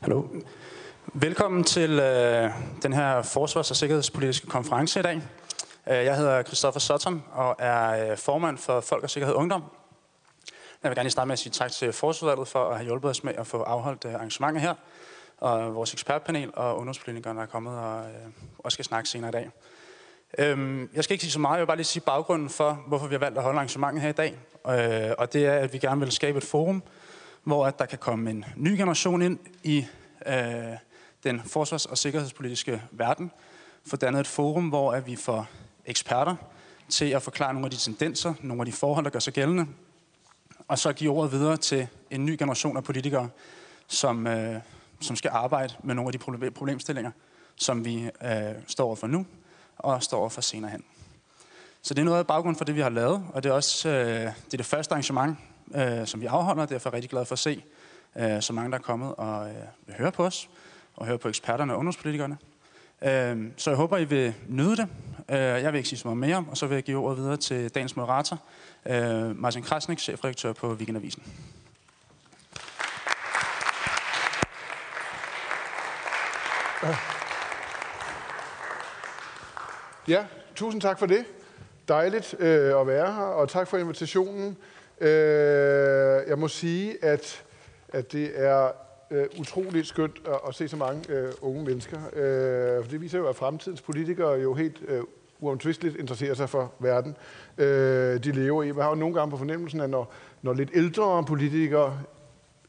Hallo. Velkommen til øh, den her forsvars- og sikkerhedspolitiske konference i dag. Øh, jeg hedder Christoffer Sutton og er øh, formand for Folk og Sikkerhed Ungdom. Jeg vil gerne starte med at sige tak til Forsvarsudvalget for at have hjulpet os med at få afholdt øh, arrangementet her, og vores ekspertpanel og ungdomspolitikerne der er kommet og, øh, skal snakke senere i dag. Øhm, jeg skal ikke sige så meget, jeg vil bare lige sige baggrunden for, hvorfor vi har valgt at holde arrangementet her i dag. Øh, og det er, at vi gerne vil skabe et forum, hvor at der kan komme en ny generation ind i øh, den forsvars- og sikkerhedspolitiske verden. For dannet et forum, hvor at vi får eksperter til at forklare nogle af de tendenser, nogle af de forhold, der gør sig gældende, og så give ordet videre til en ny generation af politikere, som, øh, som skal arbejde med nogle af de problemstillinger, som vi øh, står overfor nu, og står overfor senere hen. Så det er noget af baggrunden for det, vi har lavet, og det er også øh, det, er det første arrangement, øh, som vi afholder. Derfor er jeg rigtig glad for at se øh, så mange, der er kommet og øh, vil høre på os, og høre på eksperterne og ungdomspolitikerne. Øh, så jeg håber, I vil nyde det. Øh, jeg vil ikke sige så meget mere, og så vil jeg give ordet videre til dagens moderator, øh, Martin Krasnik, chefredaktør på Weekendavisen. Ja, tusind tak for det. Dejligt øh, at være her, og tak for invitationen. Øh, jeg må sige, at, at det er øh, utroligt skønt at, at se så mange øh, unge mennesker. Øh, for det viser jo, at fremtidens politikere jo helt øh, uomtvisteligt interesserer sig for verden, øh, de lever i. Man har jo nogle gange på fornemmelsen, at når, når lidt ældre politikere,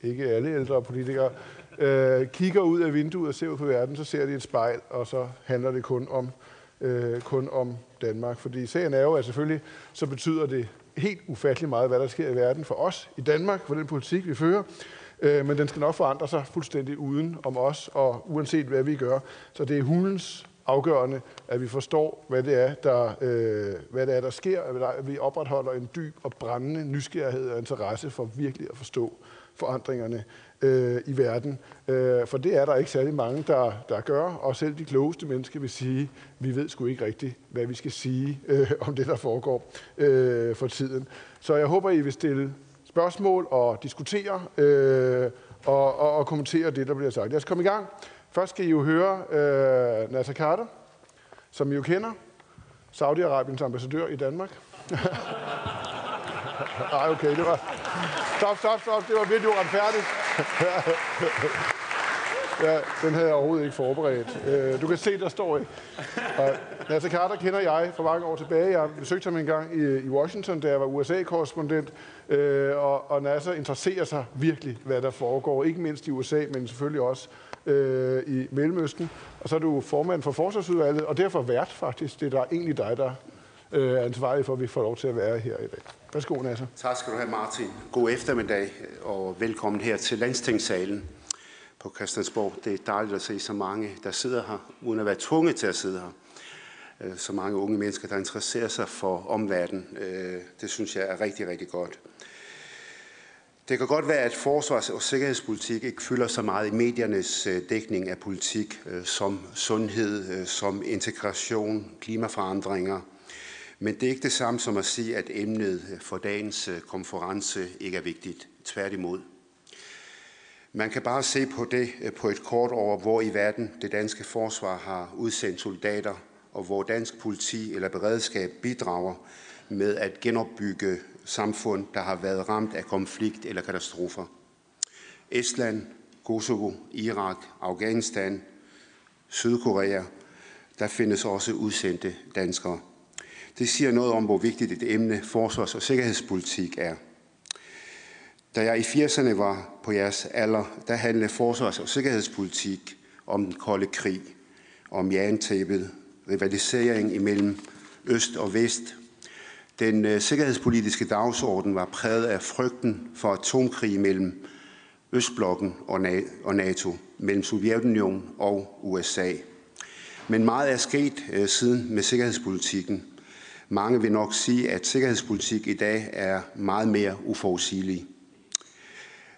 ikke alle ældre politikere, øh, kigger ud af vinduet og ser ud på verden, så ser de et spejl, og så handler det kun om, øh, kun om Danmark. Fordi sagen er jo, at selvfølgelig så betyder det helt ufattelig meget, hvad der sker i verden for os i Danmark, for den politik, vi fører. Øh, men den skal nok forandre sig fuldstændig uden om os, og uanset hvad vi gør. Så det er hundens afgørende, at vi forstår, hvad det er, der, øh, hvad det er, der sker, at vi opretholder en dyb og brændende nysgerrighed og interesse for virkelig at forstå forandringerne øh, i verden. Øh, for det er der ikke særlig mange, der, der gør, og selv de klogeste mennesker vil sige, vi ved sgu ikke rigtigt, hvad vi skal sige øh, om det, der foregår øh, for tiden. Så jeg håber, I vil stille spørgsmål og diskutere øh, og, og, og kommentere det, der bliver sagt. Lad os komme i gang. Først skal I jo høre øh, Nasser Carter, som I jo kender. Saudi-Arabiens ambassadør i Danmark. Nej, okay, det var... Stop, stop, stop, det var virkelig uretfærdigt ja, den havde jeg overhovedet ikke forberedt. Øh, du kan se, der står ikke. Og Nasser Carter kender jeg fra mange år tilbage. Jeg besøgte ham en gang i, Washington, da jeg var USA-korrespondent. Øh, og, og Nasser interesserer sig virkelig, hvad der foregår. Ikke mindst i USA, men selvfølgelig også øh, i Mellemøsten. Og så er du formand for Forsvarsudvalget, og derfor vært faktisk. Det er der egentlig dig, der øh, er ansvarlig for, at vi får lov til at være her i dag. Værsgo, Nasser. Tak skal du have, Martin. God eftermiddag, og velkommen her til Landstingssalen på Christiansborg. Det er dejligt at se så mange, der sidder her, uden at være tvunget til at sidde her. Øh, så mange unge mennesker, der interesserer sig for omverdenen. Øh, det synes jeg er rigtig, rigtig godt. Det kan godt være, at forsvars- og sikkerhedspolitik ikke fylder så meget i mediernes øh, dækning af politik, som sundhed, som integration, klimaforandringer. Men det er ikke det samme som at sige, at emnet for dagens øh, konference ikke er vigtigt. Tværtimod. Man kan bare se på det øh, på et kort over, hvor i verden det danske forsvar har udsendt soldater, og hvor dansk politi eller beredskab bidrager med at genopbygge samfund, der har været ramt af konflikt eller katastrofer. Estland, Kosovo, Irak, Afghanistan, Sydkorea, der findes også udsendte danskere. Det siger noget om, hvor vigtigt et emne forsvars- og sikkerhedspolitik er. Da jeg i 80'erne var på jeres alder, der handlede forsvars- og sikkerhedspolitik om den kolde krig, om jerntæppet, rivalisering imellem øst og vest. Den øh, sikkerhedspolitiske dagsorden var præget af frygten for atomkrig mellem Østblokken og NATO, mellem Sovjetunionen og USA. Men meget er sket øh, siden med sikkerhedspolitikken. Mange vil nok sige, at sikkerhedspolitik i dag er meget mere uforudsigelig.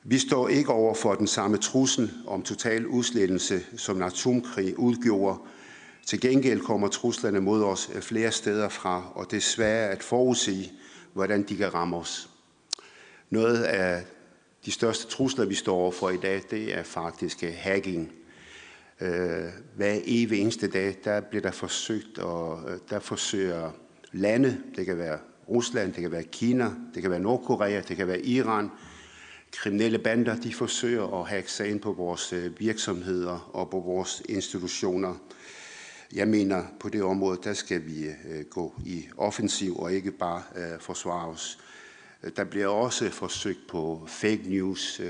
Vi står ikke over for den samme trussel om total udslettelse, som atomkrig udgjorde. Til gengæld kommer truslerne mod os flere steder fra, og det er svært at forudsige, hvordan de kan ramme os. Noget af de største trusler, vi står overfor i dag, det er faktisk øh, hacking. Øh, hver evig eneste dag, der bliver der forsøgt, og øh, der forsøger lande, det kan være Rusland, det kan være Kina, det kan være Nordkorea, det kan være Iran, kriminelle bander, de forsøger at hacke sig ind på vores øh, virksomheder og på vores institutioner. Jeg mener, på det område, der skal vi øh, gå i offensiv og ikke bare øh, forsvare os. Der bliver også forsøgt på fake news,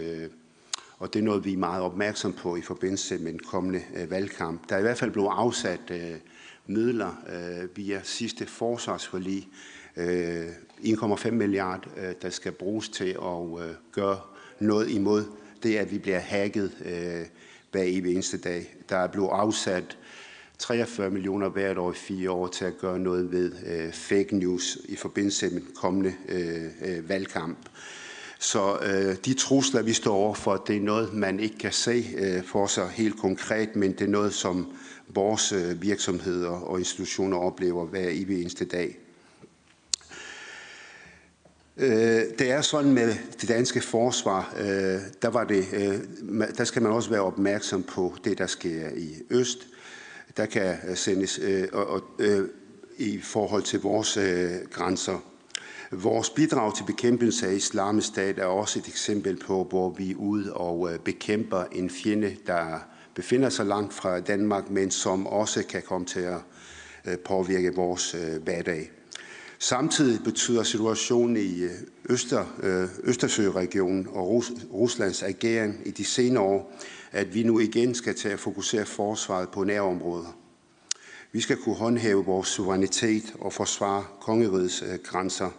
og det er noget, vi er meget opmærksom på i forbindelse med den kommende valgkamp. Der er i hvert fald blevet afsat midler øh, via sidste forsvarsforlig, øh, 1,5 milliard, øh, der skal bruges til at gøre noget imod det, at vi bliver hacket hver evig eneste dag. Der er blevet afsat 43 millioner hvert år i fire år til at gøre noget ved fake news i forbindelse med den kommende valgkamp. Så de trusler, vi står overfor, det er noget, man ikke kan se for sig helt konkret, men det er noget, som vores øh, virksomheder og institutioner oplever hver evig eneste dag. Øh, det er sådan med det danske forsvar, øh, der, var det, der skal man også være opmærksom på det, der sker i Øst. Der kan sendes og, og, i forhold til vores grænser. Vores bidrag til bekæmpelse af islamisk stat er også et eksempel på, hvor vi er ude og bekæmper en fjende, der befinder sig langt fra Danmark, men som også kan komme til at øh, påvirke vores øh, hverdag. Samtidig betyder situationen i øh, Øster, Østersøregionen og Ruslands ageren i de senere år, at vi nu igen skal til at fokusere forsvaret på nærområder. Vi skal kunne håndhæve vores suverænitet og forsvare kongerigets grænser.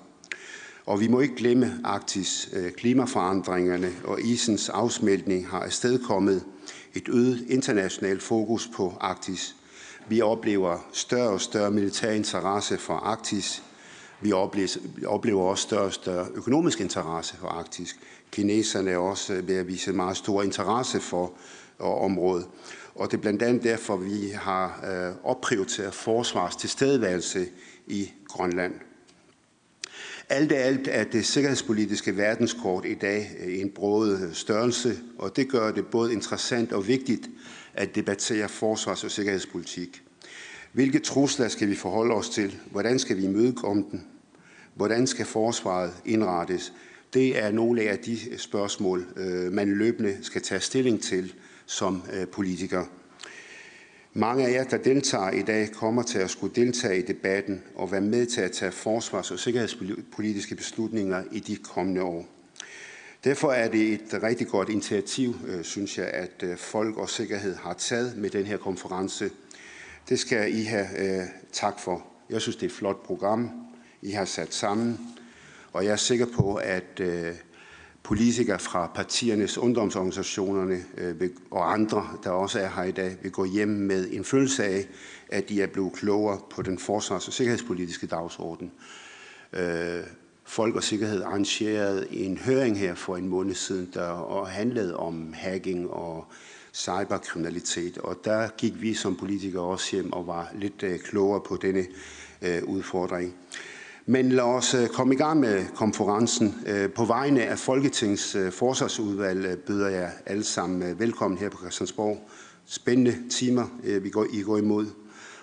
Og vi må ikke glemme Arktis. Klimaforandringerne og isens afsmeltning har afstedkommet et øget internationalt fokus på Arktis. Vi oplever større og større militær interesse for Arktis. Vi oplever også større og større økonomisk interesse for Arktis. Kineserne er også ved at vise meget stor interesse for øh, området. Og det er blandt andet derfor, vi har øh, opprioriteret forsvars tilstedeværelse i Grønland. Alt i alt er det sikkerhedspolitiske verdenskort i dag øh, en broet øh, størrelse, og det gør det både interessant og vigtigt at debattere forsvars- og sikkerhedspolitik. Hvilke trusler skal vi forholde os til? Hvordan skal vi imødekomme dem? Hvordan skal forsvaret indrettes? Det er nogle af de spørgsmål, øh, man løbende skal tage stilling til som politiker. Mange af jer, der deltager i dag, kommer til at skulle deltage i debatten og være med til at tage forsvars- og sikkerhedspolitiske beslutninger i de kommende år. Derfor er det et rigtig godt initiativ, øh, synes jeg, at øh, Folk og Sikkerhed har taget med den her konference. Det skal I have øh, tak for. Jeg synes, det er et flot program, I har sat sammen, og jeg er sikker på, at politikere fra partiernes ungdomsorganisationerne øh, og andre, der også er her i dag, vil gå hjem med en følelse af, at de er blevet klogere på den forsvars- og sikkerhedspolitiske dagsorden. Øh, Folk og Sikkerhed arrangerede en høring her for en måned siden, der handlede om hacking og cyberkriminalitet, og der gik vi som politikere også hjem og var lidt øh, klogere på denne udfordring. Men lad os øh, komme i gang med konferencen. Øh, på vegne af Folketingets øh, forsvarsudvalg byder jeg alle sammen velkommen her på Christiansborg. Spændende timer, vi går, I går imod.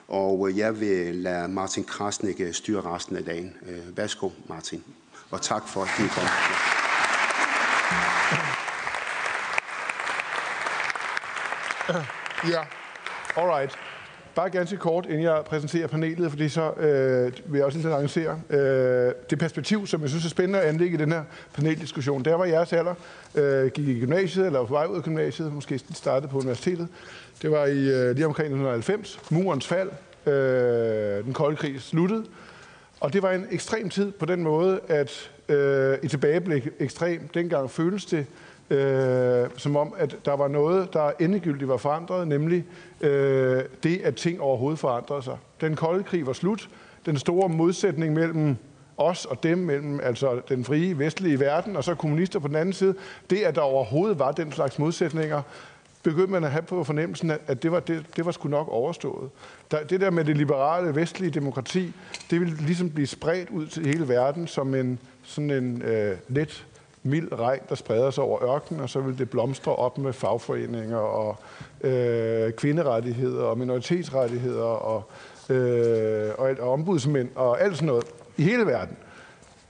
Og jeg vil lade Martin Krasnik styre resten af dagen. Værsgo, Martin. Og tak for, at I kom. Ja, all right. Bare ganske kort, inden jeg præsenterer panelet, fordi så øh, vil jeg også lige annoncere øh, det perspektiv, som jeg synes er spændende at anlægge i den her paneldiskussion. Der var jeres alder, øh, gik i gymnasiet, eller var på vej ud af gymnasiet, måske startede på universitetet. Det var i øh, lige omkring 1990, murens fald, øh, den kolde krig sluttede. Og det var en ekstrem tid på den måde, at øh, i tilbageblik ekstrem, dengang føles det øh, som om, at der var noget, der endegyldigt var forandret, nemlig øh, det, at ting overhovedet forandrede sig. Den kolde krig var slut. Den store modsætning mellem os og dem, mellem altså den frie vestlige verden og så kommunister på den anden side, det, at der overhovedet var den slags modsætninger, begyndte man at have på fornemmelsen, at det var, det, det var sgu nok overstået. Der, det der med det liberale vestlige demokrati, det ville ligesom blive spredt ud til hele verden som en sådan en øh, let mild regn, der spreder sig over ørkenen, og så vil det blomstre op med fagforeninger og øh, kvinderettigheder og minoritetsrettigheder og, øh, og, og ombudsmænd og alt sådan noget i hele verden.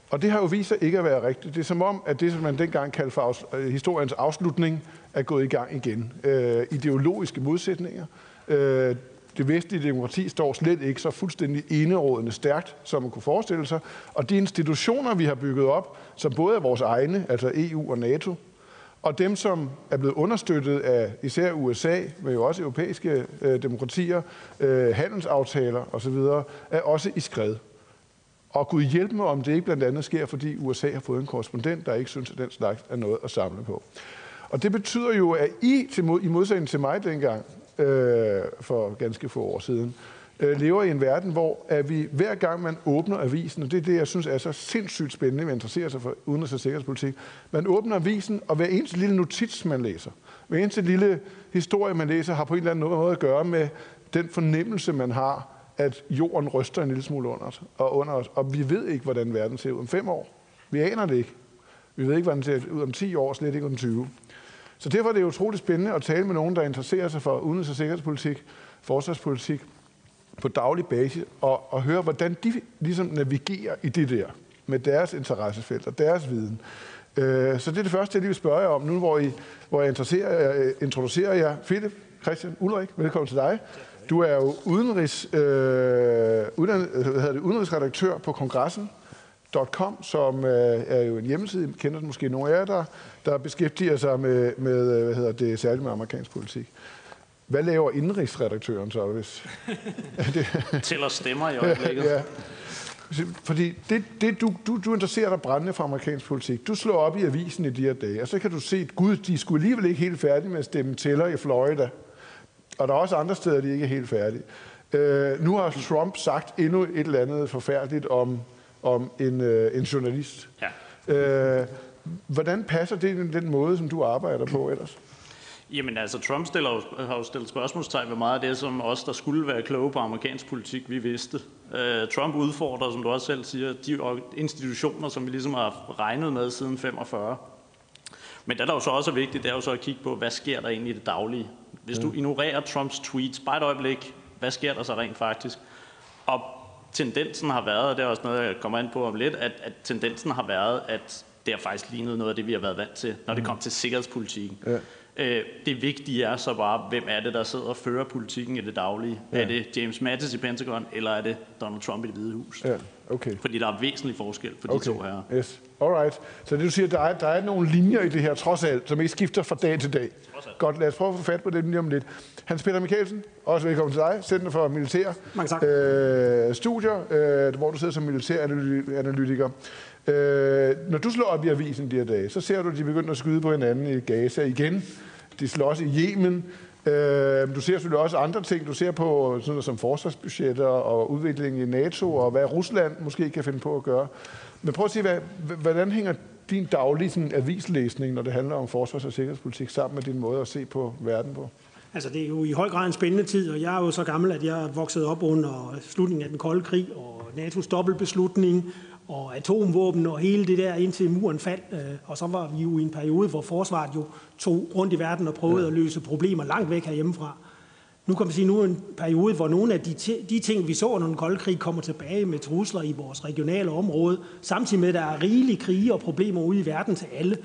Og det har jo vist sig ikke at være rigtigt. Det er som om, at det, som man dengang kaldte for afs- øh, historiens afslutning, er gået i gang igen. Øh, ideologiske modsætninger. Øh, det vestlige demokrati står slet ikke så fuldstændig enerådende stærkt, som man kunne forestille sig. Og de institutioner, vi har bygget op, som både er vores egne, altså EU og NATO, og dem, som er blevet understøttet af især USA, men jo også europæiske øh, demokratier, øh, handelsaftaler osv., er også i skred. Og Gud hjælpe mig, om det ikke blandt andet sker, fordi USA har fået en korrespondent, der ikke synes, at den slags er noget at samle på. Og det betyder jo, at I, til mod, i modsætning til mig dengang, øh, for ganske få år siden, øh, lever i en verden, hvor at vi hver gang man åbner avisen, og det er det, jeg synes er så sindssygt spændende, man interesserer sig for udenrigs- og sikkerhedspolitik, man åbner avisen, og hver eneste lille notits, man læser, hver eneste lille historie, man læser, har på en eller anden måde at gøre med den fornemmelse, man har, at jorden ryster en lille smule under os, og under os, og vi ved ikke, hvordan verden ser ud om fem år. Vi aner det ikke. Vi ved ikke, hvordan den ser ud om 10 år, slet ikke om 20. Så derfor er det utroligt spændende at tale med nogen, der interesserer sig for udenrigs- og sikkerhedspolitik, forsvarspolitik på daglig basis, og, og høre, hvordan de ligesom navigerer i det der, med deres interessefelt og deres viden. Øh, så det er det første, jeg lige vil spørge jer om nu, hvor, I, hvor jeg interesserer, øh, introducerer jer. Philip Christian Ulrik, velkommen til dig. Du er jo udenrigs, øh, uddannet, hvad hedder det, udenrigsredaktør på kongressen, .com, som øh, er jo en hjemmeside, kender den måske nogle af jer, der, der beskæftiger sig med, med øh, hvad hedder det, særligt med amerikansk politik. Hvad laver indrigsredaktøren så, hvis... Tæller stemmer i øjeblikket. ja. Fordi det, det du, du, du interesserer dig brændende for amerikansk politik. Du slår op i avisen i de her dage, og så kan du se, at gud, de skulle alligevel ikke helt færdige med at stemme tæller i Florida. Og der er også andre steder, de ikke er helt færdige. Øh, nu har Trump sagt endnu et eller andet forfærdeligt om, om en, øh, en journalist. Ja. Øh, hvordan passer det i den måde, som du arbejder på ellers? Jamen altså, Trump stiller har jo stillet spørgsmålstegn ved meget af det, som os, der skulle være kloge på amerikansk politik, vi vidste. Uh, Trump udfordrer, som du også selv siger, de institutioner, som vi ligesom har regnet med siden 45. Men det, der jo så også er vigtigt, det er jo så at kigge på, hvad sker der egentlig i det daglige. Hvis du ignorerer Trumps tweets bare et øjeblik, hvad sker der så rent faktisk? Og tendensen har været, og det er også noget, jeg kommer ind på om lidt, at, at tendensen har været, at det har faktisk lignet noget af det, vi har været vant til, når det kom til sikkerhedspolitikken. Ja. Øh, det vigtige er så bare, hvem er det, der sidder og fører politikken i det daglige? Ja. Er det James Mattis i Pentagon, eller er det Donald Trump i det hvide hus? Ja, okay. Fordi der er væsentlig forskel for de Okay, to her. yes. Alright. Så det du siger, der er, der er nogle linjer i det her, trods alt, som ikke skifter fra dag til dag. Godt, lad os prøve at få fat på det lige om lidt. Hans Peter Mikkelsen, også velkommen til dig, Center for Militær Mange tak. øh, Studier, øh, hvor du sidder som militæranalytiker. Øh, når du slår op i avisen de her dage, så ser du, at de begynder at skyde på hinanden i Gaza igen. De slås i Yemen. Øh, du ser selvfølgelig også andre ting. Du ser på sådan noget som forsvarsbudgetter og udviklingen i NATO, og hvad Rusland måske kan finde på at gøre. Men prøv at se, hvad, hvordan hænger din daglige sådan, avislæsning, når det handler om forsvars- og sikkerhedspolitik, sammen med din måde at se på verden på? Altså, det er jo i høj grad en spændende tid, og jeg er jo så gammel, at jeg er vokset op under slutningen af den kolde krig, og NATO's dobbeltbeslutning, og atomvåben og hele det der indtil muren faldt. øh, Og så var vi jo i en periode, hvor forsvaret jo tog rundt i verden og prøvede at løse problemer langt væk herhjemmefra. Nu kan man sige, nu er en periode, hvor nogle af de, de ting, vi så under den kolde krig, kommer tilbage med trusler i vores regionale område, samtidig med, at der er rigelige krige og problemer ude i verden til alle.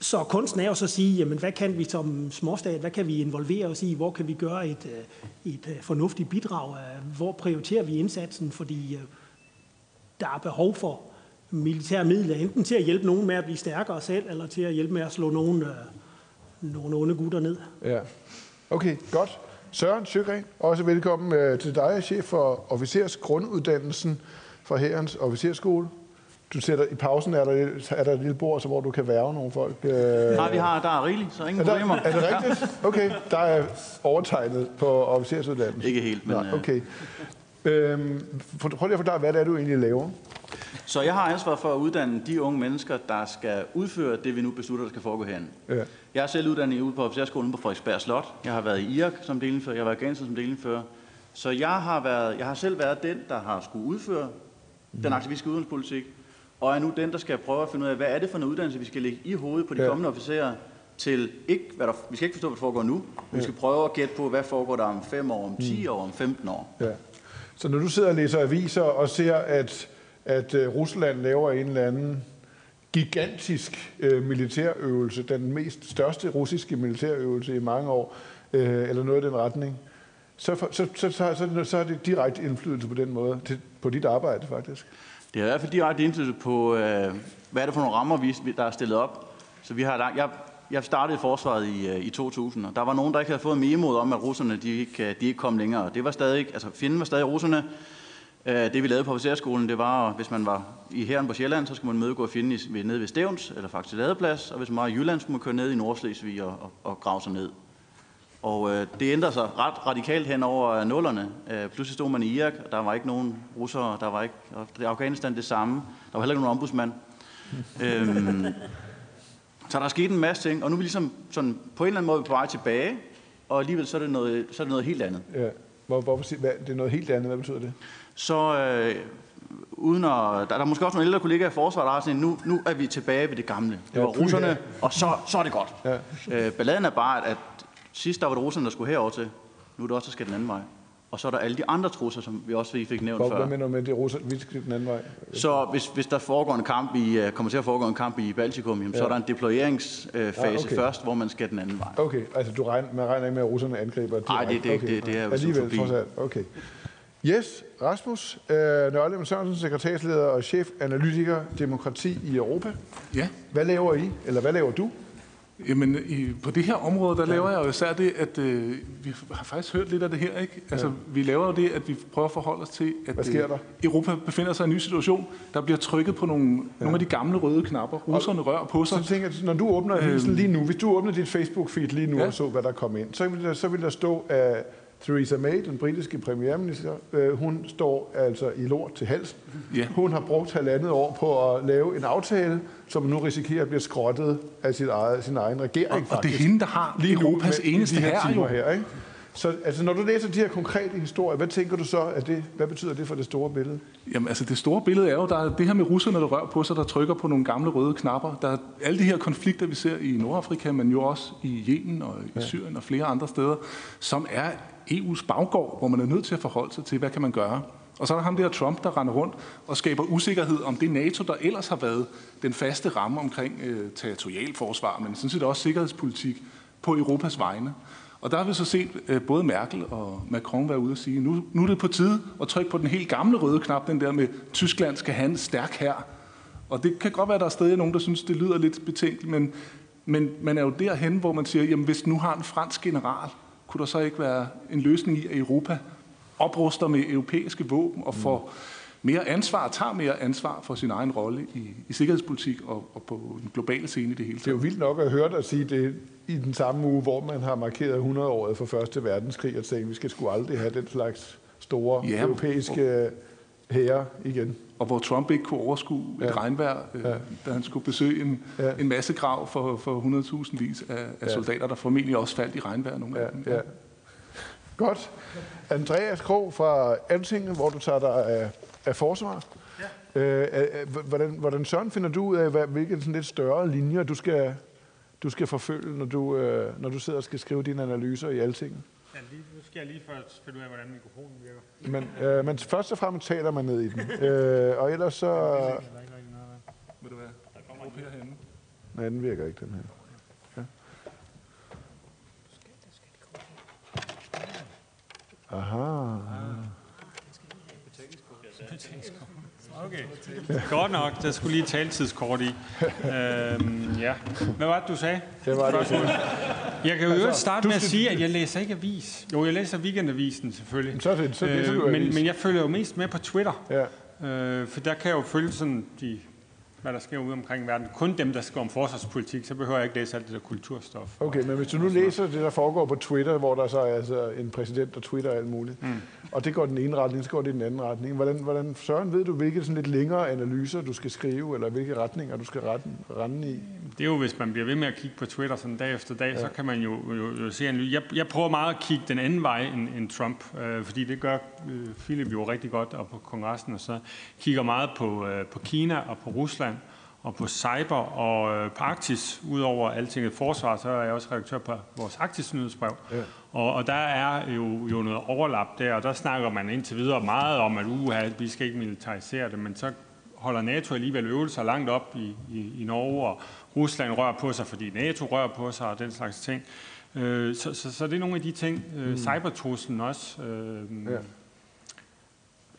Så kunsten er jo så at sige, jamen, hvad kan vi som småstat, hvad kan vi involvere os i, hvor kan vi gøre et, øh, et øh, fornuftigt bidrag, hvor prioriterer vi indsatsen, fordi der er behov for militære midler, enten til at hjælpe nogen med at blive stærkere selv, eller til at hjælpe med at slå nogle, øh, nogle onde gutter ned. Ja. Okay, godt. Søren Søgren, også velkommen øh, til dig, chef for officersgrunduddannelsen fra Herrens Officerskole. Du sætter i pausen, er der, er der et lille bord, så hvor du kan værve nogle folk. Øh, Nej, vi har, der er rigeligt, så ingen er, der, problemer. er det rigtigt? Okay, der er overtegnet på officersuddannelsen. Ikke helt, men... Nej, øh, okay. Øhm, for- prøv lige at forklare, hvad det er, du egentlig laver. Så jeg har ansvar for at uddanne de unge mennesker, der skal udføre det, vi nu beslutter, der skal foregå herinde. Ja. Jeg er selv uddannet ude på officerskolen på Frederiksberg Slot. Jeg har været i Irak som delindfører, jeg har været i Afghanistan som delindfører. Så jeg har, været, jeg har selv været den, der har skulle udføre den aktivistiske udenrigspolitik. og er nu den, der skal prøve at finde ud af, hvad er det for en uddannelse, vi skal lægge i hovedet på de Ja. kommende officerer, til ikke, hvad der, vi skal ikke forstå, hvad der foregår nu, men vi skal prøve at gætte på, hvad foregår der om 5 år, om 10 år, om 15 år. Ja. Så når du sidder og læser aviser og ser, at, at øh, Rusland laver en eller anden gigantisk øh, militærøvelse, den mest største russiske militærøvelse i mange år, øh, eller noget i den retning, så, for, så, så, så, så, så har det direkte indflydelse på den måde, til, på dit arbejde faktisk. Det har i hvert fald direkte indflydelse på, øh, hvad er det for nogle rammer, vi, der er stillet op. Så vi har lang, jeg, jeg startede i forsvaret i, øh, i 2000, og der var nogen, der ikke havde fået memoet om, at russerne de ikke, øh, de ikke kom længere. Det var stadig, altså fjenden var stadig russerne. Øh, det vi lavede på officerskolen, det var, hvis man var i herren på Sjælland, så skulle man mødegå fjenden i, ved, nede ved Stævns, eller faktisk Ladeplads, og hvis man var i Jylland, skulle man køre ned i Nordslesvig og, og, og grave sig ned. Og øh, det ændrede sig ret radikalt hen over nullerne. Øh, pludselig stod man i Irak, og der var ikke nogen russere, der var ikke, og i Afghanistan det samme. Der var heller ikke nogen ombudsmand. øhm, så der er sket en masse ting, og nu er vi ligesom sådan, på en eller anden måde på vej tilbage, og alligevel så er det noget, så er det noget helt andet. Ja. Hvor, hvorfor siger, hvad, det er noget helt andet, hvad betyder det? Så øh, uden at, der, der er måske også nogle ældre kollegaer i forsvaret, der har sådan, nu, nu er vi tilbage ved det gamle. Det Ja, var russerne, og så, så er det godt. Ja. Øh, balladen er bare, at sidst der var det russerne, der skulle herover til. Nu er det også, der skal den anden vej. Og så er der alle de andre trusler, som vi også lige fik nævnt Hvor, før. hvad mener du med, det russer, vi skal den anden vej? Så hvis, hvis der foregår en kamp i, øh, kommer til at foregå en kamp i Baltikum, jamen, ja. så er der en deployeringsfase Ja, ja, okay. først, hvor man skal den anden vej. Okay, altså du regner, man regner ikke med, at russerne angriber Nej, det- det- okay. det- det er jo Alligevel, trods alt. Okay. Yes, Rasmus øh, Nørlem Sørensen, sekretærsleder og chef analytiker demokrati i Europa. Ja, Hvad laver I, eller hvad laver du? Jamen i, på det her område, der laver jeg jo især det, at øh, vi har faktisk hørt lidt af det her, ikke? Altså, ja. vi laver jo det, at vi prøver at forholde os til, at Hvad sker der? Europa befinder sig i en ny situation. Der bliver trykket på nogle, ja. nogle af de gamle røde knapper. Russerne rører på sig. Så tænker jeg, når du åbner Øhm. lige nu, hvis du åbner dit Facebook-feed lige nu Ja. og så, hvad der kom ind, så vil der, så vil der stå, at Theresa May, den britiske premierminister, øh, hun står altså i lort til halsen. Ja. Hun har brugt halvandet år på at lave en aftale, som nu risikerer at blive skrottet af sit eget, sin egen regering. Og, og det er faktisk. hende, der har lige Europas med- eneste de her her, jo. her, ikke? Så altså, når du læser de her konkrete historier, hvad tænker du så, at det, hvad betyder det for det store billede? Jamen, altså det store billede er jo, der er det her med russerne, der rører på sig, der trykker på nogle gamle røde knapper. Der er alle de her konflikter, vi ser i Nordafrika, men jo også i Yemen og i Syrien og flere andre steder, som er EU's baggård, hvor man er nødt til at forholde sig til, hvad kan man gøre. Og så er der ham der Trump, der render rundt og skaber usikkerhed om det NATO, der ellers har været den faste ramme omkring øh, territorialforsvar, men sådan set også sikkerhedspolitik på Europas vegne. Og der har vi så set øh, både Merkel og Macron være ude og sige, nu, nu er det på tide at trykke på den helt gamle røde knap, den der med, Tyskland skal have en stærk her. Og det kan godt være, at der er stadig nogen, der synes, det lyder lidt betænkeligt, men, men man er jo derhen, hvor man siger, jamen hvis nu har en fransk general, kunne der så ikke være en løsning i, at Europa opruster med europæiske våben og får mere ansvar, tager mere ansvar for sin egen rolle i, i sikkerhedspolitik og, og på den globale scene i det hele Det er jo taget. vildt nok at høre dig sige det i den samme uge, hvor man har markeret 100-året for Første Verdenskrig, og tænkt, at vi skal sgu aldrig have den slags store Ja, europæiske hære igen. Og hvor Trump ikke kunne overskue et Ja. regnvejr, øh, Ja. da han skulle besøge en, Ja. en masse grav for, for 100.000 vis af, af Ja. soldater, der formentlig også faldt i regnvejr nogle af dem. Ja, ja. Godt. Andreas Krog fra Altinget, hvor du tager dig af, af forsvar. Ja. Øh, hvordan, hvordan søren finder du ud af, hvad, hvilke sådan lidt større linjer du skal, du skal forfølge, når du, øh, når du sidder og skal skrive dine analyser i Altinget? Ja, lige, skal jeg lige først finde ud af, hvordan mikrofonen virker. Men, øh, men først og fremmest taler man ned i den. Øh, og ellers så... Der er ikke rigtig noget af. Vil du være? Råb herhenne. Nej, den virker ikke, den her. Ja. Aha. Okay, godt nok. Der skulle lige taltidskort i. øhm, ja. Hvad var det, du sagde? Det var det. Jeg kan jo altså, starte med at sige, at jeg læser ikke avis. Jo, jeg læser weekendavisen selvfølgelig. Så er det- så læser du men, men jeg følger jo mest med på Twitter. Ja. Øh, for der kan jeg jo følge sådan de, hvad der sker ude omkring i verden. Kun dem, der skal om forsvarspolitik, så behøver jeg ikke læse alt det der kulturstof. Okay, men hvis du nu læser det, der foregår på Twitter, hvor der så er altså en præsident, der twitter alt muligt, mm. og det går den ene retning, så går det den anden retning. Hvordan, hvordan Søren, ved du, hvilke sådan lidt længere analyser, du skal skrive, eller hvilke retninger, du skal rette, rende i? Det er jo, hvis man bliver ved med at kigge på Twitter sådan dag efter dag, ja. så kan man jo, jo, jo se en jeg, jeg prøver meget at kigge den anden vej end, end Trump, øh, fordi det gør øh, Philip jo rigtig godt og på kongressen, og så kigger meget på, øh, på Kina og på Rusland og på cyber og øh, på Arktis. Udover altinget forsvar, så er jeg også redaktør på vores Arktis nyhedsbrev. Ja. Og, og der er jo, jo noget overlap der, og der snakker man indtil videre meget om, at uha, vi skal ikke militarisere det, men så holder NATO alligevel øvelser langt op i, i, i Norge, og Rusland rører på sig, fordi NATO rører på sig og den slags ting. Øh, så, så, så det er nogle af de ting. Øh, mm. Cybertruslen også. Øh, ja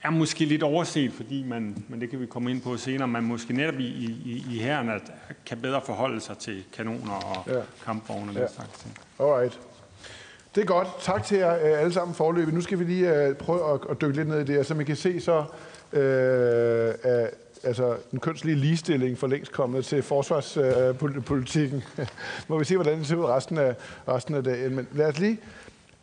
er måske lidt overset, fordi man, men det kan vi komme ind på senere, man måske netop i, i, i herren at, kan bedre forholde sig til kanoner og ja. kampvogne og ja. den slags ting. Alright. Det er godt. Tak til jer øh, alle sammen forløbet. Nu skal vi lige uh, prøve at, at dykke lidt ned i det. Som I kan se, så er altså, den kønslige ligestilling for længst kommet til forsvarspolitikken. Øh, uh, Må vi se, hvordan det ser ud resten af, resten af dagen. Men lad os lige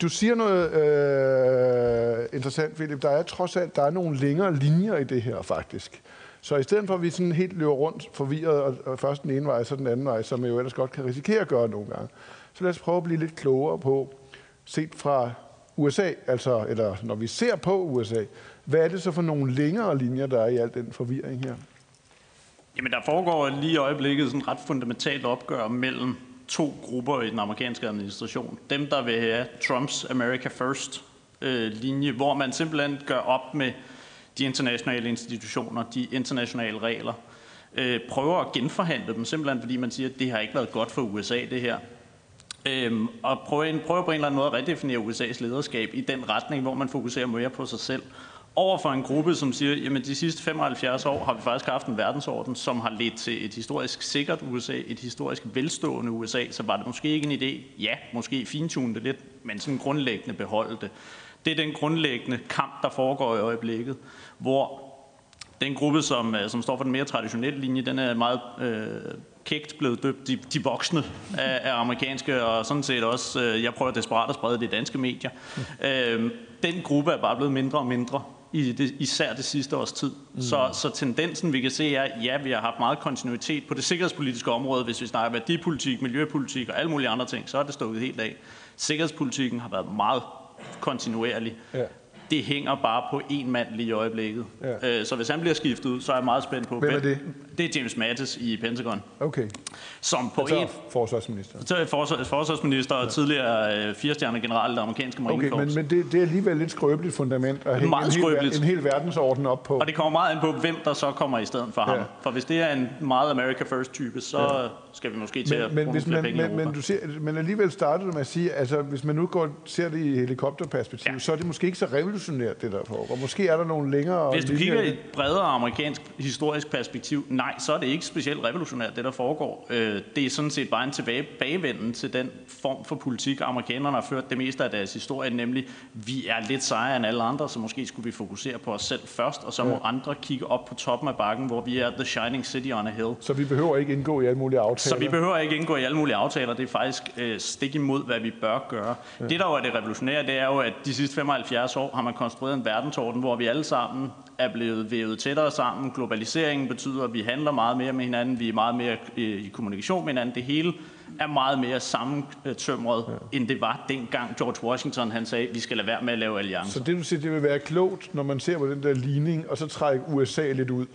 du siger noget øh, interessant, Philip. Der er trods alt der er nogle længere linjer i det her, faktisk. Så i stedet for, at vi sådan helt løber rundt forvirret, og, og først den ene vej, så den anden vej, som jeg jo ellers godt kan risikere at gøre nogle gange, så lad os prøve at blive lidt klogere på, set fra USA, altså, eller når vi ser på USA, hvad er det så for nogle længere linjer, der er i al den forvirring her? Jamen, der foregår lige i øjeblikket sådan ret fundamentalt opgør mellem to grupper i den amerikanske administration. Dem, der vil have Trumps America First øh, linje, hvor man simpelthen gør op med de internationale institutioner, de internationale regler, øh, prøver at genforhandle dem, simpelthen fordi man siger, at det har ikke været godt for USA, det her. Øhm, og prøver, prøver på en eller anden måde at redefinere USA's lederskab i den retning, hvor man fokuserer mere på sig selv over for en gruppe, som siger, jamen de sidste 75 år har vi faktisk haft en verdensorden, som har ledt til et historisk sikkert USA, et historisk velstående USA, så var det måske ikke en idé, ja, måske fintune det lidt, men sådan grundlæggende beholde det. Det er den grundlæggende kamp, der foregår i øjeblikket, hvor den gruppe, som, øh, som står for den mere traditionelle linje, den er meget øh, kægt blevet døbt de, de voksne af, af amerikanske, og sådan set også, øh, jeg prøver desperat at sprede det i danske medier. Øh, den gruppe er bare blevet mindre og mindre i det, især det sidste års tid. Mm. Så, så tendensen, vi kan se, er, at ja, vi har haft meget kontinuitet på det sikkerhedspolitiske område. Hvis vi snakker værdipolitik, miljøpolitik og alle mulige andre ting, så er det stukket helt af. Sikkerhedspolitikken har været meget kontinuerlig. Ja det hænger bare på en mand lige i øjeblikket. Ja. Øh, så hvis han bliver skiftet ud, så er jeg meget spændt på... Hvem er det? Det er James Mattis i Pentagon. Okay. Som på altså en... forsvarsminister. Så er forsvars, forsvarsminister og ja. tidligere øh, firestjerne general i det amerikanske marinekorps. Okay, men, men det, det er alligevel lidt skrøbeligt fundament at hænge en hel, en hel verdensorden op på. Og det kommer meget an på, hvem der så kommer i stedet for ja. ham. For hvis det er en meget America First type, så ja. skal vi måske til men, at men, hvis man, men, men, du ser, men alligevel startede du med at sige, altså hvis man nu går, ser det i helikopterperspektiv, ja. så er det måske ikke så revolutionært, det der og måske er der nogle længere... Hvis du kigger i et bredere amerikansk historisk perspektiv, nej, så er det ikke specielt revolutionært, det der foregår. Øh, det er sådan set bare en tilbagevenden til den form for politik, amerikanerne har ført det meste af deres historie, nemlig vi er lidt sejere end alle andre, så måske skulle vi fokusere på os selv først, og så må ja. andre kigge op på toppen af bakken, hvor vi er the shining city on a hill. Så vi behøver ikke indgå i alle mulige aftaler? Så vi behøver ikke indgå i alle mulige aftaler. Det er faktisk øh, stik imod, hvad vi bør gøre. Ja. Det, der jo er det revolutionære, det er jo, at de sidste 75 år har man konstrueret en verden verdensorden, hvor vi alle sammen er blevet vævet tættere sammen. Globaliseringen betyder, at vi handler meget mere med hinanden, vi er meget mere i kommunikation med hinanden. Det hele er meget mere sammentømret, ja. end det var dengang George Washington han sagde, at vi skal lade være med at lave alliancer. Så det du siger, det vil være klogt, når man ser på den der ligning, og så trække USA lidt ud?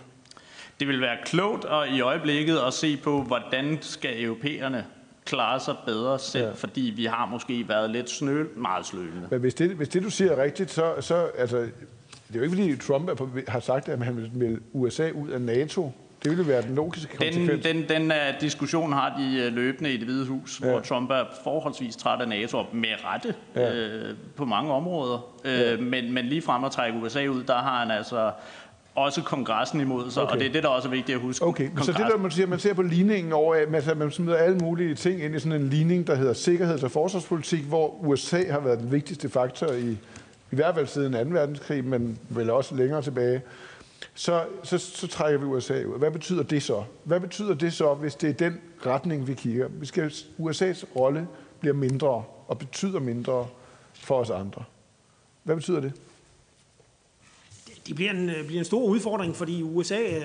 Det vil være klogt og i øjeblikket at se på, hvordan skal europæerne klare sig bedre selv, ja. fordi vi har måske været lidt snøl, meget slølende. Men hvis det, hvis det du siger er rigtigt, så, så altså, det er jo ikke fordi Trump har sagt, at han vil melde USA ud af NATO. Det ville være den logiske konsekvens. Den, den, den uh, diskussion har de uh, løbende i det hvide hus, ja. hvor Trump er forholdsvis træt af NATO, med rette ja. uh, på mange områder. Uh, ja. men, men lige frem at trække USA ud, der har han altså også kongressen imod sig, okay. og det er det, der også er vigtigt at huske. Okay, så det der, man siger, man ser på ligningen over, at man smider alle mulige ting ind i sådan en ligning, der hedder sikkerheds- og forsvarspolitik, hvor USA har været den vigtigste faktor i, i hvert fald siden 2. verdenskrig, men vel også længere tilbage. Så, så, så trækker vi USA ud. Hvad betyder det så? Hvad betyder det så, hvis det er den retning, vi kigger? Vi skal, USA's rolle bliver mindre og betyder mindre for os andre. Hvad betyder det? det bliver en, øh, bliver en stor udfordring, fordi USA øh,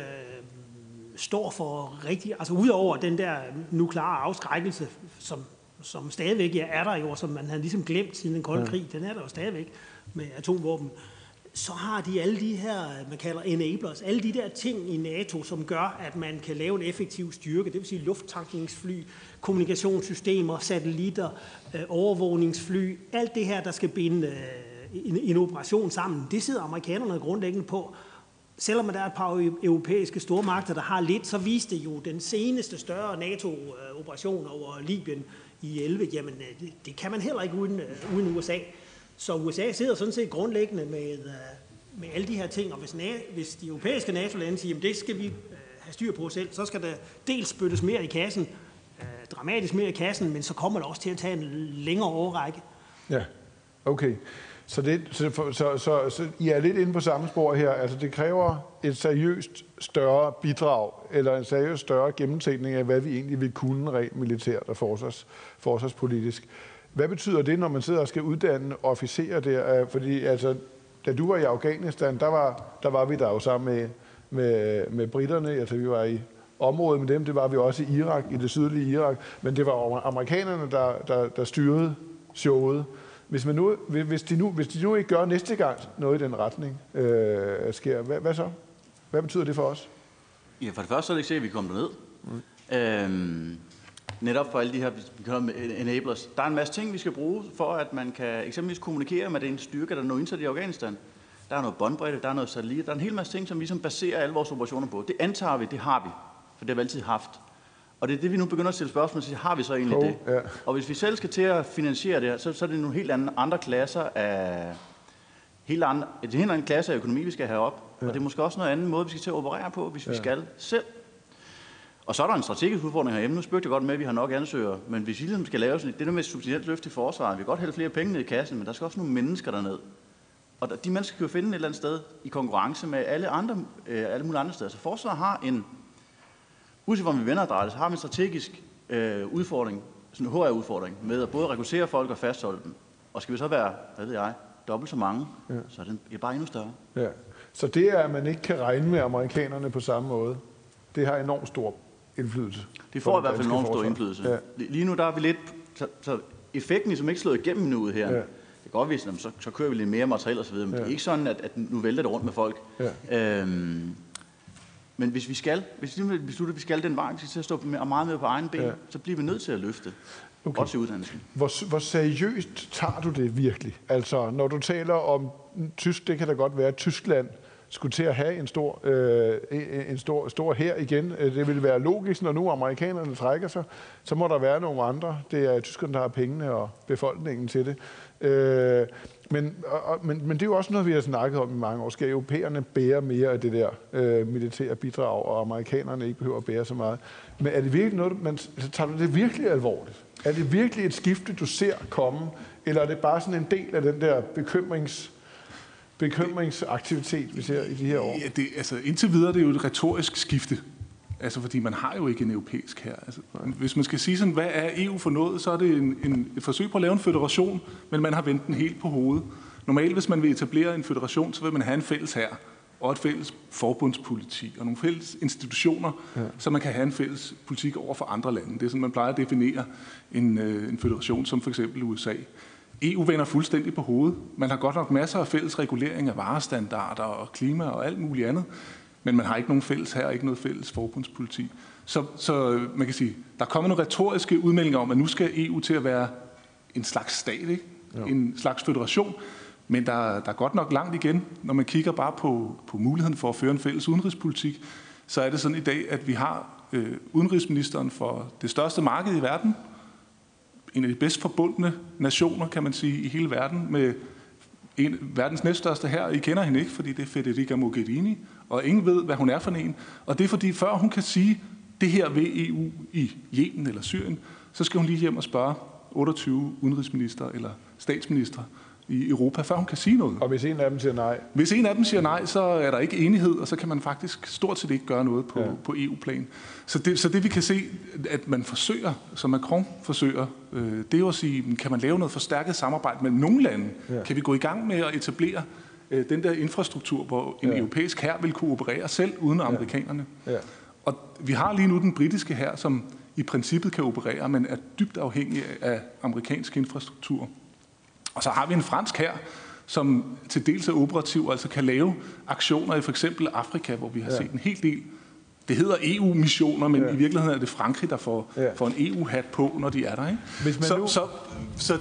står for rigtig, altså udover den der nukleare afskrækkelse, som, som stadigvæk ja, er der jo, som man har ligesom glemt siden den kolde krig, den er der jo stadigvæk med atomvåben, så har de alle de her, man kalder enablers, alle de der ting i NATO, som gør, at man kan lave en effektiv styrke, det vil sige lufttankningsfly, kommunikationssystemer, satellitter, øh, overvågningsfly, alt det her, der skal binde øh, en, en operation sammen, det sidder amerikanerne grundlæggende på. Selvom der er et par europæiske stormagter, der har lidt, så viste jo den seneste større NATO-operation over Libyen i 11, jamen øh, det, det kan man heller ikke uden, øh, uden USA. Så USA sidder sådan set grundlæggende med, øh, med alle de her ting, og hvis, hvis de europæiske NATO-lande siger, at det skal vi øh, have styr på selv, så skal der dels spyttes mere i kassen, øh, dramatisk mere i kassen, men så kommer det også til at tage en længere overrække. Ja, okay. Så, det, så, så, så, så I er lidt inde på samme spor her. Altså det kræver et seriøst større bidrag, eller en seriøst større gennemtænkning af, hvad vi egentlig vil kunne rent militært og forsvars, forsvarspolitisk. Hvad betyder det, når man sidder og skal uddanne officerer der? Fordi altså, da du var i Afghanistan, der var, der var vi der jo sammen med, med, med britterne. Altså vi var i området med dem, det var vi også i Irak, i det sydlige Irak. Men det var amerikanerne, der, der, der styrede showet. Hvis, man nu, hvis, de nu, hvis de nu ikke gør næste gang noget i den retning øh, sker, hvad, hvad så? Hvad betyder det for os? Ja, for det første så er det ikke sikkert, at vi kommer derned. Mm. Øhm, netop for alle de her enablers. Der er en masse ting, vi skal bruge for, at man kan eksempelvis kommunikere med den styrke, der er nu indsat i Afghanistan. Der er noget båndbredde, der er noget satellit, der er en hel masse ting, som vi som baserer alle vores operationer på. Det antager vi, det har vi, for det har vi altid haft. Og det er det, vi nu begynder at stille spørgsmål til. Har vi så egentlig oh, det? Ja. Og hvis vi selv skal til at finansiere det, så, så er det nogle helt andre, andre klasser af... Helt andre, det er helt anden klasse af økonomi, vi skal have op. Ja. Og det er måske også noget andet måde, vi skal til at operere på, hvis ja. vi skal selv. Og så er der en strategisk udfordring herhjemme. Nu spørgte jeg godt med, at vi har nok ansøgere. Men hvis vi ligesom skal lave sådan det der med et subsidielt løft i forsvaret, vi kan godt hælde flere penge ned i kassen, men der skal også nogle mennesker derned. Og de mennesker kan jo finde et eller andet sted i konkurrence med alle, andre, øh, alle mulige andre steder. Så forsvaret har en Uanset hvor vi vender og så har vi en strategisk øh, udfordring, sådan en HR-udfordring, med at både rekruttere folk og fastholde dem. Og skal vi så være, hvad ved jeg, dobbelt så mange, ja. så er det bare endnu større. Ja. Så det er, at man ikke kan regne med amerikanerne på samme måde, det har enormt stor indflydelse. Det får i hvert fald enormt stor indflydelse. Ja. Lige nu der er vi lidt, så, så effekten er som ikke slået igennem nu her. Ja. Det kan godt vise, så, så kører vi lidt mere materiel og så videre, men ja. det er ikke sådan, at, at nu vælter det rundt med folk. Ja. Øhm, men hvis vi skal, hvis vi beslutter, at vi skal den vej, vi skal til at stå meget mere på egen ben, ja. så bliver vi nødt til at løfte. Okay. Også i uddannelsen. Hvor, hvor seriøst tager du det virkelig? Altså, når du taler om tysk, det kan da godt være, Tyskland skulle til at have en stor, øh, en stor, stor her igen. Øh, det ville være logisk, når nu amerikanerne trækker sig, så må der være nogle andre. Det er tyskerne, der har pengene og befolkningen til det. Øh, men, og, men, men det er jo også noget, vi har snakket om i mange år. Skal europæerne bære mere af det der øh, militære bidrag, og amerikanerne ikke behøver at bære så meget? Men er det virkelig noget, man, tager du det virkelig alvorligt? Er det virkelig et skifte, du ser komme? Eller er det bare sådan en del af den der bekymrings bekymringsaktivitet, vi ser i de her år? Ja, det, altså, indtil videre det er det jo et retorisk skifte. Altså, fordi man har jo ikke en europæisk her. Altså, hvis man skal sige sådan, hvad er EU for noget, så er det en, en, et forsøg på at lave en federation, men man har vendt den helt på hovedet. Normalt, hvis man vil etablere en federation, så vil man have en fælles her og et fælles forbundspolitik og nogle fælles institutioner, ja. så man kan have en fælles politik over for andre lande. Det er sådan, man plejer at definere en, øh, en federation som for eksempel USA. EU vender fuldstændig på hovedet. Man har godt nok masser af fælles regulering af varestandarder og klima og alt muligt andet, men man har ikke nogen fælles her, ikke noget fælles forbundspolitik. Så, så man kan sige, der kommer nogle retoriske udmeldinger om, at nu skal EU til at være en slags stat, ikke? En slags federation, men der, der er godt nok langt igen, når man kigger bare på, på muligheden for at føre en fælles udenrigspolitik, så er det sådan i dag, at vi har øh, udenrigsministeren for det største marked i verden, en af de bedst forbundne nationer, kan man sige, i hele verden, med en, verdens næststørste her. I kender hende ikke, fordi det er Federica Mogherini, og ingen ved, hvad hun er for en. Og det er fordi, før hun kan sige, det her ved EU i Yemen eller Syrien, så skal hun lige hjem og spørge 28 udenrigsminister eller statsminister i Europa, før hun kan sige noget. Og hvis en af dem siger nej? Hvis en af dem siger nej, så er der ikke enighed, og så kan man faktisk stort set ikke gøre noget på, ja. på EU-plan. Så det, så det vi kan se, at man forsøger, som Macron forsøger, øh, det er jo at sige, kan man lave noget forstærket samarbejde med nogle lande? Ja. Kan vi gå i gang med at etablere øh, den der infrastruktur, hvor en ja. europæisk her vil kunne operere selv uden ja. amerikanerne? Ja. Og vi har lige nu den britiske her, som i princippet kan operere, men er dybt afhængig af amerikansk infrastruktur. Og så har vi en fransk her, som til dels er operativ, altså kan lave aktioner i for eksempel Afrika, hvor vi har ja. set en hel del det hedder EU-missioner, men ja. i virkeligheden er det Frankrig, der får, ja. får en EU-hat på, når de er der. Ikke? Hvis man så, nu... så, så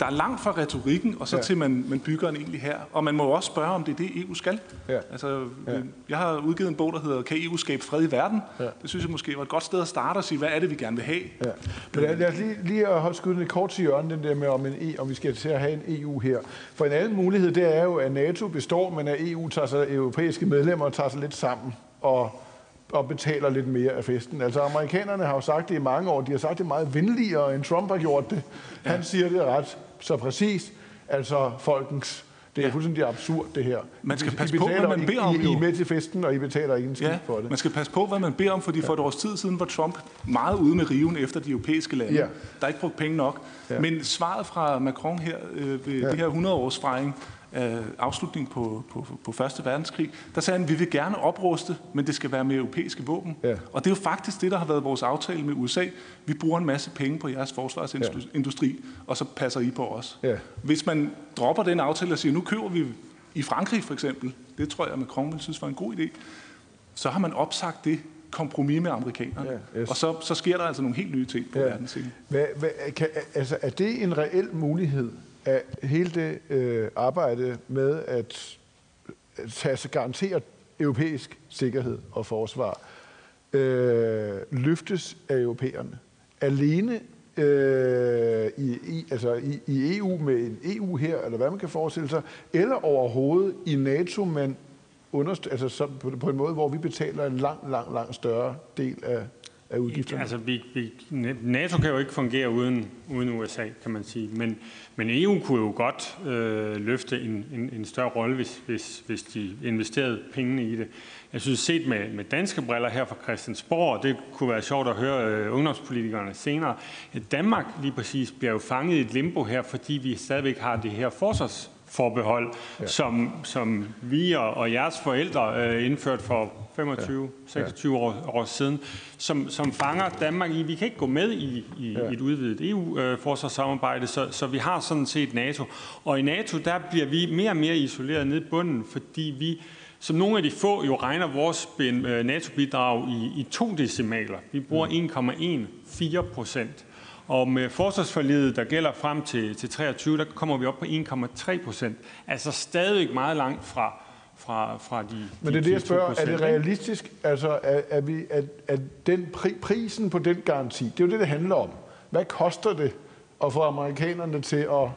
der er langt fra retorikken, og så ja. til man, man bygger en egentlig her. Og man må også spørge, om det er det, EU skal. Ja. Altså, ja. Jeg har udgivet en bog, der hedder Kan EU skabe fred i verden? Ja. Det synes jeg måske var et godt sted at starte og sige, hvad er det, vi gerne vil have? Ja. Men lad, lad os lige, lige at holde skuden et kort til hjørnet, den der med, om, en, e, om vi skal til at have en EU her. For en anden mulighed, det er jo, at NATO består, men at EU tager sig, europæiske medlemmer tager sig lidt sammen og og betaler lidt mere af festen. Altså amerikanerne har jo sagt det i mange år. De har sagt det meget venligere, end Trump har gjort det. Han ja. siger det ret så præcis. Altså folkens det er ja. fuldstændig absurd, det her. Man skal passe på, hvad man beder om. I, I er med til festen, og I betaler ikke en skid ja, for det. man skal passe på, hvad man beder om, fordi ja. for et års tid siden var Trump meget ude med riven efter de europæiske lande. Ja. Der er ikke brugt penge nok. Ja. Men svaret fra Macron her øh, ved ja. det her 100-års fejring øh, afslutning på, på, på Første Verdenskrig, der sagde han, vi vil gerne opruste, men det skal være med europæiske våben. Ja. Og det er jo faktisk det, der har været vores aftale med USA. Vi bruger en masse penge på jeres forsvarsindustri, ja. og så passer I på os. Ja. Hvis man dropper den aftale og siger, nu køber vi i Frankrig for eksempel, det tror jeg, Macron vil synes var en god idé, så har man opsagt det kompromis med amerikanerne. Ja, yes. Og så, så sker der altså nogle helt nye ting på ja. verdensscenen. Hvad, hvad, kan, altså, er det en reel mulighed, at hele det øh, arbejde med at tage sig garantere europæisk sikkerhed og forsvar øh, løftes af europæerne. Alene øh, i, i, altså i, i EU med en EU her, eller hvad man kan forestille sig, eller overhovedet i NATO, men underst- altså så på, på en måde, hvor vi betaler en lang, lang, lang større del af, af udgifterne? Altså, vi, vi, NATO kan jo ikke fungere uden, uden USA, kan man sige. Men, men EU kunne jo godt øh, løfte en, en, en større rolle, hvis, hvis, hvis de investerede pengene i det. Jeg synes, set med, med danske briller her fra Christiansborg, og det kunne være sjovt at høre øh, ungdomspolitikerne senere, at Danmark lige præcis bliver jo fanget i et limbo her, fordi vi stadigvæk har det her forsvars forbehold, ja. som, som vi og, og jeres forældre øh, indført for 25, ja. 26 år, år siden, som, som fanger Danmark i, vi kan ikke gå med i, i ja. et udvidet EU-forsvarssamarbejde, øh, så, så vi har sådan set NATO. Og i NATO, der bliver vi mere og mere isoleret ned i bunden, fordi vi som nogle af de få jo regner vores øh, NATO-bidrag i, i to decimaler. Vi bruger 1,14 mm. procent. Og med forsvarsforlidet, der gælder frem til, til 23, der kommer vi op på 1,3 procent. Altså stadig meget langt fra, fra, fra de Men det er det, jeg spørger. Er det realistisk, altså, at, at, vi, at, at den pri, prisen på den garanti, det er jo det, det handler om. Hvad koster det at få amerikanerne til at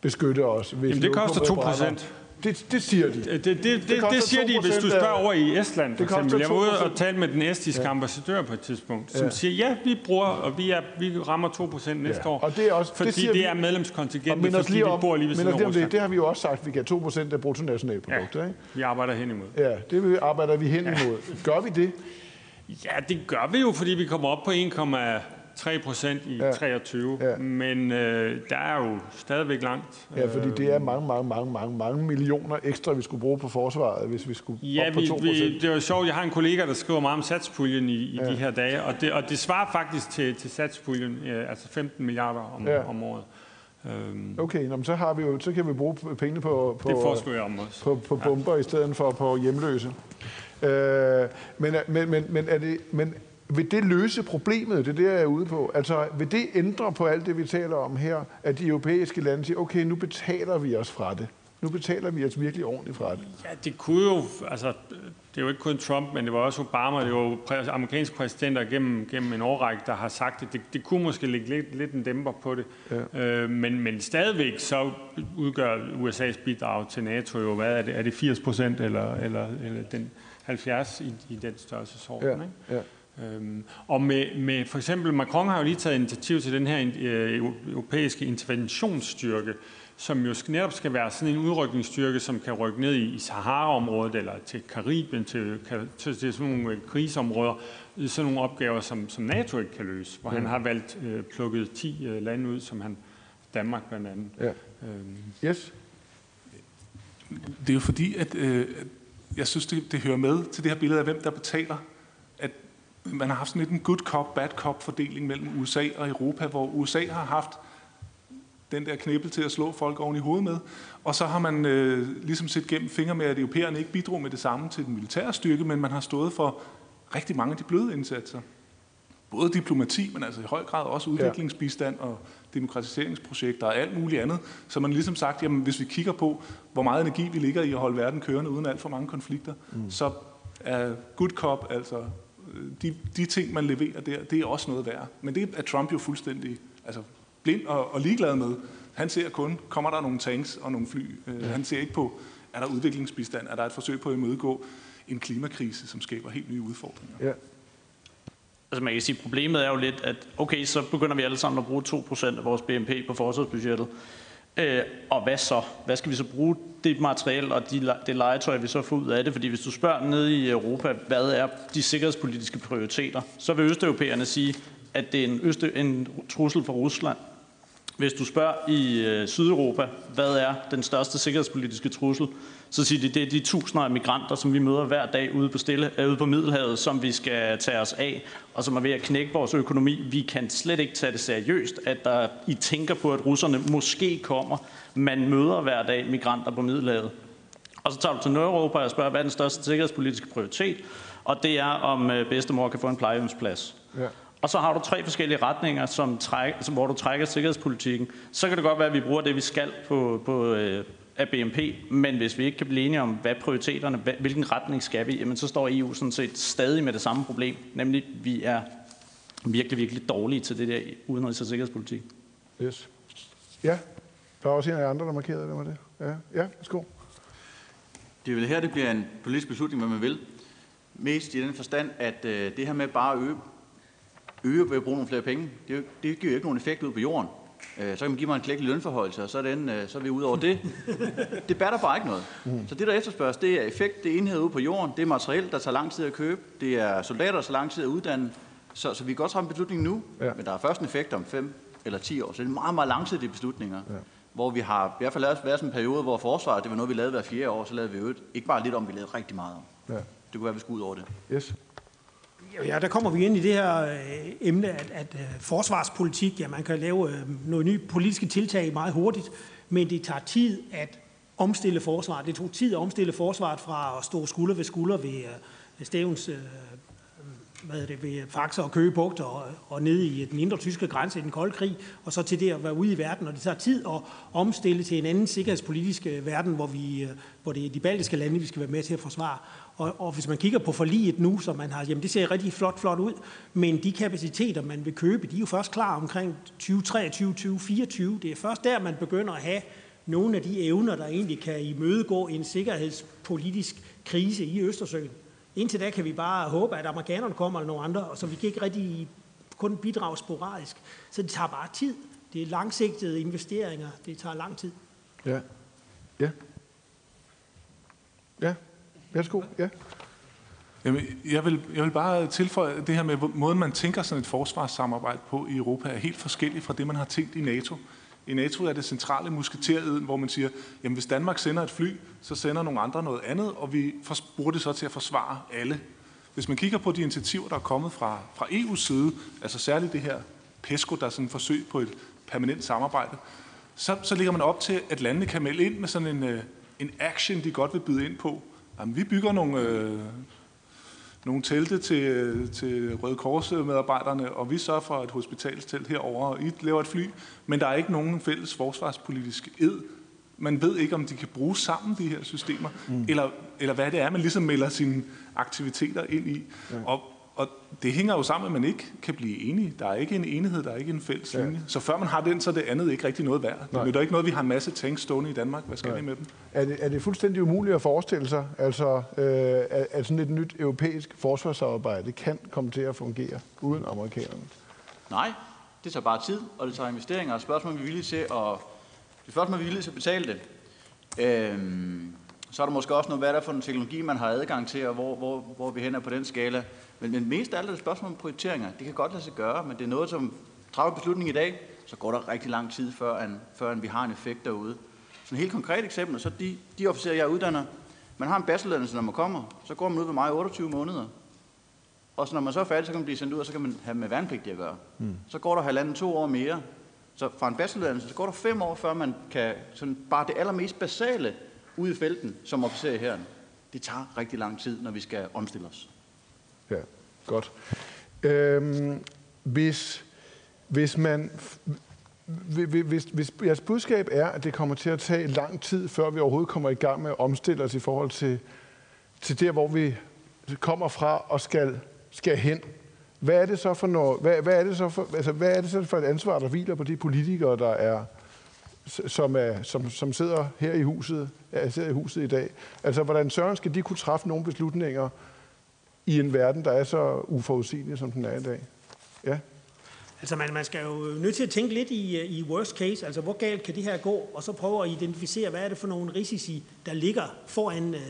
beskytte os? Hvis Jamen, det koster 2 procent. Det, det siger de. Det, det, det, det, det siger de, hvis du spørger over i Estland, for eksempel. Jeg var ude og tale med den estiske ja. ambassadør på et tidspunkt, som ja. siger, ja, vi bruger, og vi, er, vi rammer 2% næste ja. år, og det er også, fordi det, siger det er medlemskontingentet, fordi lige om, vi bor lige ved siden af det, det har vi jo også sagt, vi kan 2% af bruttonationalproduktet. Ja, ikke? vi arbejder hen imod. Ja, det arbejder vi hen imod. Gør vi det? Ja, det gør vi jo, fordi vi kommer op på 1, 3 procent i ja. 23, ja. men øh, der er jo stadigvæk langt. Ja, fordi det er mange, mange, mange, mange, mange millioner ekstra, vi skulle bruge på forsvaret, hvis vi skulle ja, op på 2 vi, det var sjovt. Jeg har en kollega, der skriver meget om satspuljen i, i ja. de her dage, og det, og det svarer faktisk til, til satspuljen, øh, altså 15 milliarder om, ja. om året. Øhm. Okay, nå, så, har vi jo, så kan vi bruge pengene på, på, det om også. på, på bomber ja. i stedet for på hjemløse. Øh, men, men, men, men, er det, men vil det løse problemet? Det er det, jeg er ude på. Altså, vil det ændre på alt det, vi taler om her, at de europæiske lande siger, okay, nu betaler vi os fra det. Nu betaler vi os virkelig ordentligt fra det. Ja, det kunne jo, altså, det er jo ikke kun Trump, men det var også Obama, det var jo amerikanske præsidenter gennem, gennem en årrække, der har sagt det. Det, det kunne måske ligge lidt, lidt en dæmper på det. Ja. Øh, men, men stadigvæk så udgør USA's bidrag til NATO jo, hvad er det, er det 80 procent eller, eller, eller den 70 i, i den størrelsesorden, ja. ikke? Ja. Øhm, og med, med for eksempel, Macron har jo lige taget initiativ til den her øh, europæiske interventionsstyrke, som jo netop skal være sådan en udrykningsstyrke, som kan rykke ned i, Sahara-området eller til Karibien, til, til, til sådan nogle krigsområder, sådan nogle opgaver, som, som NATO ikke kan løse, hvor ja. han har valgt øh, plukket 10 øh, lande ud, som han Danmark blandt andet. Ja. Øhm. Yes. Det er jo fordi, at øh, jeg synes, det, det hører med til det her billede af, hvem der betaler man har haft sådan lidt en good cop, bad cop fordeling mellem USA og Europa, hvor USA har haft den der knibbel til at slå folk oven i hovedet med. Og så har man øh, ligesom set gennem fingre med, at europæerne ikke bidrog med det samme til den militære styrke, men man har stået for rigtig mange af de bløde indsatser. Både diplomati, men altså i høj grad også udviklingsbistand og demokratiseringsprojekter og alt muligt andet. Så man ligesom sagt, jamen hvis vi kigger på, hvor meget energi vi ligger i at holde verden kørende uden alt for mange konflikter, mm. så er good cop, altså de, de ting, man leverer der, det er også noget værd. Men det er Trump jo fuldstændig altså, blind og, og ligeglad med. Han ser kun, kommer der nogle tanks og nogle fly. Øh. Han ser ikke på, er der udviklingsbistand, er der et forsøg på at imødegå en klimakrise, som skaber helt nye udfordringer. Ja. Altså man kan sige, problemet er jo lidt, at okay, så begynder vi alle sammen at bruge 2% af vores BNP på forsvarsbudgettet. Øh, og hvad så? Hvad skal vi så bruge det materiel og de, det legetøj, vi så får ud af det? Fordi hvis du spørger nede i Europa, hvad er de sikkerhedspolitiske prioriteter, så vil østeuropæerne sige, at det er en, øste, en trussel for Rusland. Hvis du spørger i øh, Sydeuropa, hvad er den største sikkerhedspolitiske trussel, så siger de, det er de tusinder af migranter, som vi møder hver dag ude på, stille, øh, ude på Middelhavet, som vi skal tage os af, og som er ved at knække vores økonomi. Vi kan slet ikke tage det seriøst, at der, I tænker på, at russerne måske kommer. Man møder hver dag migranter på Middelhavet. Og så tager du til Nordeuropa og spørger, hvad er den største sikkerhedspolitiske prioritet? Og det er, om øh, bedstemor kan få en plejehjemsplads. Ja. Og så har du tre forskellige retninger, som træk, hvor du trækker sikkerhedspolitikken. Så kan det godt være, at vi bruger det, vi skal på, på øh, af BNP, men hvis vi ikke kan blive enige om, hvad prioriteterne, hvad, hvilken retning skal vi, jamen så står EU sådan set stadig med det samme problem, nemlig vi er virkelig, virkelig dårlige til det der udenrigs- og sikkerhedspolitik. Yes. Ja, der er også en af andre, der markerede det med det. Ja, ja værsgo. Det er vel her, det bliver en politisk beslutning, hvad man vil. Mest i den forstand, at øh, det her med bare at øge, øge ved at bruge nogle flere penge, det, det giver jo ikke nogen effekt ud på jorden. Øh, så kan man give mig en klækkelig lønforhøjelse, og så er, den, øh, så er vi ude over det. Det batter bare ikke noget. Mm. Så det, der efterspørges, det er effekt, det er enhed ude på jorden, det er materiel, der tager lang tid at købe, det er soldater, der tager lang tid at uddanne. Så, så vi kan godt træffe en beslutning nu, ja. men der er først en effekt om 5 eller 10 år. Så det er meget, meget langsigtede beslutninger. Ja. Hvor vi har i hvert fald lavet, været sådan en periode, hvor forsvaret, det var noget, vi lavede hver fjerde år, så lavede vi øvrigt ikke bare lidt om, vi lavede rigtig meget om. Ja. Det kunne være, at vi skulle ud over det. Yes. Ja, der kommer vi ind i det her øh, emne, at, at øh, forsvarspolitik, ja, man kan lave øh, nogle nye politiske tiltag meget hurtigt, men det tager tid at omstille forsvaret. Det tog tid at omstille forsvaret fra at stå skulder ved skulder ved, øh, ved Stævns øh, øh, hvad er det, ved Faxe og Køge Bugt og, og ned i den indre tyske grænse i den kolde krig, og så til det at være ude i verden. Og det tager tid at omstille til en anden sikkerhedspolitisk verden, hvor, vi, hvor det er de baltiske lande, vi skal være med til at forsvare. Og, og hvis man kigger på forliget nu, som man har, jamen det ser rigtig flot, flot ud, men de kapaciteter, man vil købe, de er jo først klar omkring 2023, 2024. Det er først der, man begynder at have nogle af de evner, der egentlig kan imødegå en sikkerhedspolitisk krise i Østersøen. Indtil da kan vi bare håbe, at amerikanerne kommer eller nogle andre, og så vi kan ikke rigtig kun bidrage sporadisk. Så det tager bare tid. Det er langsigtede investeringer. Det tager lang tid. Ja. Ja. Ja. Værsgo. Ja. Jamen, jeg, vil, jeg vil bare tilføje det her med, måden man tænker sådan et forsvarssamarbejde på i Europa, er helt forskellig fra det, man har tænkt i NATO. I NATO er det centrale musketereden, hvor man siger, jamen hvis Danmark sender et fly, så sender nogle andre noget andet, og vi bruger det så til at forsvare alle. Hvis man kigger på de initiativer, der er kommet fra, fra EU's side, altså særligt det her PESCO, der er sådan et forsøg på et permanent samarbejde, så, så ligger man op til, at landene kan melde ind med sådan en, øh, en action, de godt vil byde ind på. Jamen, vi bygger nogle, øh, nogle telte til, til Røde Kors-medarbejderne, og vi sørger for et hospitalstelt herover og I laver et fly, men der er ikke nogen fælles forsvarspolitisk ed. Man ved ikke, om de kan bruge sammen, de her systemer, mm. eller, eller hvad det er, man ligesom melder sine aktiviteter ind i. Ja. Og og det hænger jo sammen, at man ikke kan blive enige. Der er ikke en enighed, der er ikke en fælles ja. linje. Så før man har den, så er det andet ikke rigtig noget værd. Det er ikke noget, vi har en masse tanks stående i Danmark. Hvad skal Nej. vi med dem? Er det, er det fuldstændig umuligt at forestille sig, altså, øh, at, sådan et nyt europæisk forsvarssamarbejde kan komme til at fungere uden amerikanerne? Nej, det tager bare tid, og det tager investeringer, og spørgsmålet er vi villige til at, det spørgsmål, vi er villige til at betale det. Øhm, så er der måske også noget, hvad er der for en teknologi, man har adgang til, og hvor, hvor, hvor vi hen er på den skala. Men, men mest af alt er det et spørgsmål om prioriteringer. Det kan godt lade sig gøre, men det er noget, som træffer beslutning i dag, så går der rigtig lang tid, før, en, før en vi har en effekt derude. Så et helt konkret eksempel, så de, de officerer, jeg uddanner, man har en bacheloruddannelse, når man kommer, så går man ud ved mig i 28 måneder. Og så når man så er færdig, så kan man blive sendt ud, og så kan man have med værnepligt at gøre. Mm. Så går der halvanden to år mere. Så fra en bacheloruddannelse, så går der fem år, før man kan sådan bare det allermest basale ud i felten som officer i herren. Det tager rigtig lang tid, når vi skal omstille os. Ja, godt. Øhm, hvis, hvis man hvis, hvis jeres budskab er, at det kommer til at tage lang tid, før vi overhovedet kommer i gang med at omstille os i forhold til, til der, hvor vi kommer fra og skal, skal hen, hvad er det så for noget, hvad, hvad er det så for, altså, hvad er det så for et ansvar, der hviler på de politikere, der er, som, er, som, som sidder her i huset, er, sidder i huset i dag? Altså, hvordan søren skal de kunne træffe nogle beslutninger i en verden, der er så uforudsigelig, som den er i dag? Ja. Altså man, man skal jo nødt til at tænke lidt i, øh, i worst case, altså hvor galt kan det her gå, og så prøve at identificere, hvad er det for nogle risici, der ligger foran øh,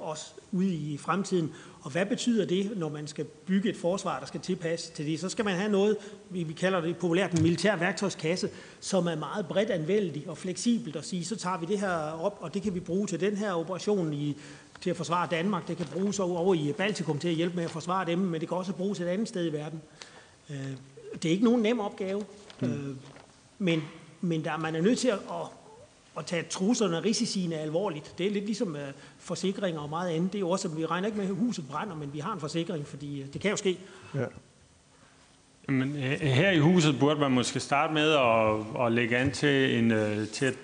os ude i fremtiden, og hvad betyder det, når man skal bygge et forsvar, der skal tilpasse til det? Så skal man have noget, vi, kalder det populært en militær værktøjskasse, som er meget bredt anvendelig og fleksibelt at sige, så tager vi det her op, og det kan vi bruge til den her operation i, til at forsvare Danmark. Det kan bruges over i Baltikum til at hjælpe med at forsvare dem, men det kan også bruges et andet sted i verden. Øh, det er ikke nogen nem opgave, mm. øh, men, men der, man er nødt til at, at, at tage truslerne og risiciene alvorligt. Det er lidt ligesom uh, forsikringer og meget andet. Det er jo også, at vi regner ikke med, at huset brænder, men vi har en forsikring, fordi det kan jo ske. Ja. Men her i huset burde man måske starte med at, at lægge an til, en, til at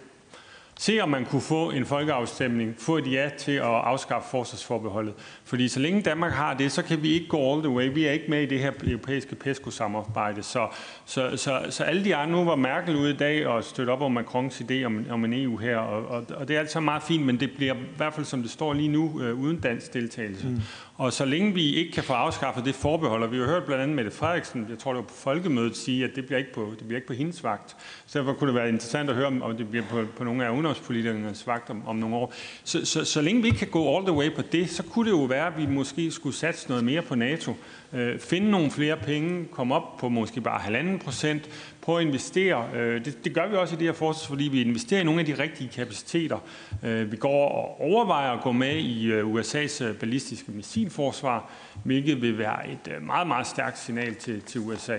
se om man kunne få en folkeafstemning, få et ja til at afskaffe forsvarsforbeholdet. Fordi så længe Danmark har det, så kan vi ikke gå all the way. Vi er ikke med i det her europæiske PESCO-samarbejde. Så, så, så, så alle de andre, nu var Merkel ude i dag og støtte op om Macrons idé om, om en EU her, og, og, og det er altså meget fint, men det bliver i hvert fald, som det står lige nu, øh, uden dansk deltagelse. Mm. Og så længe vi ikke kan få afskaffet det forbehold, og vi har hørt blandt andet Mette Frederiksen, jeg tror det var på folkemødet, sige, at det bliver ikke på, det bliver ikke på hendes vagt. Så derfor kunne det være interessant at høre, om det bliver på, på nogle af ungdomspolitikernes vagt om, om nogle år. Så, så, så længe vi ikke kan gå all the way på det, så kunne det jo være, at vi måske skulle satse noget mere på NATO. Øh, finde nogle flere penge, komme op på måske bare halvanden procent, prøve at investere. Øh, det, det gør vi også i det her forsvar, fordi vi investerer i nogle af de rigtige kapaciteter. Øh, vi går og overvejer at gå med i øh, USA's ballistiske missilforsvar, hvilket vil være et meget, meget stærkt signal til, til USA.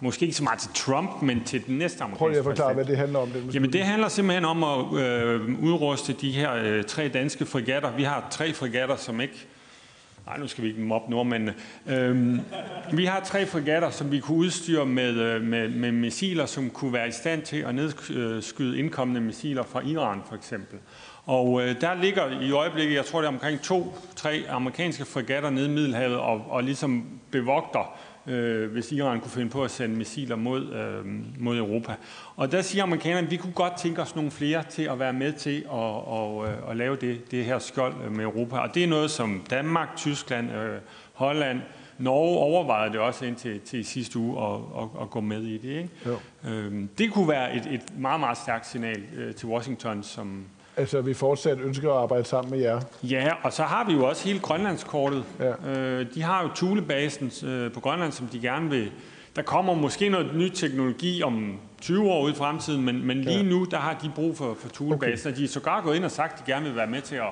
Måske ikke så meget til Trump, men til den næste amerikanske Prøv lige at forklare, hvad det handler om. Det Jamen, det handler simpelthen om at øh, udruste de her øh, tre danske frigatter. Vi har tre frigatter, som ikke Nej, nu skal vi ikke mobbe nordmændene. Øhm, vi har tre fregatter, som vi kunne udstyre med, øh, med, med missiler, som kunne være i stand til at nedskyde øh, indkommende missiler fra Iran, for eksempel. Og øh, der ligger i øjeblikket, jeg tror det er omkring to-tre amerikanske fregatter nede i Middelhavet og, og ligesom bevogter øh, hvis Iran kunne finde på at sende missiler mod, øh, mod Europa. Og der siger amerikanerne, at vi kunne godt tænke os nogle flere til at være med til at, og, øh, at lave det, det her skjold med Europa. Og det er noget, som Danmark, Tyskland, øh, Holland, Norge overvejede det også indtil til sidste uge at, at, at gå med i det. Ikke? Jo. Øhm, det kunne være et, et meget, meget stærkt signal øh, til Washington, som, Altså, vi fortsat ønsker at arbejde sammen med jer. Ja, og så har vi jo også hele Grønlandskortet. Ja. Øh, de har jo Thulebasen øh, på Grønland, som de gerne vil... Der kommer måske noget ny teknologi om 20 år ud i fremtiden, men, men lige ja. nu, der har de brug for, for Thulebasen, okay. og de er sågar gået ind og sagt, at de gerne vil være med til at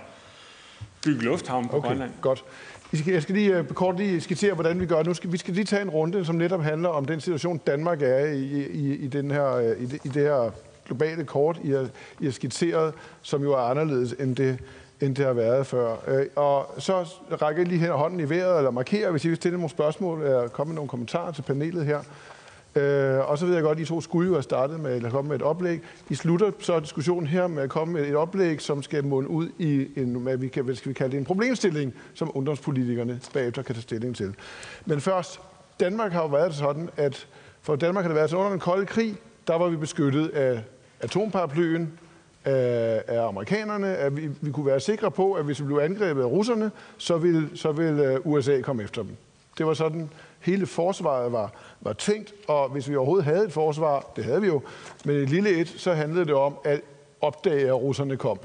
bygge lufthavn på okay, Grønland. godt. Jeg skal lige uh, kort lige skitsere, hvordan vi gør nu. Skal, vi skal lige tage en runde, som netop handler om den situation, Danmark er i, i, i, den her, i, det, i det her globale kort, I har, I har skitseret, som jo er anderledes end det, end det har været før. Øh, og så rækker jeg lige her hånden i vejret, eller markerer, hvis I vil stille nogle spørgsmål, eller komme med nogle kommentarer til panelet her. Øh, og så ved jeg godt, at I to skulle jo have startet med, eller komme med et oplæg. I slutter så diskussionen her med at komme med et oplæg, som skal munde ud i en, hvad vi kan, hvad skal vi kalde det, en problemstilling, som ungdomspolitikerne bagefter kan tage stilling til. Men først, Danmark har jo været sådan, at for Danmark har det været sådan, under den kolde krig, der var vi beskyttet af atomparaplyen af, af amerikanerne, at vi, vi kunne være sikre på, at hvis vi blev angrebet af russerne, så ville, så ville øh, USA komme efter dem. Det var sådan, hele forsvaret var, var tænkt, og hvis vi overhovedet havde et forsvar, det havde vi jo, men et lille et, så handlede det om at opdage, at russerne kom,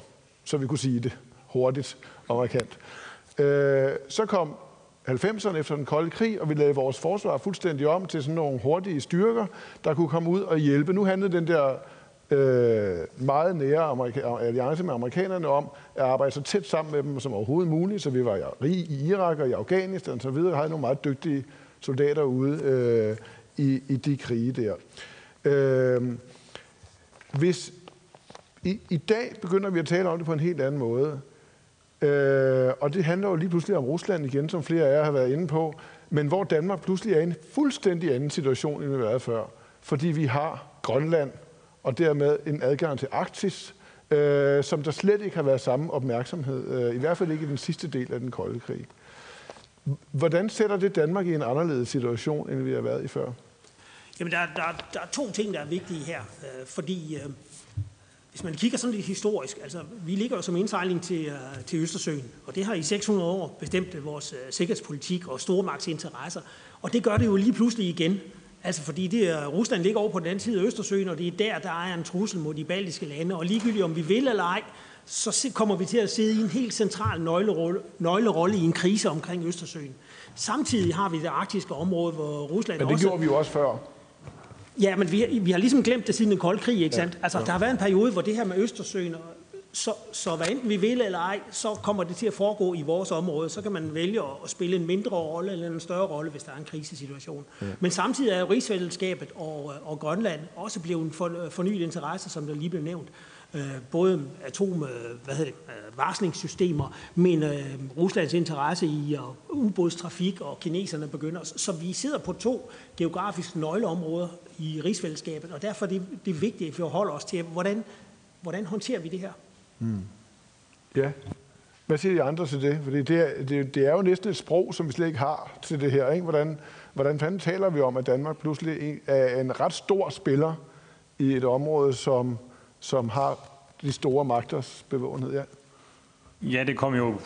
så vi kunne sige det hurtigt og markant. Øh, så kom 90'erne efter den kolde krig, og vi lavede vores forsvar fuldstændig om til sådan nogle hurtige styrker, der kunne komme ud og hjælpe. Nu handlede den der øh, meget nære amerika- alliance med amerikanerne om at arbejde så tæt sammen med dem som overhovedet muligt, så vi var i Irak og i Afghanistan og så videre, havde nogle meget dygtige soldater ude øh, i, i de krige der. Øh, hvis i, i dag begynder vi at tale om det på en helt anden måde, øh, og det handler jo lige pludselig om Rusland igen, som flere af jer har været inde på, men hvor Danmark pludselig er i en fuldstændig anden situation, end vi har været før, fordi vi har Grønland, og dermed en adgang til Arktis, øh, som der slet ikke har været samme opmærksomhed, øh, i hvert fald ikke i den sidste del af den kolde krig. Hvordan sætter det Danmark i en anderledes situation, end vi har været i før? Jamen, der, der, der er to ting, der er vigtige her. Øh, fordi øh, hvis man kigger sådan lidt historisk, altså vi ligger jo som indsejling til, øh, til Østersøen, og det har i 600 år bestemt vores øh, sikkerhedspolitik og stormagtsinteresser, og det gør det jo lige pludselig igen. Altså fordi det er, Rusland ligger over på den anden side af Østersøen, og det er der, der er en trussel mod de baltiske lande. Og ligegyldigt om vi vil eller ej, så kommer vi til at sidde i en helt central nøglerolle, nøglerolle i en krise omkring Østersøen. Samtidig har vi det arktiske område, hvor Rusland Men det også... gjorde vi jo også før. Ja, men vi, vi har ligesom glemt det siden den kolde krig, ikke sandt? Altså, der har været en periode, hvor det her med Østersøen, så, så hvad enten vi vil eller ej, så kommer det til at foregå i vores område. Så kan man vælge at spille en mindre rolle eller en større rolle, hvis der er en krisesituation. Ja. Men samtidig er rigsfællesskabet og, og Grønland også blevet en for, fornyet interesse, som der lige blev nævnt. Øh, både atom, hvad hedder det, varslingssystemer, men øh, Ruslands interesse i ubådstrafik og kineserne begynder. Så vi sidder på to geografiske nøgleområder i rigsfællesskabet, og derfor er det, det er vigtigt, at vi holder os til, hvordan, hvordan håndterer vi det her? Mm. Ja. Hvad siger de andre til det? Fordi det er, det, det er jo næsten et sprog, som vi slet ikke har til det her. Ikke? Hvordan, hvordan fanden taler vi om, at Danmark pludselig er en ret stor spiller i et område, som, som har de store magters bevågenhed? Ja. Ja, det kom jo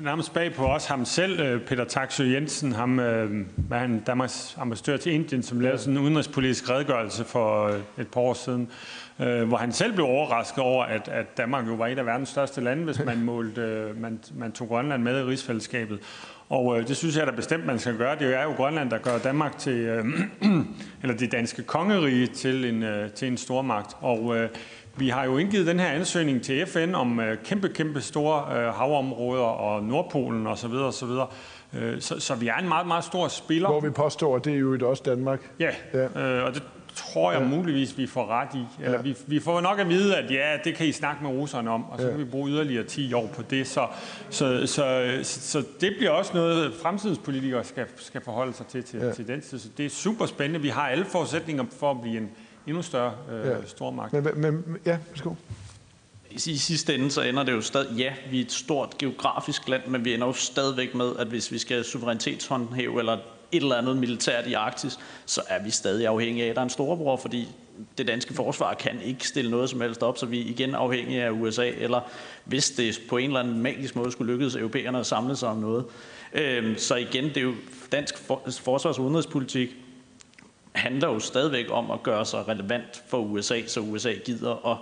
nærmest bag på os ham selv, øh, Peter Taksø Jensen, ham øh, var han Danmarks ambassadør til Indien, som lavede sådan en udenrigspolitisk redegørelse for øh, et par år siden, hvor han selv blev overrasket over, at, at Danmark jo var et af verdens største lande, hvis man, målte, man, man tog Grønland med i rigsfællesskabet. Og øh, det synes jeg da bestemt, man skal gøre. Det er jo Grønland, der gør Danmark til, øh, eller det danske kongerige til en, øh, til en stormagt. Og øh, vi har jo indgivet den her ansøgning til FN om øh, kæmpe, kæmpe store øh, havområder og Nordpolen osv. Så, så, videre. Øh, så, så vi er en meget, meget stor spiller. Hvor vi påstår, at det er jo også Danmark. Ja, ja. Øh, og det tror jeg ja. muligvis, vi får ret i. Eller ja. vi, vi får nok at vide, at ja, det kan I snakke med russerne om, og så ja. kan vi bruge yderligere 10 år på det. Så, så, så, så det bliver også noget, fremtidens politikere skal, skal forholde sig til til, ja. til den tid. Så det er super spændende. Vi har alle forudsætninger for at blive en endnu større øh, ja. stormagt. Men, men, ja, værsgo. I sidste ende så ender det jo stadig, ja, vi er et stort geografisk land, men vi ender jo stadigvæk med, at hvis vi skal suverænitetshåndhæve eller et eller andet militært i Arktis, så er vi stadig afhængige af, at der er en storebror, fordi det danske forsvar kan ikke stille noget som helst op, så vi er igen afhængige af USA, eller hvis det på en eller anden magisk måde skulle lykkes europæerne at samle sig om noget. Øhm, så igen, det er jo dansk forsvars- og udenrigspolitik, handler jo stadigvæk om at gøre sig relevant for USA, så USA gider at,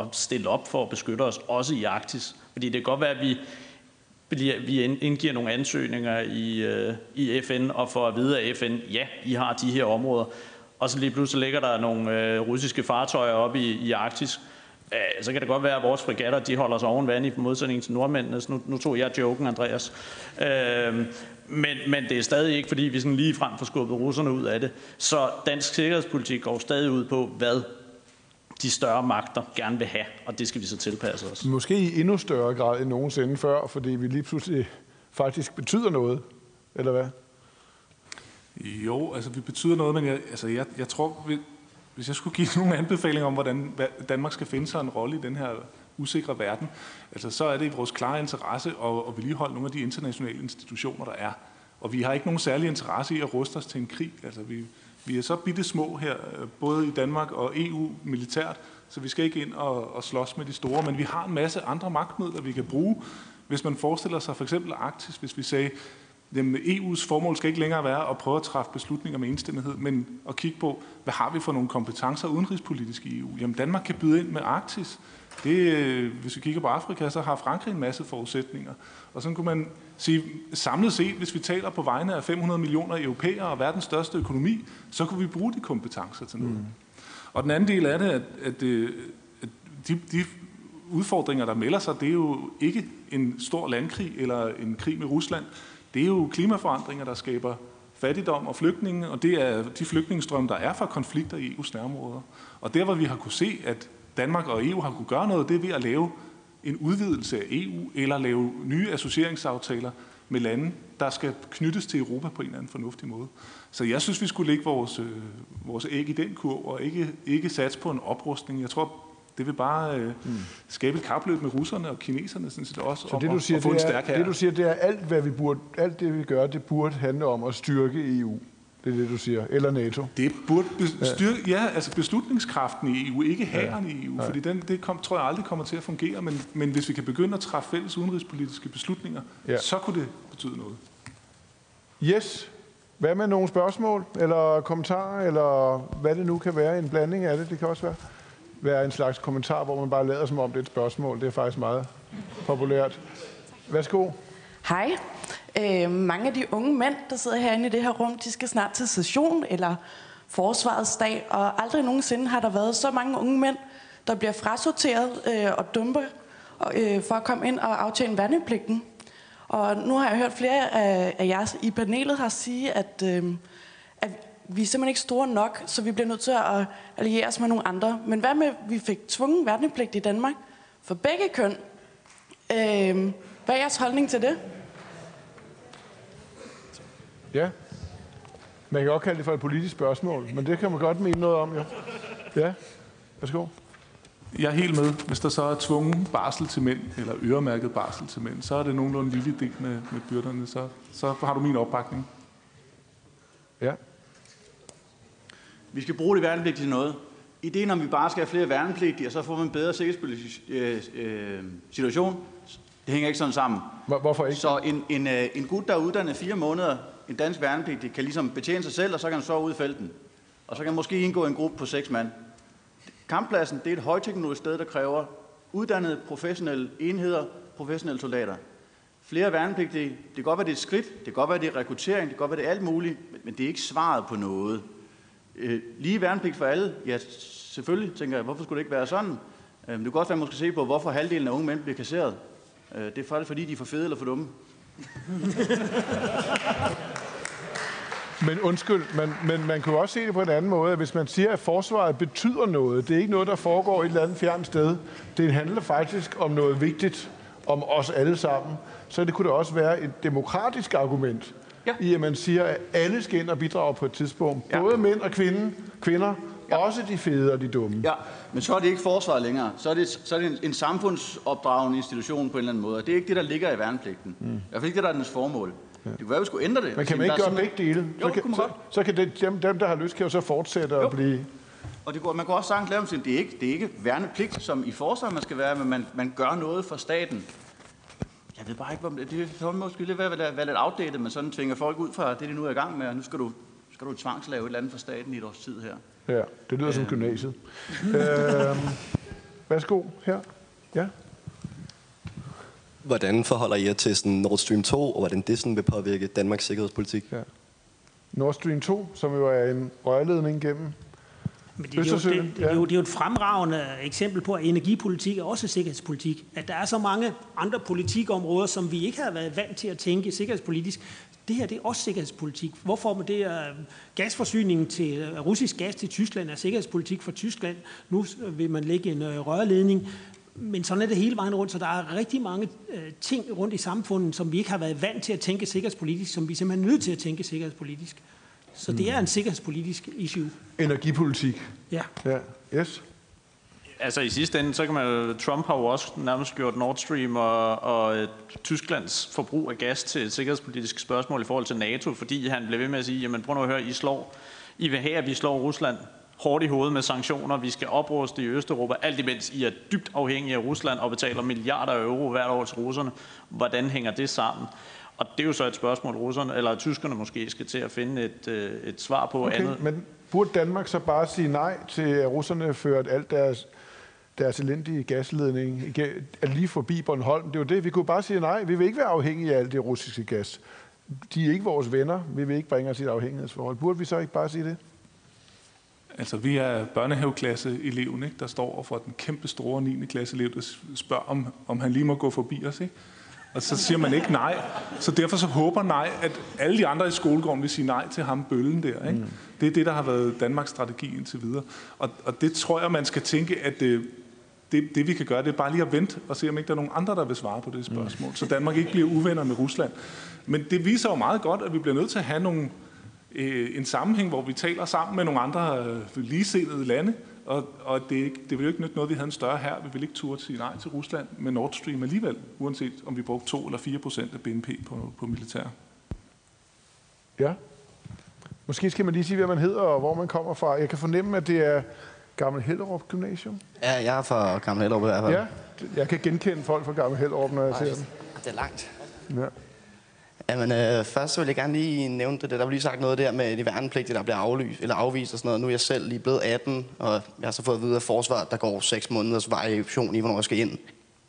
at stille op for at beskytte os, også i Arktis. Fordi det kan godt være, at vi, vi indgiver nogle ansøgninger i, øh, i FN, og får at vide af FN, ja, I har de her områder. Og så lige pludselig ligger der nogle øh, russiske fartøjer op i, i Arktis. Øh, så kan det godt være, at vores fregatter de holder sig oven vand i modsætning til nordmændene. Nu, nu tog jeg joken, Andreas. Øh, men, men det er stadig ikke, fordi vi sådan lige frem får skubbet russerne ud af det. Så dansk sikkerhedspolitik går stadig ud på, hvad de større magter gerne vil have, og det skal vi så tilpasse os. Måske i endnu større grad end nogensinde før, fordi vi lige pludselig faktisk betyder noget, eller hvad? Jo, altså vi betyder noget, men jeg, altså, jeg, jeg tror, hvis jeg skulle give nogle anbefalinger om, hvordan Danmark skal finde sig en rolle i den her usikre verden, altså så er det i vores klare interesse at, at vedligeholde nogle af de internationale institutioner, der er. Og vi har ikke nogen særlig interesse i at ruste os til en krig. Altså vi, vi er så bitte små her, øh, både i Danmark og EU militært, så vi skal ikke ind og, og slås med de store, men vi har en masse andre magtmidler, vi kan bruge. Hvis man forestiller sig for eksempel Arktis, hvis vi sagde, Jamen, EU's formål skal ikke længere være at prøve at træffe beslutninger med enstemmighed, men at kigge på, hvad har vi for nogle kompetencer udenrigspolitisk i EU? Jamen, Danmark kan byde ind med Arktis. Det, øh, hvis vi kigger på Afrika, så har Frankrig en masse forudsætninger. Og så kunne man sige, samlet set, hvis vi taler på vegne af 500 millioner europæere og verdens største økonomi, så kunne vi bruge de kompetencer til noget. Mm. Og den anden del af det, at, at, øh, at de, de udfordringer, der melder sig, det er jo ikke en stor landkrig eller en krig med Rusland. Det er jo klimaforandringer, der skaber fattigdom og flygtninge, og det er de flygtningestrømme, der er fra konflikter i EU's nærområder. Og der, hvor vi har kunne se, at Danmark og EU har kunne gøre noget, det er ved at lave en udvidelse af EU, eller lave nye associeringsaftaler med lande, der skal knyttes til Europa på en eller anden fornuftig måde. Så jeg synes, vi skulle lægge vores, øh, vores æg i den kurv, og ikke, ikke satse på en oprustning. Jeg tror, det vil bare øh, mm. skabe et kapløb med russerne og kineserne sådan set også, Så det, du siger, at få en det, stærk er, det, du siger, det er alt, hvad vi burde, alt det, vi gør, det burde handle om at styrke EU. Det er det, du siger. Eller NATO. Det burde styrke, ja. ja, altså beslutningskraften i EU, ikke hæren ja. i EU, ja. fordi den, det kom, tror jeg aldrig kommer til at fungere, men, men hvis vi kan begynde at træffe fælles udenrigspolitiske beslutninger, ja. så kunne det betyde noget. Yes. Hvad med nogle spørgsmål, eller kommentarer, eller hvad det nu kan være, en blanding af det, det kan også være være en slags kommentar, hvor man bare lader som om det er et spørgsmål. Det er faktisk meget populært. Værsgo. Hej. Øh, mange af de unge mænd, der sidder herinde i det her rum, de skal snart til session eller forsvarets dag, og aldrig nogensinde har der været så mange unge mænd, der bliver frasorteret øh, og dumper øh, for at komme ind og aftjene værnepligten. Og nu har jeg hørt flere af, af jer i panelet har sige, at, øh, at vi er simpelthen ikke store nok, så vi bliver nødt til at alliere os med nogle andre. Men hvad med, at vi fik tvungen værnepligt i Danmark for begge køn? Øh, hvad er jeres holdning til det? Ja. Man kan godt kalde det for et politisk spørgsmål, men det kan man godt mene noget om, ja. Ja, værsgo. Jeg er helt med. Hvis der så er tvungen barsel til mænd, eller øremærket barsel til mænd, så er det nogenlunde lille del med, med byrderne. Så, så har du min opbakning. Ja. Vi skal bruge det værnepligtige til noget. Ideen om, vi bare skal have flere værnepligtige, og så får man en bedre sikkerhedspolitisk øh, øh, situation, det hænger ikke sådan sammen. Hvorfor ikke? Så en, en, øh, en gut, der er uddannet fire måneder, en dansk værnepligtig, kan ligesom betjene sig selv, og så kan han så ud i felten. Og så kan han måske indgå en gruppe på seks mand. Kamppladsen, det er et højteknologisk sted, der kræver uddannede professionelle enheder, professionelle soldater. Flere værnepligtige, det kan godt være, det er et skridt, det kan godt være, det er rekruttering, det kan godt være, det er alt muligt, men det er ikke svaret på noget. Øh, lige værnepligt for alle? Ja, selvfølgelig, tænker jeg. Hvorfor skulle det ikke være sådan? Øh, det kan også være, at man skal se på, hvorfor halvdelen af unge mænd bliver kasseret. Øh, det er faktisk, fordi de er for fede eller for dumme. Men undskyld, men, men man kan jo også se det på en anden måde. Hvis man siger, at forsvaret betyder noget, det er ikke noget, der foregår et eller andet fjernt sted. Det handler faktisk om noget vigtigt, om os alle sammen. Så det kunne da også være et demokratisk argument ja. i at man siger, at alle skal ind og bidrage på et tidspunkt. Ja. Både mænd og kvinde, kvinder, ja. også de fede og de dumme. Ja, men så er det ikke forsvaret længere. Så er det, så er det en, en samfundsopdragende institution på en eller anden måde. Og det er ikke det, der ligger i værnepligten. Mm. I hvert fald ikke det, der er dens formål. Ja. Det kunne være, vi skulle ændre det. Men kan man ikke gøre begge dele? Jo, så kan, så, så kan det, dem, dem, der har lyst, kan jo så fortsætte jo. at blive... Og det går, man kan også sagtens lave det er ikke, det er ikke værnepligt, som i forsvaret man skal være, men man, man gør noget for staten. Jeg ved bare ikke, det, det er måske lidt være, være lidt outdated, men sådan tvinger folk ud fra det, de nu er i gang med, og nu skal du, skal du tvangslave et eller andet for staten i et års tid her. Ja, det lyder øh. som gymnasiet. øh, værsgo, her. Ja. Hvordan forholder I jer til sådan Nord Stream 2, og hvordan det sådan vil påvirke Danmarks sikkerhedspolitik? Ja. Nord Stream 2, som jo er en rørledning gennem men det, er jo, det, det, er jo, det er jo et fremragende eksempel på, at energipolitik er også sikkerhedspolitik. At der er så mange andre politikområder, som vi ikke har været vant til at tænke sikkerhedspolitisk. Det her det er også sikkerhedspolitik. Hvorfor med det er gasforsyningen til øh, russisk gas til Tyskland er sikkerhedspolitik for Tyskland. Nu vil man lægge en øh, rørledning. Men sådan er det hele vejen rundt, så der er rigtig mange øh, ting rundt i samfundet, som vi ikke har været vant til at tænke sikkerhedspolitisk, som vi simpelthen er nødt til at tænke sikkerhedspolitisk. Så det er en sikkerhedspolitisk issue. Energipolitik. Ja. ja. Yes. Altså i sidste ende, så kan man Trump har jo også nærmest gjort Nord Stream og, og uh, Tysklands forbrug af gas til et sikkerhedspolitisk spørgsmål i forhold til NATO, fordi han blev ved med at sige, jamen prøv nu at høre, I slår, I vil have, at vi slår Rusland hårdt i hovedet med sanktioner, vi skal opruste i Østeuropa, alt imens I er dybt afhængige af Rusland og betaler milliarder af euro hvert år til russerne. Hvordan hænger det sammen? Og det er jo så et spørgsmål, russerne, eller tyskerne måske skal til at finde et, øh, et svar på okay, andet. Men burde Danmark så bare sige nej til, at russerne ført alt deres, deres elendige gasledning at lige forbi Bornholm? Det er jo det. Vi kunne bare sige nej. Vi vil ikke være afhængige af alt det russiske gas. De er ikke vores venner. Vi vil ikke bringe os i et afhængighedsforhold. Burde vi så ikke bare sige det? Altså, vi er børnehaveklasse-eleven, ikke, der står over for den kæmpe store 9. klasse elev, der spørger, om, om han lige må gå forbi os. Ikke? Og så siger man ikke nej. Så derfor så håber nej, at alle de andre i skolegården vil sige nej til ham, bøllen der. Ikke? Mm. Det er det, der har været Danmarks strategi indtil videre. Og, og det tror jeg, man skal tænke, at det, det, det vi kan gøre, det er bare lige at vente og se, om ikke der er nogen andre, der vil svare på det spørgsmål. Mm. Så Danmark ikke bliver uvenner med Rusland. Men det viser jo meget godt, at vi bliver nødt til at have nogle, øh, en sammenhæng, hvor vi taler sammen med nogle andre øh, ligesindede lande, og, og det, det vil jo ikke nytte noget, vi havde en større her. Vi vil ikke turde sige nej til Rusland med Nord Stream alligevel, uanset om vi brugte 2 eller 4 procent af BNP på, på militær. Ja. Måske skal man lige sige, hvad man hedder og hvor man kommer fra. Jeg kan fornemme, at det er Gammel Hellerup Gymnasium. Ja, jeg er fra Gammel Hellerup i hvert fald. Ja, jeg kan genkende folk fra Gammel Hellerup, når jeg ser dem. Det er langt. Ja. Jamen, øh, først så vil jeg gerne lige nævne det. Der blev lige sagt noget der med de værnepligtige, der bliver aflyst, eller afvist og sådan noget. Nu er jeg selv lige blevet 18, og jeg har så fået at vide af forsvaret, der går 6 måneders variation i, hvornår jeg skal ind.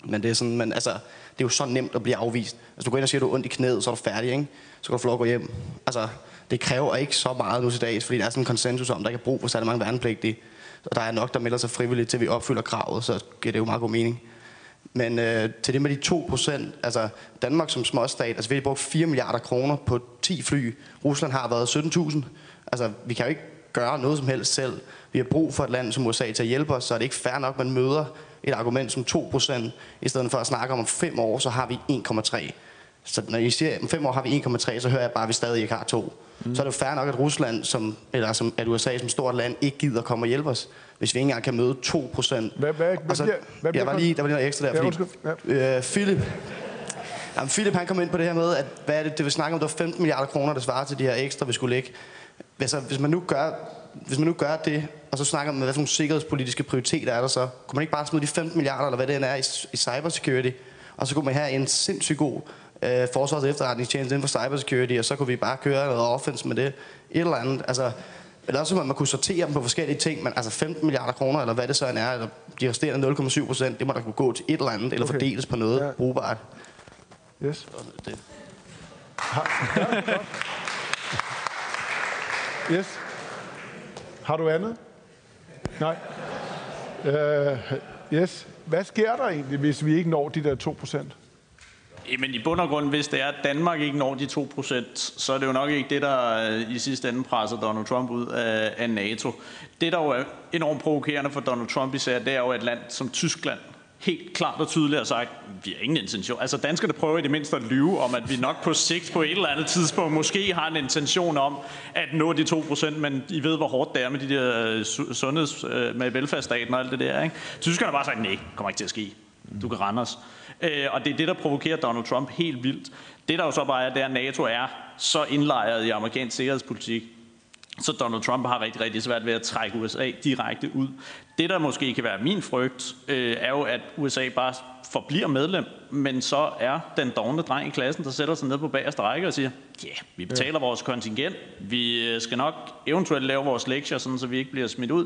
Men det er sådan, men altså, det er jo så nemt at blive afvist. Altså, du går ind og siger, at du er ondt i knæet, så er du færdig, ikke? Så kan du få lov at gå hjem. Altså, det kræver ikke så meget nu til dags, fordi der er sådan en konsensus om, der ikke er brug for særlig mange værnepligtige. Og der er nok, der melder sig frivilligt til, vi opfylder kravet, så giver det jo meget god mening. Men øh, til det med de 2 procent, altså Danmark som småstat, altså vi har brugt 4 milliarder kroner på 10 fly. Rusland har været 17.000. Altså vi kan jo ikke gøre noget som helst selv. Vi har brug for et land som USA til at hjælpe os, så er det ikke fair nok, at man møder et argument som 2 procent, i stedet for at snakke om, om 5 år, så har vi 1,3. Så når I siger, at om 5 år har vi 1,3, så hører jeg bare, at vi stadig ikke har 2. Mm. Så er det jo fair nok, at Rusland, som, eller som, at USA som stort land, ikke gider komme og hjælpe os hvis vi ikke engang kan møde 2 procent. Hvad, hvad, hvad, så, bliver, hvad bliver jeg var lige, der var lige noget ekstra der, ja, fordi, ja. øh, Philip, jamen, Philip han kom ind på det her med, at hvad er det, det vil snakke om, det var 15 milliarder kroner, der svarer til de her ekstra, vi skulle lægge. Altså, hvis man nu gør, hvis man nu gør det, og så snakker man, hvad for nogle sikkerhedspolitiske prioriteter er der så, kunne man ikke bare smide de 15 milliarder, eller hvad det er, i, i cybersecurity, og så kunne man have en sindssygt god øh, forsvars- efterretningstjeneste inden for cybersecurity, og så kunne vi bare køre noget offense med det. Et eller andet. Altså, eller også, at man kunne sortere dem på forskellige ting, men altså 15 milliarder kroner, eller hvad det så end er, eller de resterende 0,7 procent, det må der kunne gå til et eller andet, eller okay. fordeles på noget ja. brugbart. Yes. Det. Ja, yes. Har du andet? Nej. Uh, yes. Hvad sker der egentlig, hvis vi ikke når de der 2 procent? Jamen i bund og grund, hvis det er, at Danmark ikke når de 2%, så er det jo nok ikke det, der øh, i sidste ende presser Donald Trump ud af, af NATO. Det, der jo er enormt provokerende for Donald Trump især, det er jo et land som Tyskland, helt klart og tydeligt har sagt, vi har ingen intention. Altså danskerne prøver i det mindste at lyve om, at vi nok på sigt på et eller andet tidspunkt måske har en intention om at nå de 2%, men I ved, hvor hårdt det er med de der øh, sundheds, øh, med velfærdsstaten og alt det der. Ikke? Tyskerne har bare sagt, nej, kommer ikke til at ske. Du kan rende os. Øh, og det er det, der provokerer Donald Trump helt vildt. Det, der jo så bare er, det er, at NATO er så indlejret i amerikansk sikkerhedspolitik, så Donald Trump har rigtig, rigtig svært ved at trække USA direkte ud. Det, der måske kan være min frygt, øh, er jo, at USA bare forbliver medlem, men så er den dogne dreng i klassen, der sætter sig ned på bagerste række og siger, ja, yeah, vi betaler ja. vores kontingent, vi øh, skal nok eventuelt lave vores lektier, sådan, så vi ikke bliver smidt ud,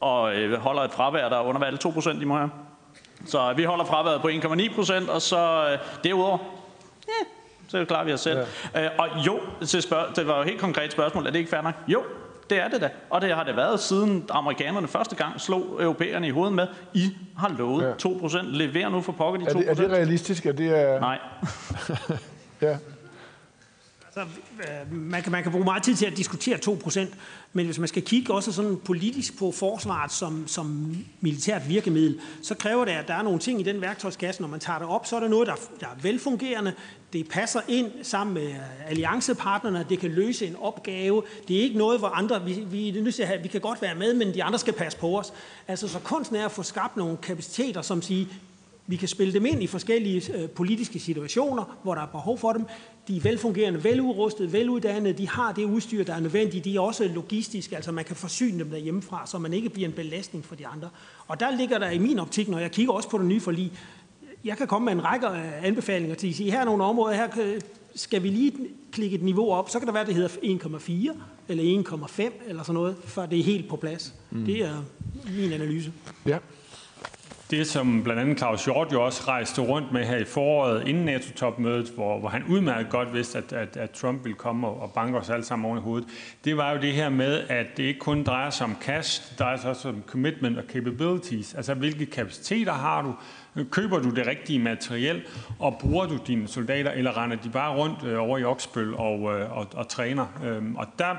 og øh, holder et fravær, der er under hvad 2 procent, I må have. Så vi holder fraværet på 1,9 procent, og så øh, derudover, ja, så er det klart, vi har selv. Ja. Øh, og jo, til spørg- det var jo et helt konkret spørgsmål, er det ikke fair nok? Jo, det er det da. Og det har det været siden amerikanerne første gang slog europæerne i hovedet med, I har lovet ja. 2 procent, lever nu for pokker de 2 procent. Er, er det realistisk? Er det, uh... Nej. ja. Altså, øh, man, kan, man kan bruge meget tid til at diskutere 2%, men hvis man skal kigge også sådan politisk på forsvaret som, som militært virkemiddel, så kræver det, at der er nogle ting i den værktøjskasse, når man tager det op, så er der noget, der, der er velfungerende, det passer ind sammen med alliancepartnerne, det kan løse en opgave. Det er ikke noget, hvor andre, vi, vi, er nødt til at have, vi kan godt være med, men de andre skal passe på os. Altså, så kunsten er at få skabt nogle kapaciteter, som siger, vi kan spille dem ind i forskellige øh, politiske situationer, hvor der er behov for dem. De er velfungerende, veludrustede, veluddannede, de har det udstyr, der er nødvendigt. De er også logistiske, altså man kan forsyne dem derhjemmefra, så man ikke bliver en belastning for de andre. Og der ligger der i min optik, når jeg kigger også på det nye forlig, jeg kan komme med en række øh, anbefalinger til at sige, her er nogle områder, her skal vi lige klikke et niveau op, så kan det være, det hedder 1,4 eller 1,5 eller sådan noget, før det er helt på plads. Mm. Det er min analyse. Ja det, som blandt andet Claus Hjort jo også rejste rundt med her i foråret inden NATO-topmødet, hvor, hvor han udmærket godt vidste, at, at, at Trump ville komme og, og banke os alle sammen oven i hovedet, det var jo det her med, at det ikke kun drejer sig om cash, det drejer sig også om commitment og capabilities. Altså, hvilke kapaciteter har du? Køber du det rigtige materiel, og bruger du dine soldater, eller render de bare rundt øh, over i Oksbøl og, øh, og, og træner? Øhm, og der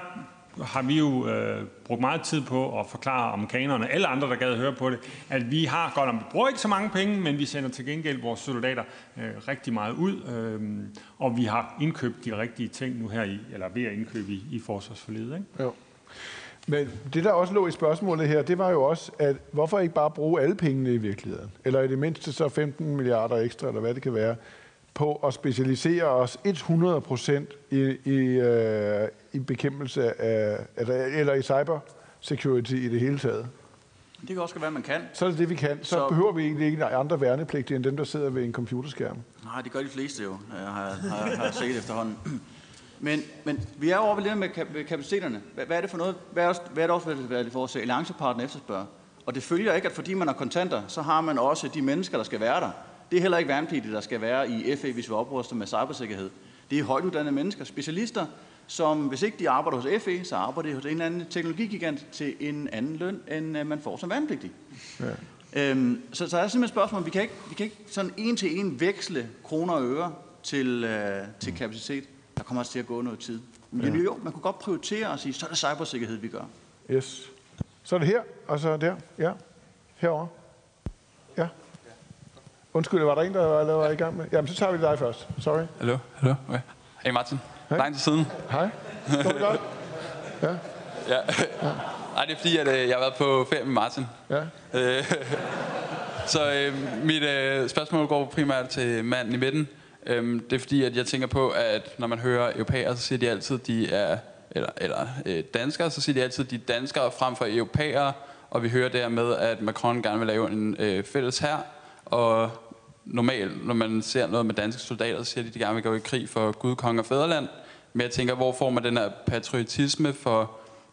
har vi jo øh, brugt meget tid på at forklare amerikanerne, alle andre, der gad høre på det, at vi har godt om, vi bruger ikke så mange penge, men vi sender til gengæld vores soldater øh, rigtig meget ud, øh, og vi har indkøbt de rigtige ting nu her i, eller ved at indkøbe i, i forsvarsforledet. Ikke? Jo. Men det, der også lå i spørgsmålet her, det var jo også, at hvorfor ikke bare bruge alle pengene i virkeligheden? Eller i det mindste så 15 milliarder ekstra, eller hvad det kan være, på at specialisere os 100 procent i, i, øh, i bekæmpelse af, eller, eller i cyber security i det hele taget. Det kan også være, man kan. Så er det det, vi kan. Så, så behøver vi egentlig ikke andre værnepligtige end dem, der sidder ved en computerskærm. Nej, det gør de fleste jo, har, har, har set efterhånden. Men, men vi er over ved det med kapaciteterne. Hvad, hvad er det for noget? Hvad er, hvad er det også, hvad det vores alliancepartner efterspørger? Og det følger ikke, at fordi man har kontanter, så har man også de mennesker, der skal være der. Det er heller ikke værnepligtige, der skal være i FE, hvis vi opruster med cybersikkerhed. Det er højtuddannede mennesker, specialister, som hvis ikke de arbejder hos FE, så arbejder de hos en eller anden teknologigigant til en anden løn, end øh, man får som værnepligtig. Ja. Øhm, så, så er det simpelthen et spørgsmål, vi kan ikke, vi kan ikke sådan en til en veksle kroner og øre til, øh, til kapacitet. Der kommer også til at gå noget tid. Men ja. jo, man kunne godt prioritere og sige, så er det cybersikkerhed, vi gør. Yes. Så er det her, og så der. Ja, herovre. Ja. Undskyld, var der en, der var, var i gang med? Jamen, så tager vi dig først. Sorry. Hallo, hallo. Okay. Hej Martin. Hej. Langt til siden. Hej. Står det godt? Ja. Ja. Nej, det er fordi, at øh, jeg har været på ferie med Martin. Ja. Øh, så øh, mit øh, spørgsmål går primært til manden i midten. Øh, det er fordi, at jeg tænker på, at når man hører europæere, så siger de altid, at de er eller, eller øh, danskere, så siger de altid, at de er danskere frem for europæere, og vi hører dermed, at Macron gerne vil lave en øh, fælles her, og normalt, når man ser noget med danske soldater, så siger de, at de gerne vil gå i krig for Gud, Kong og Fæderland. Men jeg tænker, hvor får man den her patriotisme for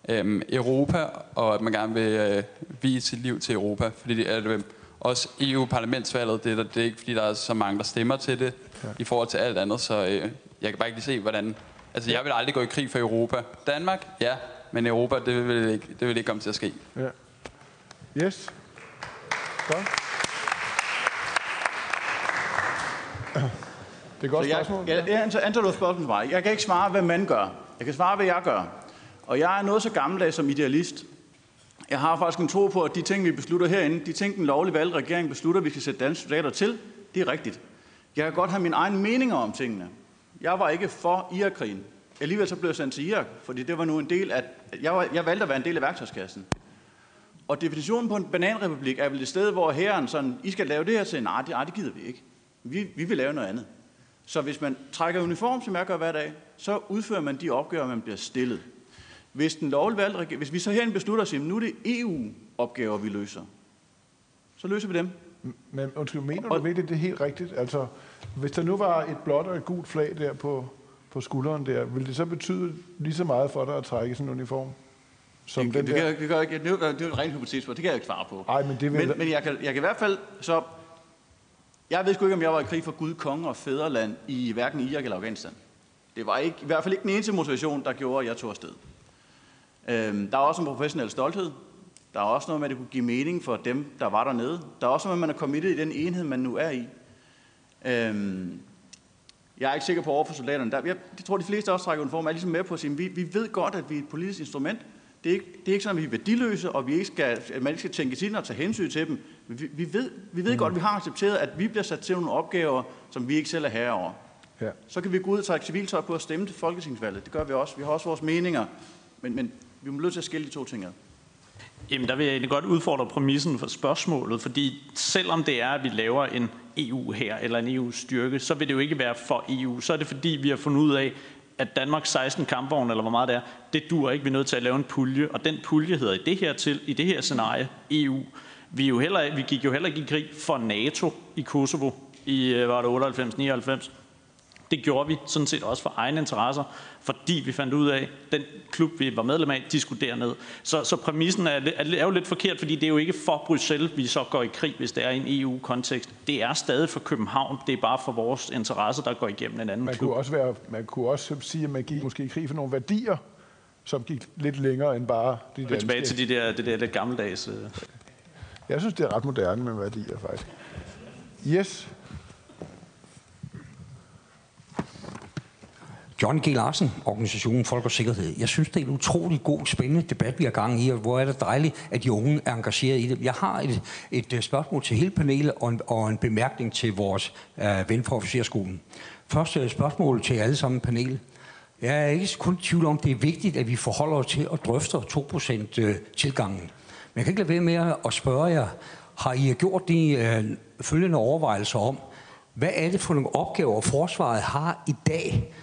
øhm, Europa, og at man gerne vil øh, vise sit liv til Europa? Fordi det er det, også EU-parlamentsvalget, det er, det er ikke fordi, der er så mange, der stemmer til det ja. i forhold til alt andet, så øh, jeg kan bare ikke lige se, hvordan... Altså, jeg vil aldrig gå i krig for Europa. Danmark, ja, men Europa, det vil ikke, det vil ikke komme til at ske. Ja. Yes. Godt. Det er godt jeg, spørgsmål. Jeg, jeg, jeg antager du spørgsmål til mig. Jeg kan ikke svare, hvad man gør. Jeg kan svare, hvad jeg gør. Og jeg er noget så gammeldags som idealist. Jeg har faktisk en tro på, at de ting, vi beslutter herinde, de ting, den lovlige valgte regering beslutter, vi skal sætte danske soldater til, det er rigtigt. Jeg kan godt have min egen meninger om tingene. Jeg var ikke for Irakkrigen. Alligevel så blev jeg sendt til Irak, fordi det var nu en del af, jeg, var, jeg valgte at være en del af værktøjskassen. Og definitionen på en bananrepublik er vel et sted, hvor herren sådan, I skal lave det her til, nej, det, nej, det gider vi ikke. Vi, vi vil lave noget andet. Så hvis man trækker uniform, som jeg gør hver dag, så udfører man de opgaver, man bliver stillet. Hvis, den valgte, hvis vi så herinde beslutter os, at nu er det EU-opgaver, vi løser, så løser vi dem. Men undskyld, mener du virkelig, det er helt rigtigt? Altså, hvis der nu var et blåt og et gult flag der på, på skulderen der, ville det så betyde lige så meget for dig at trække sådan en uniform? Som det, den det, der? Det, gør, det, det, det, det er jo et rent hypotetisk det kan jeg ikke svare på. Ej, men det vil... men, men jeg, kan, jeg kan i hvert fald så jeg ved sgu ikke, om jeg var i krig for Gud, konge og fædreland i hverken Irak eller Afghanistan. Det var ikke, i hvert fald ikke den eneste motivation, der gjorde, at jeg tog afsted. Øhm, der er også en professionel stolthed. Der er også noget med, at det kunne give mening for dem, der var dernede. Der er også noget med, at man er kommet i den enhed, man nu er i. Øhm, jeg er ikke sikker på over for soldaterne. Der, jeg, jeg tror, de fleste også trækker uniform er ligesom med på at sige, vi, vi ved godt, at vi er et politisk instrument. Det er, ikke, det er ikke sådan, at vi er værdiløse, og vi ikke skal, at man ikke skal tænke ind og tage hensyn til dem. Vi, vi ved, vi ved mm. godt, at vi har accepteret, at vi bliver sat til nogle opgaver, som vi ikke selv er herre over. Ja. Så kan vi gå ud og trække civiltøj på at stemme til folketingsvalget. Det gør vi også. Vi har også vores meninger. Men, men vi må løse til at skille de to ting ad. Jamen, der vil jeg egentlig godt udfordre præmissen for spørgsmålet, fordi selvom det er, at vi laver en EU her eller en EU-styrke, så vil det jo ikke være for EU. Så er det fordi, vi har fundet ud af, at Danmarks 16 kampvogne, eller hvor meget det er, det dur ikke. Vi er nødt til at lave en pulje, og den pulje hedder i det her, til, i det her scenarie EU. Vi, jo heller, vi gik jo heller ikke i krig for NATO i Kosovo i, øh, var det 98-99. Det gjorde vi sådan set også for egen interesser, fordi vi fandt ud af, at den klub, vi var medlem af, de skulle derned. Så, så præmissen er, er jo lidt forkert, fordi det er jo ikke for Bruxelles, vi så går i krig, hvis det er i en EU-kontekst. Det er stadig for København. Det er bare for vores interesser, der går igennem en anden man klub. Kunne også være, man kunne også sige, at man gik måske i krig for nogle værdier, som gik lidt længere end bare de danske. tilbage til de der, det der lidt gammeldags... Jeg synes, det er ret moderne med værdier, faktisk. Yes. John G. Larsen, Organisationen Folk og Sikkerhed. Jeg synes, det er en utrolig god, spændende debat, vi har gang i, og hvor er det dejligt, at de unge er engageret i det. Jeg har et, et øh, spørgsmål til hele panelet og en, og en bemærkning til vores øh, ven fra officerskolen. Først et spørgsmål til alle sammen panel. Jeg er ikke kun i tvivl om, det er vigtigt, at vi forholder os til at drøfte 2%-tilgangen. Men jeg kan ikke lade være med at spørge jer, har I gjort de øh, følgende overvejelser om, hvad er det for nogle opgaver, forsvaret har i dag,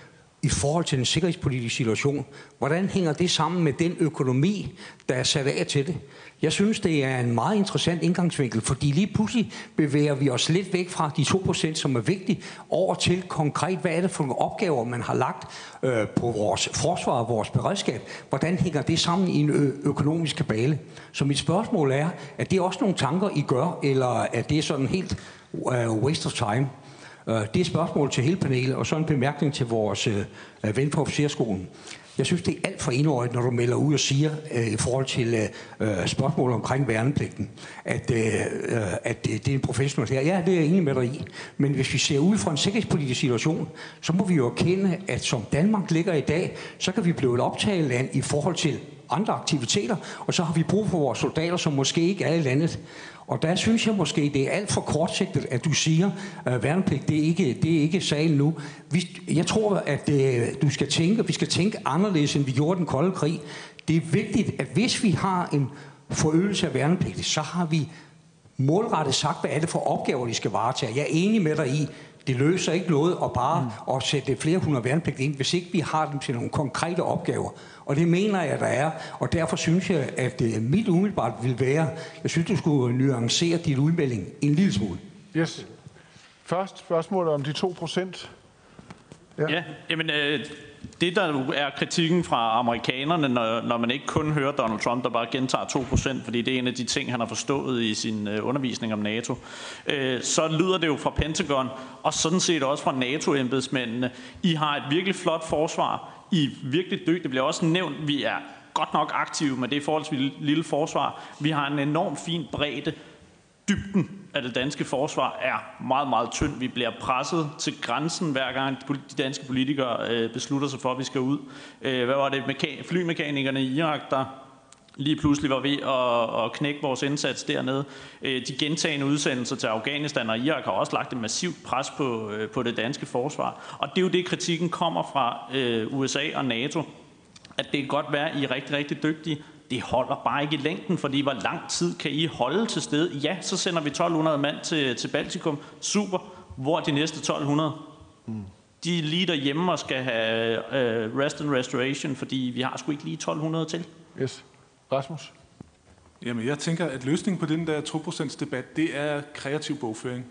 i forhold til den sikkerhedspolitiske situation. Hvordan hænger det sammen med den økonomi, der er sat af til det? Jeg synes, det er en meget interessant indgangsvinkel, fordi lige pludselig bevæger vi os lidt væk fra de 2%, som er vigtige, over til konkret, hvad er det for nogle opgaver, man har lagt øh, på vores forsvar og vores beredskab? Hvordan hænger det sammen i en ø- økonomisk kabale? Så mit spørgsmål er, er det også nogle tanker, I gør, eller er det sådan helt øh, waste of time? Øh, Det er et spørgsmål til hele panelet, og så en bemærkning til vores øh, ven på officerskolen. Jeg synes, det er alt for enårigt, når du melder ud og siger øh, i forhold til øh, øh spørgsmål omkring værnepligten, at, øh, øh at det, det er en professionel her. Ja, det er jeg enig med dig i. Men hvis vi ser ud fra en sikkerhedspolitisk situation, så må vi jo erkende, at som Danmark ligger i dag, så kan vi blive et optageland i forhold til andre aktiviteter, og så har vi brug for vores soldater, som måske ikke er i landet. Og der synes jeg måske, det er alt for kortsigtet, at du siger, at værnepligt, det er ikke, det er ikke sagen nu. Vi, jeg tror, at øh, du skal tænke, vi skal tænke anderledes, end vi gjorde den kolde krig. Det er vigtigt, at hvis vi har en forøgelse af værnepligt, så har vi målrettet sagt, hvad er det for opgaver, de skal varetage. Jeg er enig med dig i, det løser ikke noget at bare mm. at sætte flere hundrede værnepligt ind, hvis ikke vi har dem til nogle konkrete opgaver. Og det mener jeg, der er. Og derfor synes jeg, at øh, mit umiddelbart vil være, jeg synes, du skulle nuancere dit udmelding en lille smule. Yes. Først spørgsmålet om de 2 procent. Ja, ja jamen, øh, det der er kritikken fra amerikanerne, når, når man ikke kun hører Donald Trump, der bare gentager 2%, fordi det er en af de ting, han har forstået i sin øh, undervisning om NATO, øh, så lyder det jo fra Pentagon, og sådan set også fra NATO-embedsmændene. I har et virkelig flot forsvar. I er virkelig dygtige. Det bliver også nævnt, vi er godt nok aktive med det forholdsvis lille forsvar. Vi har en enorm fin bredde. Dybden af det danske forsvar er meget, meget tynd. Vi bliver presset til grænsen, hver gang de danske politikere øh, beslutter sig for, at vi skal ud. Øh, hvad var det? Meka- flymekanikerne i Irak, der lige pludselig var ved at, at knække vores indsats dernede. Øh, de gentagende udsendelser til Afghanistan og Irak har også lagt et massivt pres på, øh, på det danske forsvar. Og det er jo det, kritikken kommer fra øh, USA og NATO. At det kan godt være, at I er rigtig, rigtig dygtige, det holder bare ikke i længden, fordi hvor lang tid kan I holde til sted? Ja, så sender vi 1200 mand til, til Baltikum. Super. Hvor er de næste 1200? Mm. De er lige derhjemme og skal have uh, rest and restoration, fordi vi har sgu ikke lige 1200 til. Yes. Rasmus? Jamen, jeg tænker, at løsningen på den der 2% debat, det er kreativ bogføring.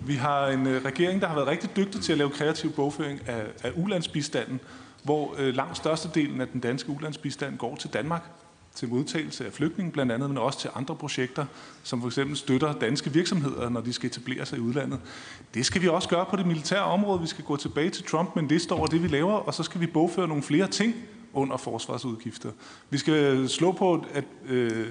Vi har en øh, regering, der har været rigtig dygtig til at lave kreativ bogføring af, af ulandsbistanden, hvor øh, langt størstedelen af den danske ulandsbistand går til Danmark, til modtagelse af flygtninge blandt andet, men også til andre projekter, som for eksempel støtter danske virksomheder, når de skal etablere sig i udlandet. Det skal vi også gøre på det militære område. Vi skal gå tilbage til Trump med en liste over det, vi laver, og så skal vi bogføre nogle flere ting under forsvarsudgifter. Vi skal øh, slå på, at øh,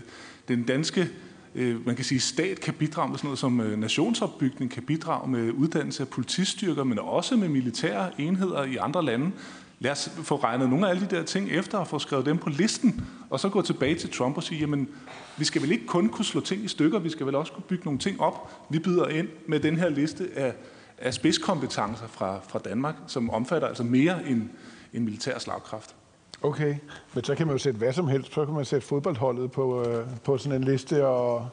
den danske øh, man kan sige, stat kan bidrage med sådan noget som øh, nationsopbygning, kan bidrage med uddannelse af politistyrker, men også med militære enheder i andre lande. Lad os få regnet nogle af alle de der ting efter og få skrevet dem på listen, og så gå tilbage til Trump og sige, jamen, vi skal vel ikke kun kunne slå ting i stykker, vi skal vel også kunne bygge nogle ting op. Vi byder ind med den her liste af, af spidskompetencer fra, fra Danmark, som omfatter altså mere end, end militær slagkraft. Okay, men så kan man jo sætte hvad som helst. Så kan man sætte fodboldholdet på, øh, på sådan en liste, og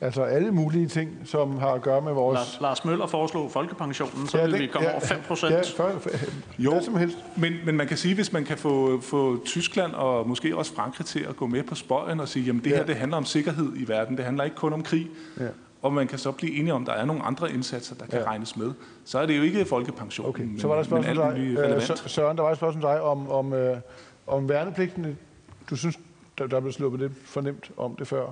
altså alle mulige ting, som har at gøre med vores... Lars, Lars Møller foreslog folkepensionen, så ja, vil vi komme ja, over 5 procent. Ja, for, for, jo, som helst. Men, men man kan sige, hvis man kan få, få Tyskland og måske også Frankrig til at gå med på spøjen og sige, jamen det ja. her det handler om sikkerhed i verden, det handler ikke kun om krig. Ja. og man kan så blive enige om, at der er nogle andre indsatser, der kan ja. regnes med. Så er det jo ikke folkepension. Okay, så var der et spørgsmål til dig. Øh, Søren, der var et spørgsmål til dig om, om, øh, om værnepligten. Du synes, der, der blev sluppet lidt fornemt om det før?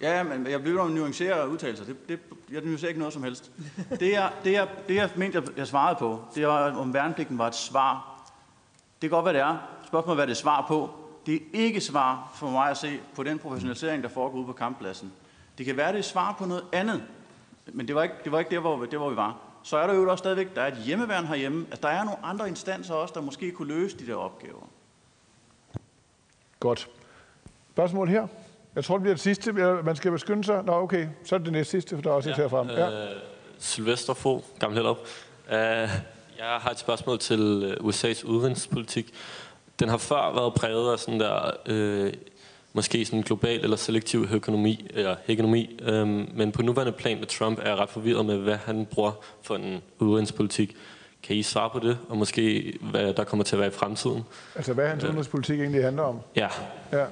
Ja, men jeg vil jo nuancere udtalelser. Det, det, jeg nuancerer ikke noget som helst. Det, jeg, det, jeg, det, jeg mente, jeg, jeg svarede på, det var, om værnepligten var et svar. Det kan godt være, det er. Spørgsmålet hvad det er svar på. Det er ikke svar for mig at se på den professionalisering, der foregår ude på kamppladsen. Det kan være, det er svar på noget andet. Men det var ikke, det var ikke der, hvor, der, hvor vi var. Så er der jo også stadigvæk, der er et hjemmeværn herhjemme. Altså, der er nogle andre instanser også, der måske kunne løse de der opgaver. Godt. Spørgsmål her? Jeg tror, det bliver det sidste. Man skal beskynde sig. Nå, okay. Så er det det næste sidste, for der er også et ja, herfra. Ja. Øh, Sylvester Fo, Gammel Hellerup. Uh, jeg har et spørgsmål til øh, USA's udenrigspolitik. Den har før været præget af sådan der, øh, måske sådan global eller selektiv økonomi, eller hegemomi, øh, men på nuværende plan med Trump er jeg ret forvirret med, hvad han bruger for en udenrigspolitik. Kan I svare på det, og måske hvad der kommer til at være i fremtiden? Altså hvad hans udenrigspolitik egentlig handler om? Ja. ja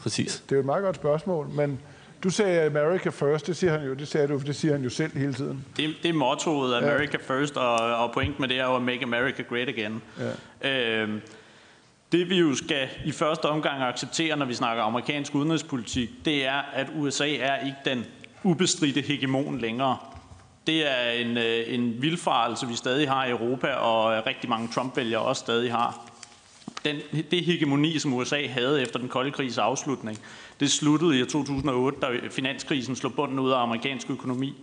præcis. Det er jo et meget godt spørgsmål, men du sagde America first, det siger han jo, det sagde du, det siger han jo selv hele tiden. Det, det er mottoet, America ja. first, og, og pointen med det er jo at make America great again. Ja. Øhm, det vi jo skal i første omgang acceptere, når vi snakker amerikansk udenrigspolitik, det er, at USA er ikke den ubestridte hegemon længere. Det er en, øh, en vildfarelse, vi stadig har i Europa, og øh, rigtig mange Trump-vælgere også stadig har den, det hegemoni, som USA havde efter den kolde krigs afslutning, det sluttede i 2008, da finanskrisen slog bunden ud af amerikansk økonomi.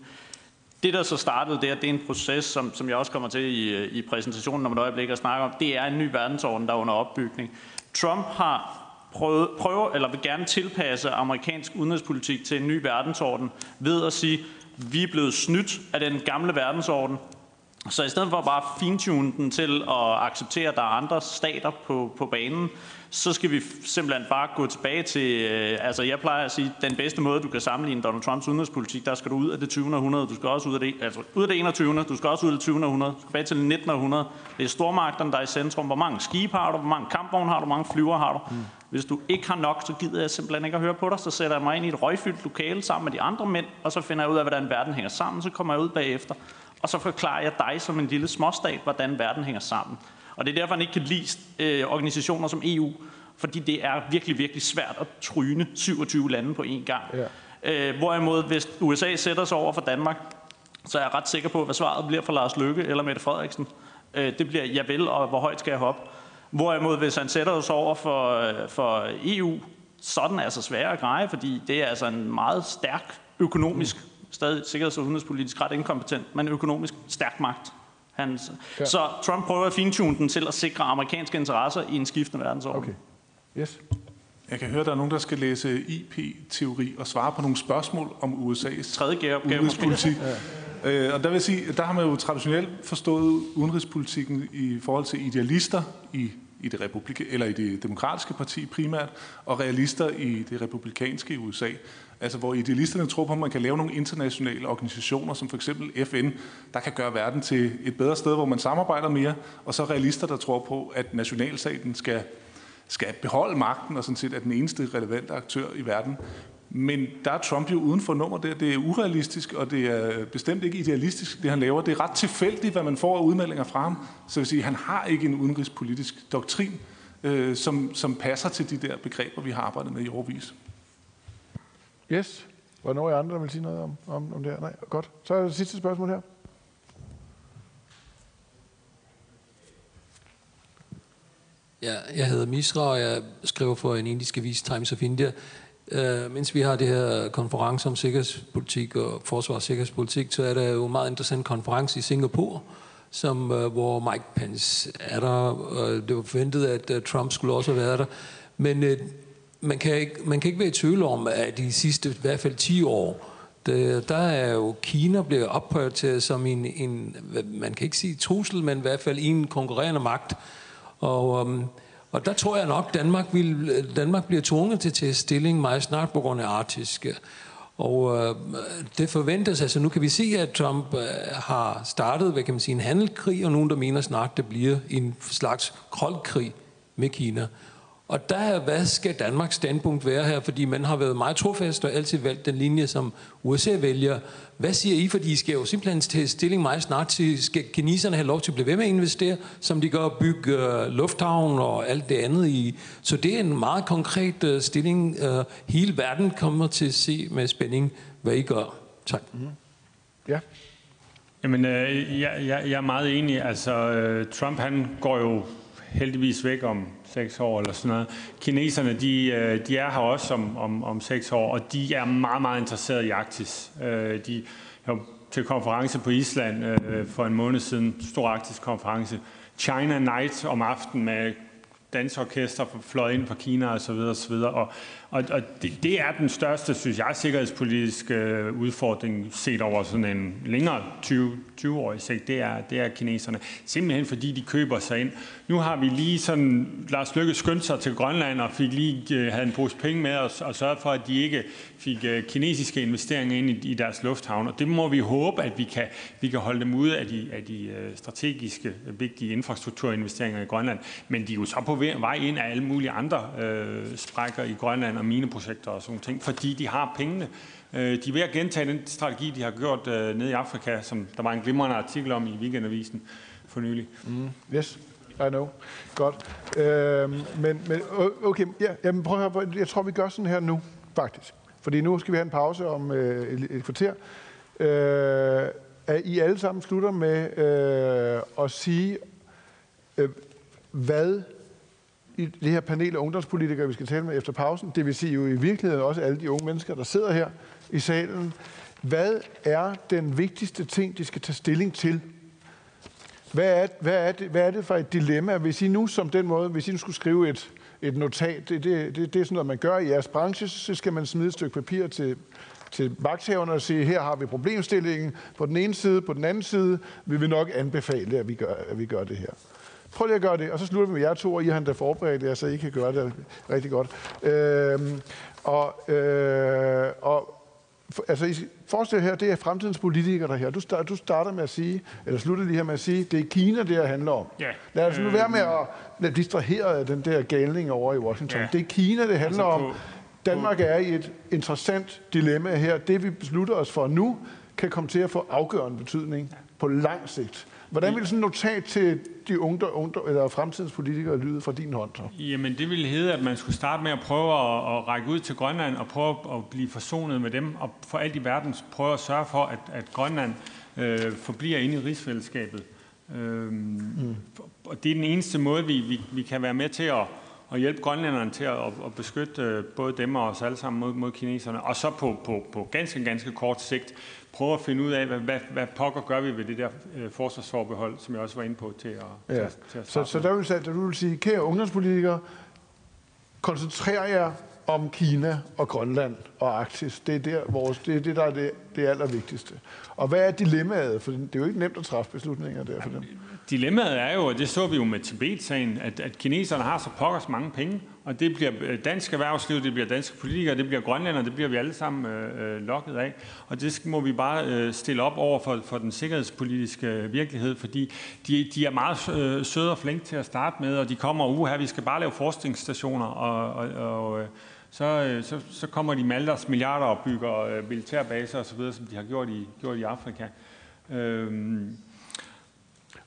Det, der så startede der, det er en proces, som, som jeg også kommer til i, øh, i præsentationen om et øjeblik at snakke om. Det er en ny verdensorden, der er under opbygning. Trump har prøvet, prøver, eller vil gerne tilpasse amerikansk udenrigspolitik til en ny verdensorden ved at sige, vi er blevet snydt af den gamle verdensorden. Så i stedet for bare fintune den til at acceptere, at der er andre stater på, på banen, så skal vi simpelthen bare gå tilbage til, øh, altså jeg plejer at sige, den bedste måde, du kan sammenligne Donald Trumps udenrigspolitik, der skal du ud af det 20. århundrede, du skal også ud af det, altså ud af det 21. du skal også ud af det 20. århundrede, du skal tilbage til det 19. århundrede. Det er stormagterne, der er i centrum. Hvor mange skibe har du, hvor mange kampvogne har du, hvor mange flyver har du. Mm. Hvis du ikke har nok, så gider jeg simpelthen ikke at høre på dig. Så sætter jeg mig ind i et røgfyldt lokale sammen med de andre mænd, og så finder jeg ud af, hvordan verden hænger sammen. Så kommer jeg ud bagefter og så forklarer jeg dig som en lille småstat, hvordan verden hænger sammen. Og det er derfor, han ikke kan lide øh, organisationer som EU, fordi det er virkelig, virkelig svært at tryne 27 lande på én gang. Ja. Øh, hvorimod, hvis USA sætter sig over for Danmark, så er jeg ret sikker på, hvad svaret bliver for Lars Løkke eller Mette Frederiksen. Øh, det bliver, jeg vil, og hvor højt skal jeg hoppe? Hvorimod, hvis han sætter sig over for, øh, for EU, så er den altså sværere at greje, fordi det er altså en meget stærk økonomisk stadig sikkerheds- og udenrigspolitisk ret inkompetent, men økonomisk stærk magt. Han, ja. Så Trump prøver at fintune den til at sikre amerikanske interesser i en skiftende verdensorden. Okay. Yes. Jeg kan høre, at der er nogen, der skal læse IP-teori og svare på nogle spørgsmål om USA's Tredje udenrigspolitik. ja øh, og der vil sige, der har man jo traditionelt forstået udenrigspolitikken i forhold til idealister i, i det republik eller i det demokratiske parti primært, og realister i det republikanske i USA. Altså hvor idealisterne tror på, at man kan lave nogle internationale organisationer, som for eksempel FN, der kan gøre verden til et bedre sted, hvor man samarbejder mere, og så realister, der tror på, at nationalstaten skal, skal beholde magten og sådan set er den eneste relevante aktør i verden. Men der er Trump jo uden for nummer der. Det er urealistisk, og det er bestemt ikke idealistisk, det han laver. Det er ret tilfældigt, hvad man får af udmeldinger fra ham. Så vil sige, han har ikke en udenrigspolitisk doktrin, øh, som, som passer til de der begreber, vi har arbejdet med i overvis. Yes. Var der nogen andre, der vil sige noget om, om, om det her? Nej, godt. Så er det sidste spørgsmål her. Ja, jeg hedder Misra, og jeg skriver for en indisk avis, Times of India. Uh, mens vi har det her konference om sikkerhedspolitik og forsvars- og sikkerhedspolitik, så er der jo en meget interessant konference i Singapore, som, uh, hvor Mike Pence er der, og det var forventet, at uh, Trump skulle også være været der. Men uh, man kan, ikke, man kan ikke være i tvivl om, at de sidste i hvert fald 10 år, det, der er jo Kina blevet opprioriteret som en, en, man kan ikke sige trussel, men i hvert fald en konkurrerende magt. Og, um, og der tror jeg nok, Danmark, vil, Danmark bliver tvunget til at tage stilling meget snart på grund af Arktisk. Og øh, det forventes, altså nu kan vi se, at Trump øh, har startet, hvad kan man sige, en handelskrig, og nogen, der mener snart, det bliver en slags koldkrig med Kina. Og der, hvad skal Danmarks standpunkt være her? Fordi man har været meget trofast og altid valgt den linje, som USA vælger. Hvad siger I? Fordi I skal jo simpelthen til stilling meget snart til, skal kineserne have lov til at blive ved med at investere, som de gør at bygge uh, lufthavn og alt det andet i. Så det er en meget konkret uh, stilling. Uh, hele verden kommer til at se med spænding, hvad I gør. Tak. Mm. Ja. Jamen, øh, jeg, jeg, jeg er meget enig. Altså, øh, Trump han går jo heldigvis væk om seks år eller sådan noget. Kineserne, de, øh, de er her også om, om, om seks år, og de er meget, meget interesserede i Arktis. Øh, de var til konference på Island øh, for en måned siden, stor arktisk konference. China Night om aftenen med dansorkester fløj ind fra Kina osv. Og, så videre, og, så videre og, og, det, det er den største, synes jeg, sikkerhedspolitiske øh, udfordring set over sådan en længere 20, 20-årig sigt. Det er, det er kineserne. Simpelthen fordi de køber sig ind. Nu har vi lige sådan, Lars Lykke skyndte sig til Grønland og fik lige, øh, havde en pose penge med og, og sørgede for, at de ikke fik øh, kinesiske investeringer ind i, i deres lufthavn. Og det må vi håbe, at vi kan, vi kan holde dem ude af de, af de strategiske, vigtige infrastrukturinvesteringer i Grønland. Men de er jo så på vej ind af alle mulige andre øh, sprækker i Grønland og mineprojekter og sådan ting, fordi de har pengene. Øh, de er ved at gentage den strategi, de har gjort øh, nede i Afrika, som der var en glimrende artikel om i Weekendavisen for nylig. Mm. Yes. I know. Godt. Øhm, men, men okay, ja, jamen prøv at høre, jeg tror, vi gør sådan her nu, faktisk. Fordi nu skal vi have en pause om øh, et, et kvarter. Øh, at I alle sammen slutter med øh, at sige, øh, hvad i det her panel af ungdomspolitikere, vi skal tale med efter pausen, det vil sige jo i virkeligheden også alle de unge mennesker, der sidder her i salen, hvad er den vigtigste ting, de skal tage stilling til? Hvad er, hvad, er det, hvad er det for et dilemma, hvis I nu som den måde, hvis I nu skulle skrive et, et notat, det, det, det, det er sådan noget, man gør i jeres branche, så skal man smide et stykke papir til, til magthaverne og sige, her har vi problemstillingen på den ene side, på den anden side, vil vi nok anbefale, at vi gør, at vi gør det her. Prøv lige at gøre det, og så slutter vi med jer to, og I har endda forberedt jer, så I kan gøre det rigtig godt. Øhm, og, øh, og altså, forestil her, det er fremtidens politikere, der her. Du, start, du starter med at sige, eller slutter lige her med at sige, det er Kina, det her handler om. Ja. Lad os nu være med at distrahere af den der galning over i Washington. Ja. Det er Kina, det handler Altså om. Danmark er i et interessant dilemma her. Det, vi beslutter os for nu, kan komme til at få afgørende betydning på lang sigt. Hvordan vil sådan et notat til de unge, unge eller fremtidens politikere lyde fra din hånd? Så? Jamen, det ville hedde, at man skulle starte med at prøve at, at række ud til Grønland og prøve at blive forsonet med dem, og for alt i verden prøve at sørge for, at, at Grønland øh, forbliver inde i rigsfællesskabet. Øhm, mm. Og det er den eneste måde, vi, vi, vi kan være med til at, at hjælpe grønlænderne til at, at beskytte øh, både dem og os alle sammen mod, mod kineserne. Og så på, på, på ganske, ganske kort sigt prøve at finde ud af, hvad, hvad, hvad pokker gør vi ved det der øh, forsvarsforbehold, som jeg også var inde på til at, Ja. til, til at Så, så der vil, sige, der vil sige, kære ungdomspolitikere, koncentrer jer om Kina og Grønland og Arktis. Det er, der, vores, det, er det, der er det, det allervigtigste. Og hvad er dilemmaet? For det er jo ikke nemt at træffe beslutninger der for dem. Dilemmaet er jo, og det så vi jo med Tibet-sagen, at, at kineserne har så pokkers mange penge, og det bliver øh, dansk erhvervsliv, det bliver danske politikere, det bliver grønlænder, det bliver vi alle sammen øh, øh, lokket af. Og det skal- må vi bare øh, stille op over for, for den sikkerhedspolitiske øh, virkelighed, fordi de, de er meget øh, søde og flinke til at starte med, og de kommer, uha, vi skal bare lave forskningsstationer, og, og, og øh, så, øh, så, så kommer de med alle deres milliarder og bygger øh, militærbaser osv., som de har gjort i, gjort i Afrika. Øh,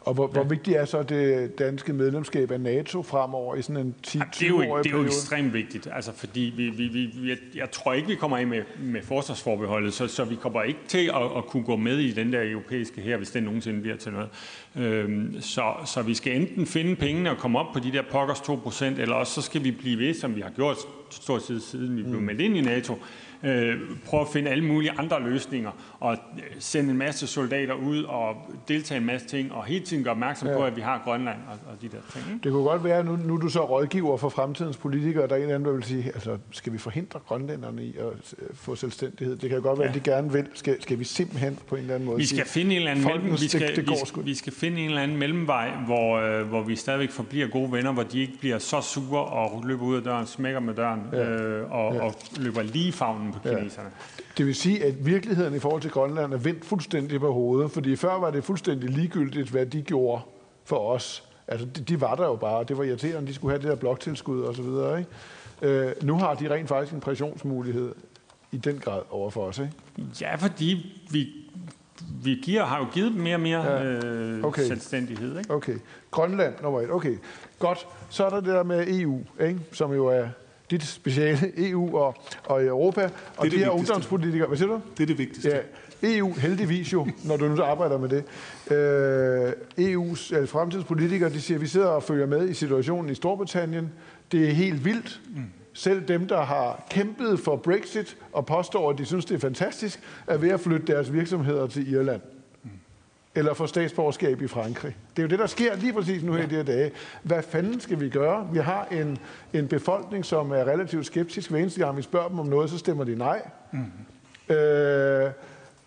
og hvor, hvor vigtigt er så det danske medlemskab af NATO fremover i sådan en 10 Ja, det er jo, 20 ikke- årig det er jo ekstremt vigtigt, altså fordi vi, vi, vi, vi, jeg, jeg tror ikke, vi kommer af med, med forsvarsforbeholdet, så, så vi kommer ikke til at, at kunne gå med i den der europæiske her, hvis den nogensinde bliver til noget. Øhm, så, så vi skal enten finde pengene og komme op på de der pokkers 2%, eller også så skal vi blive ved, som vi har gjort stort set siden vi blev Mm. meldt ind i NATO, øh, prøve at finde alle mulige andre løsninger, og øh, sende en masse soldater ud og deltage i en masse ting, og hele tiden gøre opmærksom Ja. på, at vi har Grønland og, og de der ting. ikke? Det kunne godt være, nu, nu er du så rådgiver for fremtidens politikere, der er en eller anden, der vil sige, altså, skal vi forhindre grønlænderne i at øh, få selvstændighed? Det kan godt være, Ja. at de gerne vil. Skal, skal vi simpelthen på en eller anden måde Vi skal sige, finde en eller anden mellem, vi skal, vi, skal, vi skal finde en eller anden mellemvej, hvor, øh, hvor vi stadigvæk forbliver gode venner, hvor de ikke bliver så sure og løber ud af døren, smækker med døren Ja. øh, og, Ja. og løber lige i på Ja. kineserne. Det vil sige, at virkeligheden i forhold til Grønland er vendt fuldstændig på hovedet, fordi før var det fuldstændig ligegyldigt, hvad de gjorde for os. Altså, de, de var der jo bare, det var irriterende, de skulle have det der bloktilskud og så videre, ikke? Øh, nu har de rent faktisk en pressionsmulighed i den grad over for os, ikke? Ja, fordi vi, vi giver, har jo givet dem mere og mere ja. øh, okay. selvstændighed. Ikke? Okay. Grønland nummer et. Okay. Godt. Så er der det der med EU, ikke? som jo er dit speciale, EU og, og Europa. Og det de her vigtigste. ungdomspolitikere, hvad siger du? Det er det vigtigste. Ja, EU heldigvis jo, når du nu arbejder med det. Øh, EU's altså fremtidspolitikere, de siger, at vi sidder og følger med i situationen i Storbritannien. Det er helt vildt. Mm. Selv dem, der har kæmpet for Brexit og påstår, at de synes, det er fantastisk, er ved at flytte deres virksomheder til Irland. Eller få statsborgerskab i Frankrig. Det er jo det, der sker lige præcis nu her i de her dage. Hvad fanden skal vi gøre? Vi har en, en befolkning, som er relativt skeptisk. Hver eneste gang vi spørger dem om noget, så stemmer de nej. Mm. Øh,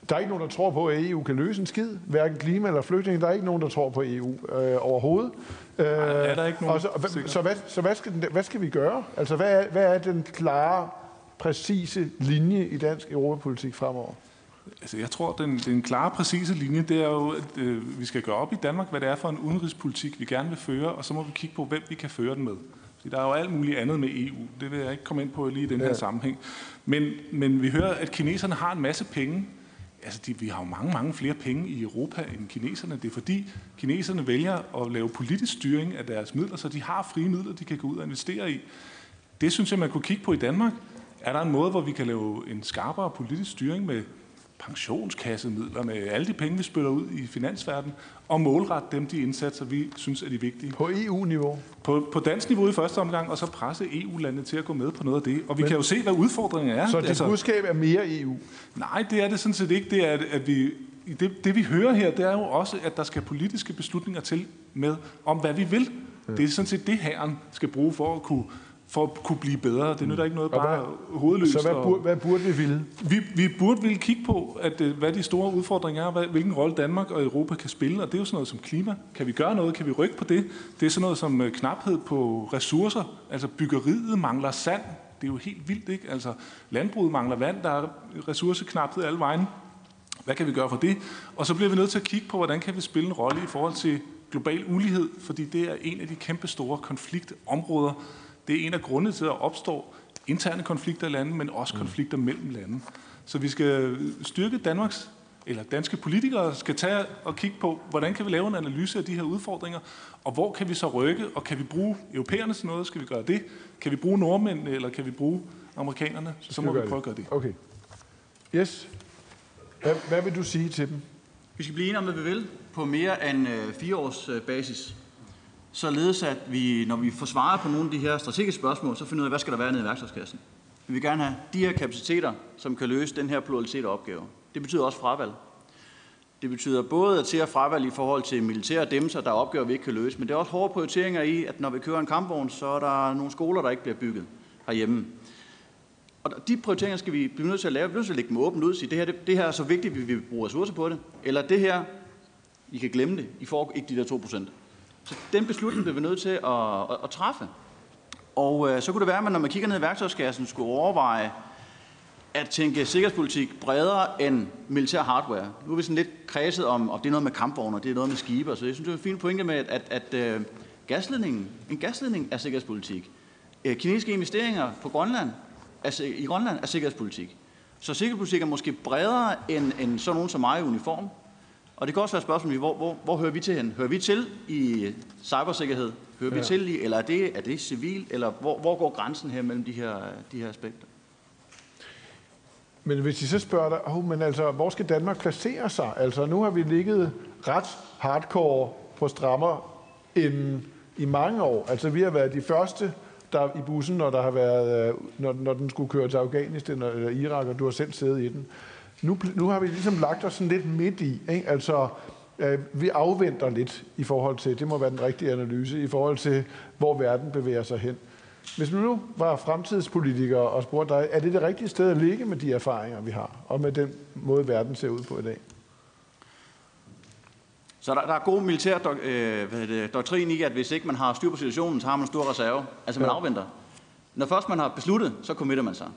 der er ikke nogen, der tror på, at EU kan løse en skid. Hverken klima eller flygtninge. Der er ikke nogen, der tror på EU øh, overhovedet. Øh, er der ikke nogen, og så, hva- så, hvad, så hvad, skal, den- hvad skal vi gøre? Altså, hvad er, hvad er den klare, præcise linje i dansk europapolitik fremover? Altså, jeg tror, den, den klare, præcise linje, det er jo, at øh, vi skal gøre op i Danmark, hvad det er for en udenrigspolitik, vi gerne vil føre, og så må vi kigge på, hvem vi kan føre den med. Fordi der er jo alt muligt andet med EU. Det vil jeg ikke komme ind på lige i den her Ja. sammenhæng. Men, men vi hører, at kineserne har en masse penge. Altså, de, vi har jo mange, mange flere penge i Europa end kineserne. Det er fordi, kineserne vælger at lave politisk styring af deres midler, så de har frie midler, de kan gå ud og investere i. Det synes jeg, man kunne kigge på i Danmark. Er der en måde, hvor vi kan lave en skarpere politisk styring med pensionskassemidlerne, alle de penge, vi spytter ud i finansverdenen, og målrette dem de indsatser, vi synes er de vigtige. På EU-niveau? På, på dansk niveau i første omgang, og så presse EU-landene til at gå med på noget af det. Og vi Men- kan jo se, hvad udfordringen er. Så dit budskab er mere EU? Nej, det er det sådan set ikke. Det, er, at- at vi, det, det vi hører her, det er jo også, at der skal politiske beslutninger til med, om hvad vi vil. Det er sådan set det, herren skal bruge for at kunne, for at kunne blive bedre. Det nytter ikke noget Og bare hovedløst. Så hvad, burde, hvad burde vi ville? vi, vi burde ville kigge på, at, øh, hvad de store udfordringer er, hvad, hvilken rolle Danmark og Europa kan spille, og det er jo sådan noget som klima. Kan vi gøre noget? Kan vi rykke på det? Det er sådan noget som øh, knaphed på ressourcer. Altså byggeriet mangler sand. Det er jo helt vildt, ikke? Altså landbruget mangler vand, der er ressourceknaphed alle vejen. Hvad kan vi gøre for det? Og så bliver vi nødt til at kigge på, hvordan kan vi spille en rolle i forhold til global ulighed, fordi det er en af de kæmpe store konfliktområder. Det er en af grundene til, at der opstår interne konflikter i lande, men også konflikter mellem lande. Så vi skal styrke Danmarks, eller danske politikere skal tage og kigge på, hvordan kan vi lave en analyse af de her udfordringer, og hvor kan vi så rykke, og kan vi bruge europæerne til noget, skal vi gøre det? Kan vi bruge nordmændene, eller kan vi bruge amerikanerne? Så, så må vi prøve at gøre det. Okay. Yes. Hvad, hvad vil du sige til dem? Vi skal blive enige om, hvad vi vil, på mere end øh, fire års øh, basis. Således at vi, når vi får svaret på nogle af de her strategiske spørgsmål, så finder vi ud af, hvad skal der være nede i værktøjskassen. Vi vil gerne have de her kapaciteter, som kan løse den her pluralitet af opgaver. Det betyder også fravalg. Det betyder både at til at fravalg i forhold til militære demser, der er opgaver, vi ikke kan løse, men det er også hårde prioriteringer i, at når vi kører en kampvogn, så er der nogle skoler, der ikke bliver bygget herhjemme. Og de prioriteringer skal vi blive nødt til at lave. Vi bliver nødt til at lægge dem åbent ud og sige, det her, det, det her er så vigtigt, vi vil bruge ressourcer på det. Eller det her, I kan glemme det. I får ikke de der 2%. Så den beslutning bliver vi nødt til at, at, at træffe. Og øh, så kunne det være, at man, når man kigger ned i værktøjskassen, skulle overveje at tænke sikkerhedspolitik bredere end militær hardware. Nu er vi sådan lidt kredset om, om det er noget med kampvogne, det er noget med skibe, så jeg synes, det er en fin pointe med, at, at, at øh, gasledningen, en gasledning er sikkerhedspolitik. Øh, kinesiske investeringer på Grønland, altså i Grønland er sikkerhedspolitik. Så sikkerhedspolitik er måske bredere end, end sådan nogen som mig i uniform. Og det kan også være et spørgsmål, hvor, hvor, hvor hører vi til hen? Hører vi til i cybersikkerhed? Hører ja. Vi til i, eller er det, er det civil, eller hvor, hvor går grænsen her mellem de her, de her aspekter? Men hvis de så spørger dig, oh, men altså, hvor skal Danmark placere sig? Altså, nu har vi ligget ret hardcore på strammer end i mange år. Altså, vi har været de første der i bussen, når, der har været, øh, når, når den skulle køre til Afghanistan eller Irak, og du har selv siddet i den. Nu, nu har vi ligesom lagt os sådan lidt midt i. Ikke? Altså, øh, vi afventer lidt i forhold til, det må være den rigtige analyse, i forhold til, hvor verden bevæger sig hen. Hvis man nu var fremtidspolitiker og spurgte dig, er det det rigtige sted at ligge med de erfaringer, vi har, og med den måde, verden ser ud på i dag? Så der, der er god militær dok, øh, hvad hedder det, doktrin i, at hvis ikke man har styr på situationen, så har man en stor reserve. Altså man Ja. afventer. Når først man har besluttet, så committer man sig.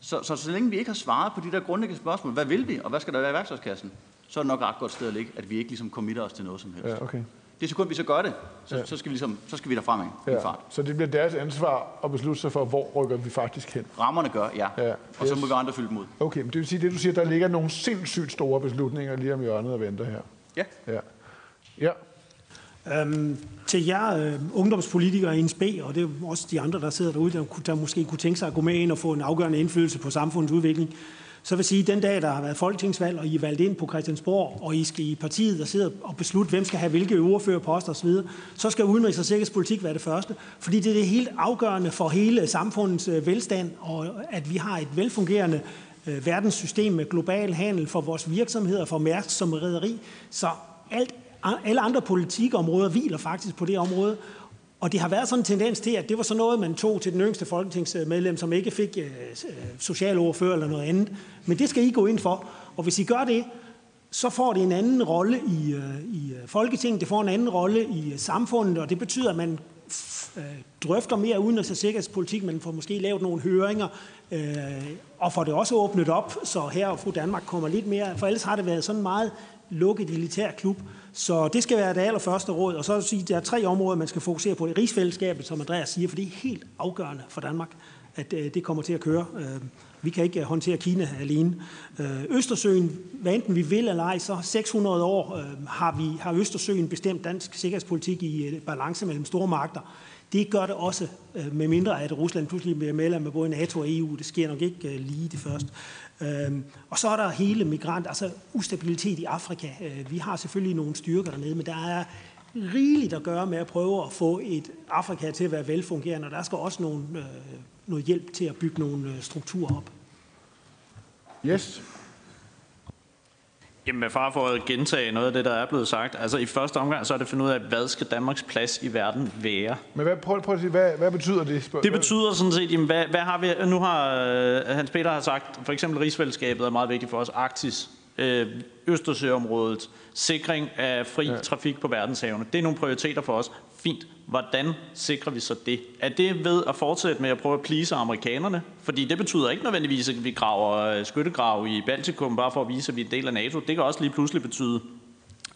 Så, så så længe vi ikke har svaret på de der grundlæggende spørgsmål, hvad vil vi, og hvad skal der være i værktøjskassen, så er det nok et ret godt sted at ligge, at vi ikke ligesom committer os til noget som helst. Ja, okay. Det sekund, vi så gør det, så, ja. så, skal, vi ligesom, så skal vi der fremad ja. ja. Så det bliver deres ansvar at beslutte sig for, hvor rykker vi faktisk hen. Rammerne gør, ja. ja. Og så må vi andre fylde dem ud. Okay, men det vil sige, det du siger, der ligger nogle sindssygt store beslutninger lige om hjørnet og venter her. Ja. Ja. ja. Øhm, til jer øh, ungdomspolitikere i NSB, og det er også de andre, der sidder derude, der, der måske kunne tænke sig at gå med ind og få en afgørende indflydelse på samfundets udvikling, så vil sige, at den dag, der har været folketingsvalg, og I er valgt ind på Christiansborg, og I skal i partiet, der sidder og beslutte, hvem skal have hvilke ordførerposter osv., så skal udenrigs- og sikkerhedspolitik være det første. Fordi det er det helt afgørende for hele samfundets øh, velstand, og at vi har et velfungerende øh, verdenssystem med global handel for vores virksomheder, for Mærsk som rederi. Så alt, alle andre politikområder hviler faktisk på det område, og det har været sådan en tendens til, at det var så noget, man tog til den yngste folketingsmedlem, som ikke fik øh, øh, socialordfører eller noget andet. Men det skal I gå ind for. Og hvis I gør det, så får det en anden rolle i, øh, i øh, Folketinget, det får en anden rolle i øh, samfundet, og det betyder, at man øh, drøfter mere udenrigs- og sikkerhedspolitik, man får måske lavet nogle høringer, øh, og får det også åbnet op, så her og fru Danmark kommer lidt mere, for ellers har det været sådan meget lukket elitær klub. Så det skal være det allerførste råd. Og så at sige, at der er tre områder, man skal fokusere på. i rigsfællesskabet, som Andreas siger, for det er helt afgørende for Danmark, at øh, det kommer til at køre. Øh, vi kan ikke øh, håndtere Kina alene. Østersøen, hvad enten vi vil eller ej, så 600 år har, vi, har Østersøen bestemt dansk sikkerhedspolitik i balance mellem store magter. Det gør det også, med mindre at Rusland pludselig bliver medlem af både NATO og EU. Det sker nok ikke lige det første. Øhm, og så er der hele migrant, altså ustabilitet i Afrika. Øh, vi har selvfølgelig nogle styrker dernede, men der er rigeligt at gøre med at prøve at få et Afrika til at være velfungerende, og der skal også nogle, øh, noget hjælp til at bygge nogle øh, strukturer op. Yes. Jamen med far for at gentage noget af det, der er blevet sagt. Altså i første omgang, så er det at finde ud af, hvad skal Danmarks plads i verden være? Men hvad, prøv, prøv at sige, hvad, hvad betyder det? Spørg, det betyder sådan set, jamen, hvad, hvad har vi, nu har uh, Hans Peter har sagt, for eksempel rigsfællesskabet er meget vigtigt for os, Arktis, øh, Østersøområdet, sikring af fri ja. trafik på verdenshavene. Det er nogle prioriteter for os. Fint. Hvordan sikrer vi så det? Er det ved at fortsætte med at prøve at plise amerikanerne? Fordi det betyder ikke nødvendigvis, at vi graver øh, skyttegrav i Baltikum, bare for at vise, at vi er en del af NATO. Det kan også lige pludselig betyde,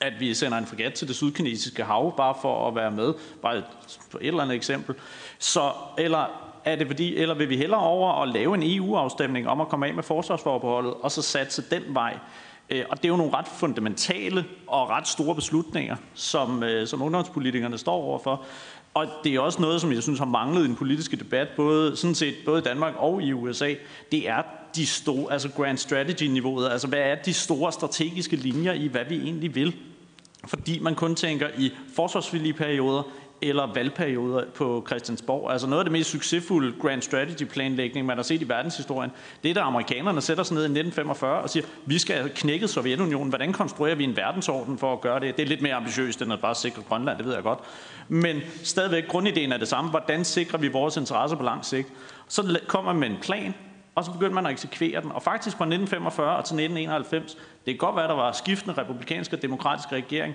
at vi sender en fregat til det sydkinesiske hav, bare for at være med. Bare et, et eller andet eksempel. Så, eller er det fordi, eller vil vi hellere over at lave en EU-afstemning om at komme af med forsvarsforbeholdet, og så satse den vej? Øh, og det er jo nogle ret fundamentale og ret store beslutninger, som, øh, som ungdomspolitikerne står overfor. Og det er også noget, som jeg synes har manglet i den politiske debat, både, sådan set, både i Danmark og i USA. Det er de store, altså grand strategy-niveauet. Altså hvad er de store strategiske linjer i, hvad vi egentlig vil? Fordi man kun tænker i forsvarsvillige perioder, eller valgperioder på Christiansborg. Altså noget af det mest succesfulde grand strategy planlægning, man har set i verdenshistorien, det er, da amerikanerne sætter sig ned i 1945 og siger, vi skal have knækket Sovjetunionen. Hvordan konstruerer vi en verdensorden for at gøre det? Det er lidt mere ambitiøst, end at bare sikre Grønland, det ved jeg godt. Men stadigvæk, grundideen er det samme. Hvordan sikrer vi vores interesser på lang sigt? Så kommer man med en plan, og så begyndte man at eksekvere den. Og faktisk fra 1945 og til 1991, det kan godt være, der var skiftende republikanske og demokratiske regering,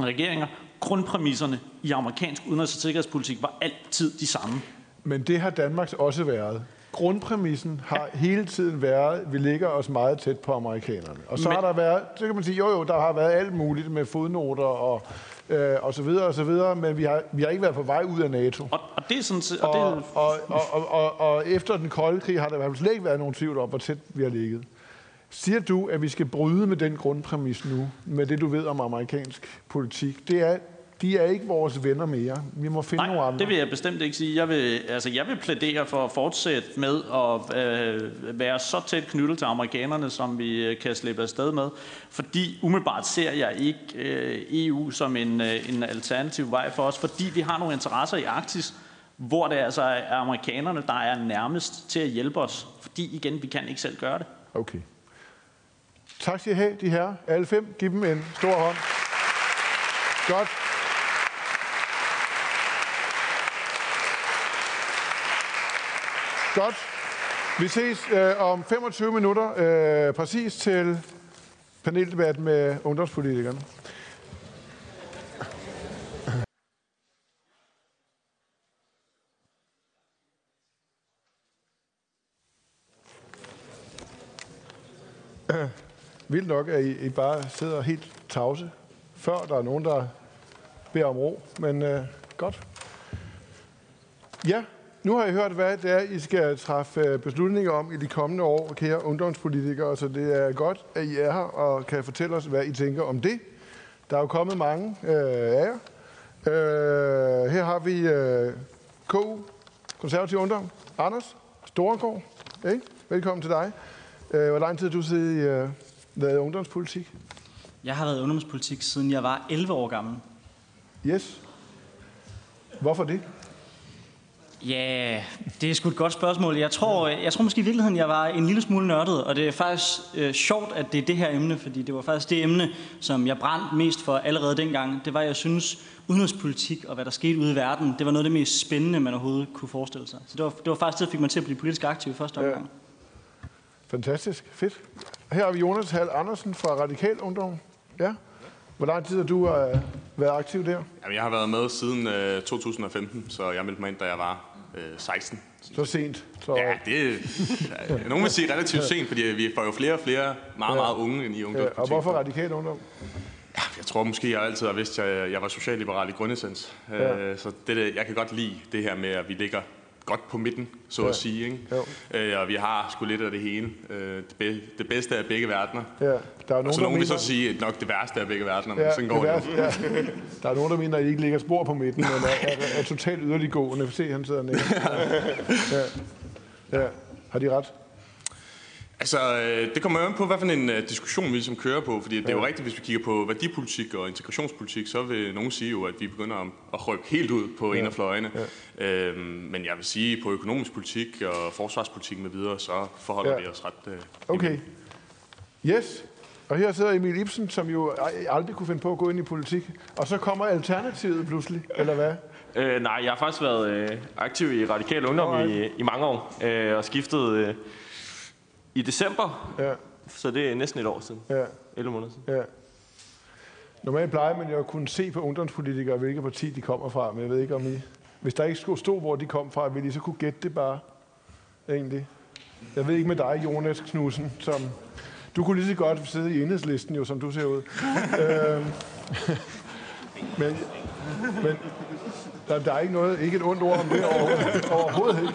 regeringer, grundpræmisserne i amerikansk udenrigs- og sikkerhedspolitik var altid de samme. Men det har Danmarks også været. Grundpræmissen har ja. hele tiden været, at vi ligger os meget tæt på amerikanerne. Og så Men... har der været, så kan man sige, jo jo, der har været alt muligt med fodnoter og øh, og så videre og så videre, men vi har, vi har ikke været på vej ud af NATO. Og, og det er sådan og, og, det... og, og, og, og, og efter den kolde krig har der slet ikke været nogen tvivl om, hvor tæt vi har ligget. Siger du, at vi skal bryde med den grundpræmis nu, med det du ved om amerikansk politik? Det er, de er ikke vores venner mere. Vi må finde Nej, nogle andre. det vil jeg bestemt ikke sige. Jeg vil, altså, jeg vil plædere for at fortsætte med at øh, være så tæt knyttet til amerikanerne, som vi øh, kan slippe afsted med. Fordi umiddelbart ser jeg ikke øh, EU som en, øh, en alternativ vej for os, fordi vi har nogle interesser i Arktis, hvor det altså er amerikanerne, der er nærmest til at hjælpe os. Fordi igen, vi kan ikke selv gøre det. Okay. Tak skal I have, de her. Alle fem. Giv dem en stor hånd. Godt. Godt. Vi ses øh, om 25 minutter øh, præcis til paneldebat med ungdomspolitikerne. Vildt nok, at I, I bare sidder helt tavse, før der er nogen, der beder om ro, men øh, godt. Ja, nu har I hørt, hvad det er, I skal træffe øh, beslutninger om i de kommende år, kære ungdomspolitikere, så det er godt, at I er her og kan fortælle os, hvad I tænker om det. Der er jo kommet mange øh, af jer. Øh, her har vi øh, KU, Konservativ Ungdom, Anders Storegård. Ikke? Velkommen til dig. Øh, hvor lang tid har du siddet i øh, lavet ungdomspolitik? Jeg har været i ungdomspolitik, siden jeg var 11 år gammel. Yes. Hvorfor det? Ja, det er sgu et godt spørgsmål. Jeg tror, jeg tror måske i virkeligheden, jeg var en lille smule nørdet, og det er faktisk øh, sjovt, at det er det her emne, fordi det var faktisk det emne, som jeg brændte mest for allerede dengang. Det var, jeg synes, udenrigspolitik og hvad der skete ude i verden, det var noget af det mest spændende, man overhovedet kunne forestille sig. Så det var, det var faktisk det, der fik mig til at blive politisk aktiv i første omgang. Ja. Fantastisk. Fedt. Her har vi Jonas Hall Andersen fra Radikal Ungdom. Ja. Hvor lang tid har du uh, været aktiv der? Jamen, jeg har været med siden øh, 2015, så jeg meldte mig ind, da jeg var uh, 16. Så sent? Så... Ja, det er, nogen vil sige relativt sent, fordi vi får jo flere og flere meget, meget unge ind i ungdomspolitik. Ja, og hvorfor radikal ungdom? Ja, jeg tror måske, jeg altid har vidst, at jeg, jeg var socialliberal i grundessens. Ja. Uh, så det, jeg kan godt lide det her med, at vi ligger godt på midten, så ja. at sige. Ikke? Øh, og vi har sgu lidt af det hele. Øh, det, be, det bedste af begge verdener. Ja. Der er nogen, og så nogen vil så sige, at nok det værste af begge verdener, men ja, sådan går det. Værste, ja. Der er nogen, der mener, at I ikke ligger spor på midten, men er, er, er totalt yderliggående. Se, han sidder nede. Ja. Ja. Har de ret? Altså, øh, det kommer jo an på, hvad for en uh, diskussion vi ligesom kører på, fordi det er jo rigtigt, hvis vi kigger på værdipolitik og integrationspolitik, så vil nogen sige jo, at vi begynder at rykke helt ud på ja. en af fløjene. Ja. Øhm, men jeg vil sige, på økonomisk politik og forsvarspolitik med videre, så forholder ja. vi os ret... Uh, okay. Yes. Og her sidder Emil Ibsen, som jo aldrig kunne finde på at gå ind i politik. Og så kommer Alternativet pludselig, eller hvad? Øh, nej, jeg har faktisk været øh, aktiv i Radikal Ungdom i, i mange år, øh, og skiftet... Øh, i december. Ja. Så det er næsten et år siden. Ja. 11 måneder siden. Ja. Normalt plejer man jo at kunne se på ungdomspolitikere, hvilket parti de kommer fra, men jeg ved ikke om I... Hvis der ikke skulle stå, hvor de kom fra, ville I så kunne gætte det bare? Egentlig. Jeg ved ikke med dig, Jonas Knudsen, som... Du kunne lige så godt sidde i enhedslisten, jo, som du ser ud. øhm, men, men der, der er ikke noget, ikke et ondt ord om det overhovedet, overhovedet ikke.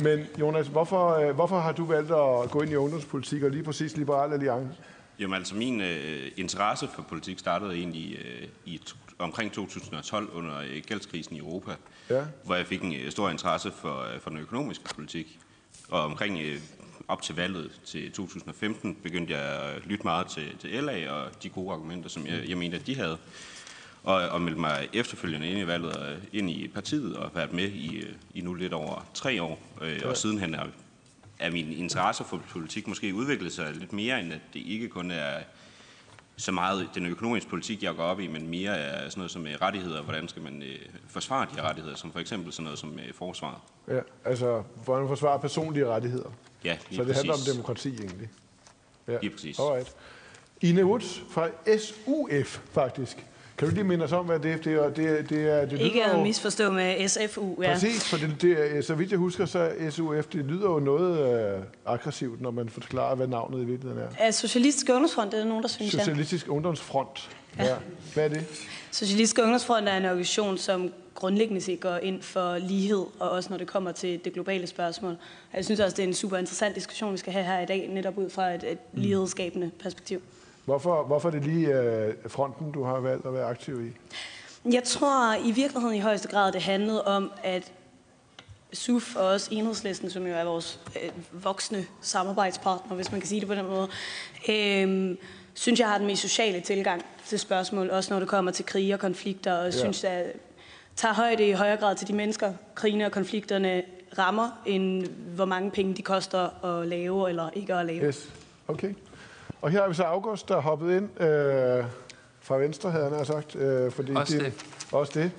Men Jonas, hvorfor, øh, hvorfor har du valgt at gå ind i ungdomspolitik og lige præcis Liberal Alliance? Jamen altså, min øh, interesse for politik startede egentlig øh, i omkring 2012 under øh, gældskrisen i Europa, ja. hvor jeg fik en øh, stor interesse for, øh, for den økonomiske politik. Og omkring øh, op til valget til 2015 begyndte jeg at lytte meget til, til LA og de gode argumenter, som jeg, jeg mente, at de havde og, og meldte mig efterfølgende ind i valget øh, ind i partiet og været med i, øh, i nu lidt over tre år. Øh. Og sidenhen er, er min interesse for politik måske udviklet sig lidt mere, end at det ikke kun er så meget den økonomiske politik, jeg går op i, men mere er sådan noget som rettigheder, hvordan skal man øh, forsvare de her rettigheder, som for eksempel sådan noget som øh, forsvaret. Ja, altså hvordan forsvare personlige rettigheder. Ja, Så det præcis. handler om demokrati egentlig. Ja. Lige præcis. Alright. Ine Woods fra SUF faktisk. Kan du lige minde os om, hvad det er? Det er, det er, det er det Ikke at misforstå med SFU, ja. Præcis, for det, det er, så vidt jeg husker, så SUF, det lyder jo noget øh, aggressivt, når man forklarer, hvad navnet i virkeligheden er. Er Socialistisk Ungdomsfront, det er nogen, der synes, Socialistisk ja. Ungdomsfront. Ja. ja. Hvad er det? Socialistisk Ungdomsfront er en organisation, som grundlæggende set går ind for lighed, og også når det kommer til det globale spørgsmål. Jeg synes også, det er en super interessant diskussion, vi skal have her i dag, netop ud fra et, et mm. lighedsskabende perspektiv. Hvorfor, hvorfor er det lige øh, fronten, du har valgt at være aktiv i? Jeg tror i virkeligheden i højeste grad, det handlede om, at SUF og også Enhedslisten, som jo er vores øh, voksne samarbejdspartner, hvis man kan sige det på den måde, øh, synes jeg har den mest sociale tilgang til spørgsmål, også når det kommer til krige og konflikter, og ja. synes, at tager højde i højere grad til de mennesker, krigene og konflikterne rammer, end hvor mange penge de koster at lave eller ikke at lave. Yes. Okay. Og her har vi så August, der er hoppet ind øh, fra Venstre, havde han sagt. Øh, fordi også det. Også det.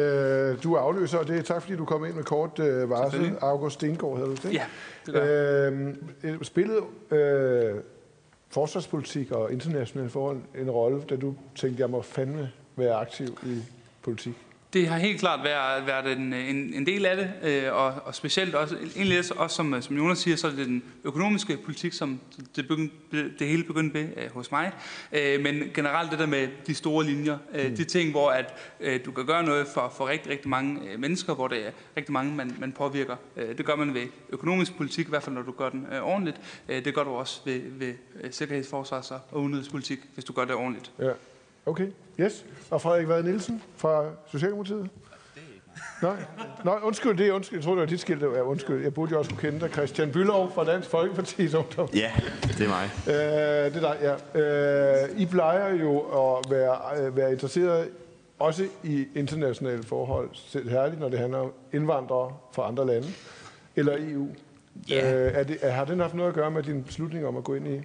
Øh, du er afløser, og det er tak, fordi du kom ind med kort øh, varsel. August Stengård hedder du det? Ja, det er øh, Spillet øh, forsvarspolitik og internationale forhold en rolle, da du tænkte, jeg må fandme være aktiv i politik? Det har helt klart været, været en, en, en del af det, øh, og, og specielt også, egentlig også som, som Jonas siger, så er det den økonomiske politik, som det, begynd, det hele begyndte med øh, hos mig. Øh, men generelt det der med de store linjer, øh, mm. de ting, hvor at, øh, du kan gøre noget for, for rigtig, rigtig mange øh, mennesker, hvor det er rigtig mange, man, man påvirker. Øh, det gør man ved økonomisk politik, i hvert fald når du gør den øh, ordentligt. Øh, det gør du også ved, ved øh, sikkerhedsforsvars- og udenrigspolitik, hvis du gør det ordentligt. Ja. Okay, yes. Og Frederik Vad Nielsen fra Socialdemokratiet? Nej, Nej undskyld, det er undskyld. Jeg tror, det var dit skilt. Ja, undskyld. Jeg burde jo også kunne kende dig. Christian Bylov fra Dansk Folkeparti's Ungdom. Ja, det er mig. Øh, det er dig, ja. Øh, I plejer jo at være, øh, være interesseret også i internationale forhold, særligt når det handler om indvandrere fra andre lande, eller EU. Ja. Øh, er det, har det haft noget at gøre med din beslutning om at gå ind i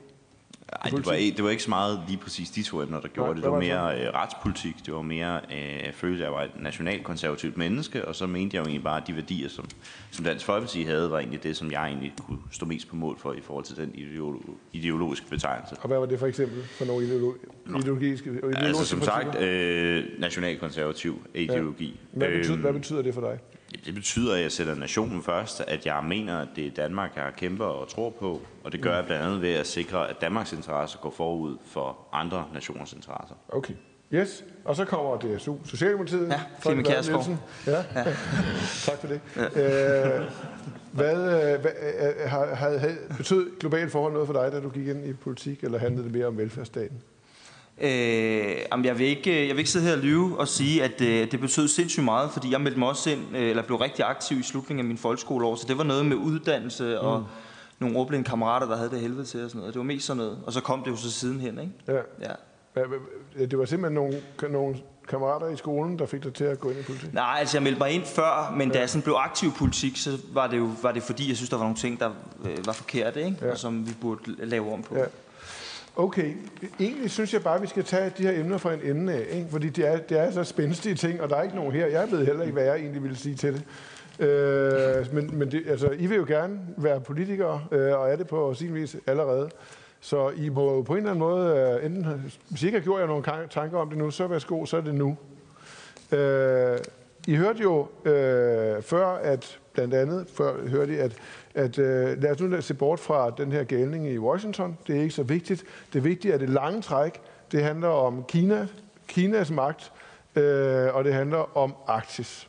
ej, det var, ikke, det var ikke så meget lige præcis de to emner, der gjorde Nej, det. Det var var mere øh, retspolitik, det var mere øh, følelse af, at jeg var et nationalkonservativt menneske, og så mente jeg jo egentlig bare, at de værdier, som, som Dansk Folkeparti havde, var egentlig det, som jeg egentlig kunne stå mest på mål for i forhold til den ideolo- ideologiske betegnelse. Og hvad var det for eksempel for nogle ideolo- ideologiske, ideologiske Altså som partier? sagt, øh, nationalkonservativ ideologi. Ja. Hvad, betyder, Øhm, hvad betyder det for dig? Det betyder, at jeg sætter nationen først, at jeg mener, at det er Danmark, jeg kæmper og tror på, og det gør jeg blandt andet ved at sikre, at Danmarks interesser går forud for andre nationers interesser. Okay. Yes, og så kommer DSU, Socialdemokratiet. Ja, Frederik Clemen Vad Kjærsgaard. Ja. ja. tak for det. Ja. Øh, hvad, øh, hvad øh, har, har, har, betød globale forhold noget for dig, da du gik ind i politik, eller handlede det mere om velfærdsstaten? Øh, jamen jeg, vil ikke, jeg vil ikke sidde her og lyve og sige, at øh, det betød sindssygt meget, fordi jeg meldte mig også ind, øh, eller blev rigtig aktiv i slutningen af min folkeskoleår, så det var noget med uddannelse og Mm. nogle ordblinde kammerater, der havde det helvede til og sådan noget. Det var mest sådan noget, og så kom det jo så sidenhen, ikke? Ja. Ja. Hvad- Det var simpelthen nogle, nogle kammerater i skolen, der fik dig til at gå ind i politik? Nej, altså jeg meldte mig ind før, men ja. da Ja. jeg sådan blev aktiv i politik, så var det jo var det fordi, jeg synes, der var nogle ting, der øh, var forkerte, ikke? Ja. og som vi burde lave om på. Ja. Okay, egentlig synes jeg bare, at vi skal tage de her emner fra en ende af, ikke? fordi det er, det er så spændstige ting, og der er ikke nogen her. Jeg ved heller ikke, hvad jeg egentlig ville sige til det. Øh, men men det, altså, I vil jo gerne være politikere, øh, og er det på sin vis allerede. Så I må jo på en eller anden måde, øh, enten, hvis I ikke har gjort jer nogle tanker om det nu, så værsgo, så er det nu. Øh, I hørte jo øh, før, at blandt andet, før hørte I, at, at øh, lad os nu se bort fra den her gældning i Washington. Det er ikke så vigtigt. Det vigtige er det lange træk. Det handler om Kina, Kinas magt, øh, og det handler om Arktis.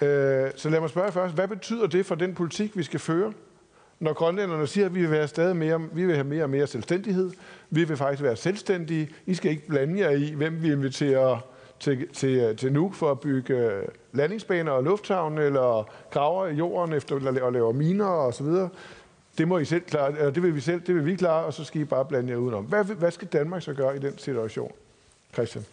Øh, så lad mig spørge først, hvad betyder det for den politik, vi skal føre? Når grønlænderne siger, at vi vil, være stadig mere, vi vil have mere og mere selvstændighed, vi vil faktisk være selvstændige, I skal ikke blande jer i, hvem vi inviterer til, til, øh, til Nuuk for at bygge øh, landingsbaner og lufthavne, eller graver i jorden efter og laver miner og så videre. Det må I selv klare, eller det vil vi selv, det vil vi klare, og så skal I bare blande jer udenom. Hvad, hvad skal Danmark så gøre i den situation, Christian?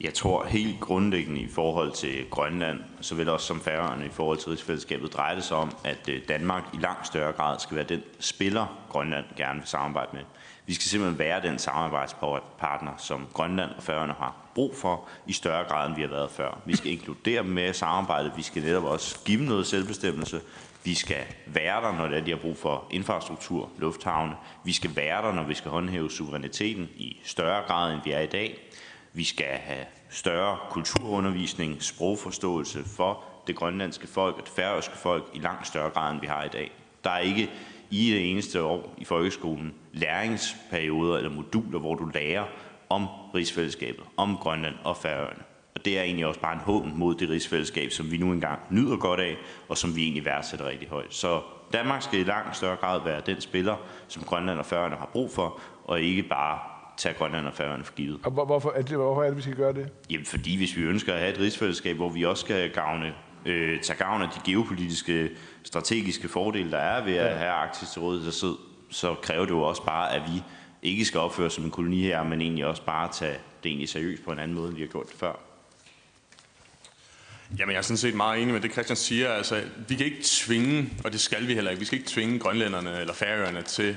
Jeg tror helt grundlæggende i forhold til Grønland, såvel også som Færøerne i forhold til rigsfællesskabet, drejer det sig om, at øh, Danmark i langt større grad skal være den spiller, Grønland gerne vil samarbejde med. Vi skal simpelthen være den samarbejdspartner, som Grønland og Færøerne har brug for i større grad, end vi har været før. Vi skal inkludere dem med samarbejdet. Vi skal netop også give dem noget selvbestemmelse. Vi skal være der, når de har brug for infrastruktur, lufthavne. Vi skal være der, når vi skal håndhæve suveræniteten i større grad, end vi er i dag. Vi skal have større kulturundervisning, sprogforståelse for det grønlandske folk og det færøske folk i langt større grad, end vi har i dag. Der er ikke i det eneste år i folkeskolen læringsperioder eller moduler, hvor du lærer om rigsfællesskabet, om Grønland og Færøerne. Og det er egentlig også bare en hån mod det rigsfællesskab, som vi nu engang nyder godt af, og som vi egentlig værdsætter rigtig højt. Så Danmark skal i langt større grad være den spiller, som Grønland og Færøerne har brug for, og ikke bare tage Grønland og Færøerne for givet. Og hvor- hvorfor er, det, hvorfor er det, vi skal gøre det? Jamen fordi hvis vi ønsker at have et rigsfællesskab, hvor vi også skal gavne, øh, tage gavn af de geopolitiske, strategiske fordele, der er ved at have Arktis til rådighed, så, så kræver det jo også bare, at vi ikke skal opføre som en koloni her, men egentlig også bare tage det egentlig seriøst på en anden måde, end vi har gjort det før. Jamen, jeg er sådan set meget enig med det, Christian siger. Altså, vi kan ikke tvinge, og det skal vi heller ikke, vi skal ikke tvinge grønlænderne eller færøerne til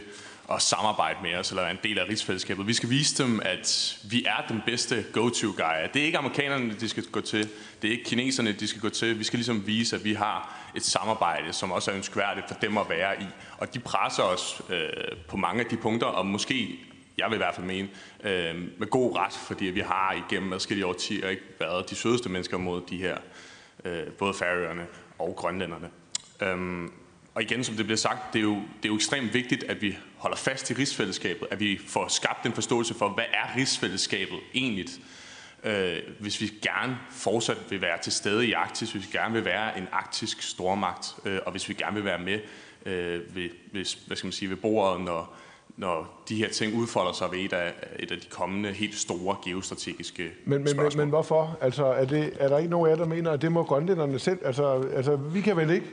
at samarbejde med os eller være en del af rigsfællesskabet. Vi skal vise dem, at vi er den bedste go-to-guy. Det er ikke amerikanerne, de skal gå til. Det er ikke kineserne, de skal gå til. Vi skal ligesom vise, at vi har et samarbejde, som også er ønskværdigt for dem at være i. Og de presser os øh, på mange af de punkter, og måske jeg vil i hvert fald mene, øh, med god ret, fordi vi har igennem adskillige årtier ikke været de sødeste mennesker mod de her, øh, både færøerne og grønlænderne. Øhm, og igen, som det bliver sagt, det er, jo, det er jo ekstremt vigtigt, at vi holder fast i rigsfællesskabet, at vi får skabt en forståelse for, hvad er rigsfællesskabet egentlig? Øh, hvis vi gerne fortsat vil være til stede i Arktis, hvis vi gerne vil være en arktisk stormagt, øh, og hvis vi gerne vil være med øh, ved, ved, hvad skal man sige, ved bordet, når, når de her ting udfolder sig ved et af, et af de kommende helt store geostrategiske Men, men, men, men hvorfor? Altså, er, det, er der ikke nogen af jer, der mener, at det må grønlænderne selv? Altså, altså vi kan vel ikke...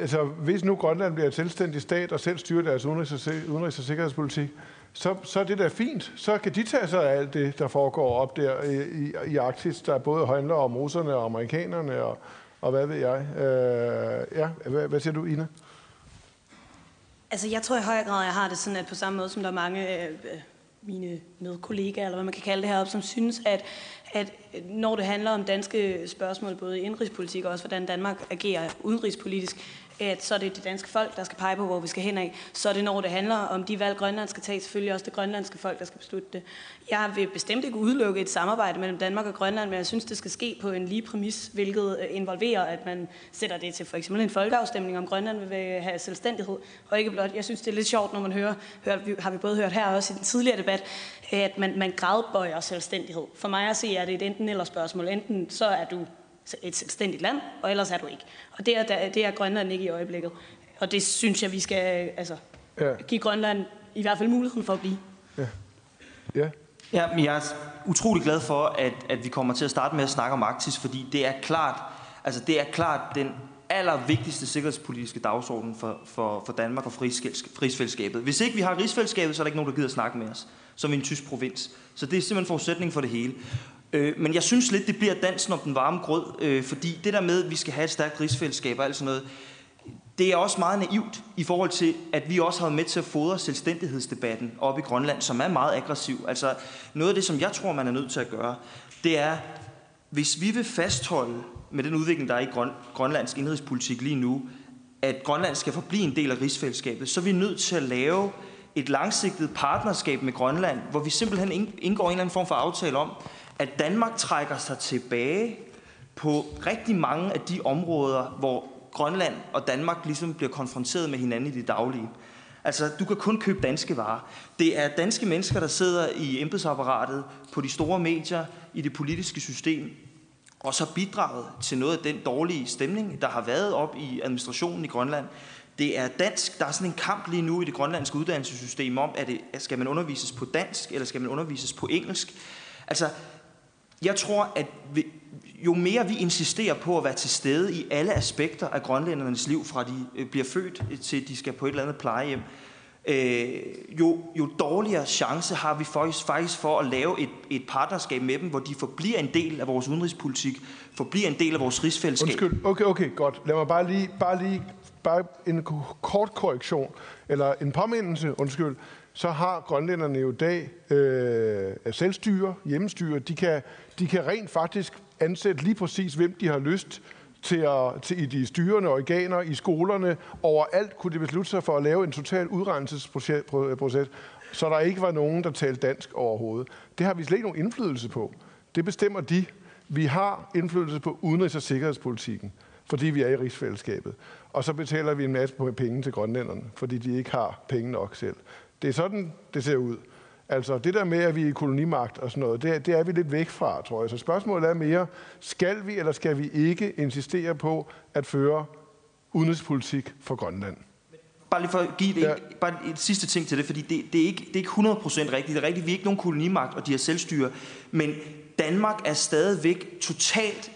Altså, hvis nu Grønland bliver et selvstændig stat og selv styrer deres udenrigs- og, udenrigs- og sikkerhedspolitik, så, så er det da fint. Så kan de tage sig af alt det, der foregår op der i, i, i Arktis, der både handler om russerne og amerikanerne og, og hvad ved jeg. Øh, ja, hvad, hvad siger du, Ina? Altså, jeg tror i høj grad, jeg har det sådan, at på samme måde som der er mange øh, øh mine medkollegaer, eller hvad man kan kalde det heroppe, som synes, at, at når det handler om danske spørgsmål, både i indrigspolitik og også hvordan Danmark agerer udenrigspolitisk, at så er det det danske folk, der skal pege på, hvor vi skal hen af. Så er det, når det handler om de valg, Grønland skal tage, selvfølgelig også det grønlandske folk, der skal beslutte det. Jeg vil bestemt ikke udelukke et samarbejde mellem Danmark og Grønland, men jeg synes, det skal ske på en lige præmis, hvilket øh, involverer, at man sætter det til for eksempel en folkeafstemning, om Grønland vil have selvstændighed. Og ikke blot, jeg synes, det er lidt sjovt, når man hører, hører har vi både hørt her og også i den tidligere debat, at man, man gradbøjer selvstændighed. For mig at se, er det et enten eller spørgsmål. Enten så er du et selvstændigt land, og ellers er du ikke. Og det er, det er Grønland ikke i øjeblikket. Og det synes jeg, vi skal altså, ja. give Grønland i hvert fald muligheden for at blive. Ja. Ja, men jeg er utrolig glad for, at, at vi kommer til at starte med at snakke om Arktis, fordi det er klart, altså det er klart den allervigtigste sikkerhedspolitiske dagsorden for, for, for Danmark og rigsfællesskabet. Hvis ikke vi har rigsfællesskabet, så er der ikke nogen, der gider snakke med os, som i en tysk provins. Så det er simpelthen forudsætning for det hele. Øh, men jeg synes lidt, det bliver dansen om den varme grød, øh, fordi det der med, at vi skal have et stærkt rigsfællesskab og alt sådan noget, det er også meget naivt i forhold til, at vi også har været med til at fodre selvstændighedsdebatten op i Grønland, som er meget aggressiv. Altså noget af det, som jeg tror, man er nødt til at gøre, det er, hvis vi vil fastholde med den udvikling, der er i Grøn, indrigspolitik lige nu, at Grønland skal forblive en del af rigsfællesskabet, så er vi nødt til at lave et langsigtet partnerskab med Grønland, hvor vi simpelthen indgår en eller anden form for aftale om, at Danmark trækker sig tilbage på rigtig mange af de områder, hvor Grønland og Danmark ligesom bliver konfronteret med hinanden i det daglige. Altså, du kan kun købe danske varer. Det er danske mennesker, der sidder i embedsapparatet, på de store medier, i det politiske system, og så bidraget til noget af den dårlige stemning, der har været op i administrationen i Grønland. Det er dansk. Der er sådan en kamp lige nu i det grønlandske uddannelsessystem om, at det, skal man undervises på dansk, eller skal man undervises på engelsk. Altså, jeg tror, at vi, jo mere vi insisterer på at være til stede i alle aspekter af grønlændernes liv, fra de øh, bliver født øh, til de skal på et eller andet plejehjem, øh, jo, jo dårligere chance har vi faktisk, faktisk for at lave et, et partnerskab med dem, hvor de forbliver en del af vores udenrigspolitik, forbliver en del af vores rigsfællesskab. Undskyld, okay, okay, godt. Lad mig bare lige, bare lige bare en kort korrektion, eller en påmindelse, undskyld så har grønlænderne jo i dag øh, selvstyre, hjemmestyre. De kan, de kan rent faktisk ansætte lige præcis, hvem de har lyst til, at, til i de styrende organer, i skolerne. Overalt kunne de beslutte sig for at lave en total udrensningsproces, så der ikke var nogen, der talte dansk overhovedet. Det har vi slet ikke nogen indflydelse på. Det bestemmer de. Vi har indflydelse på udenrigs- og sikkerhedspolitikken, fordi vi er i rigsfællesskabet. Og så betaler vi en masse penge til grønlænderne, fordi de ikke har penge nok selv. Det er sådan, det ser ud. Altså det der med, at vi er i kolonimagt og sådan noget, det, det er vi lidt væk fra, tror jeg. Så spørgsmålet er mere, skal vi eller skal vi ikke insistere på at føre udenrigspolitik for Grønland? Bare lige for at give det, ja. bare et sidste ting til det, fordi det, det, er ikke, det er ikke 100% rigtigt. Det er rigtigt, vi er ikke nogen kolonimagt, og de har selvstyre. Men Danmark er stadigvæk totalt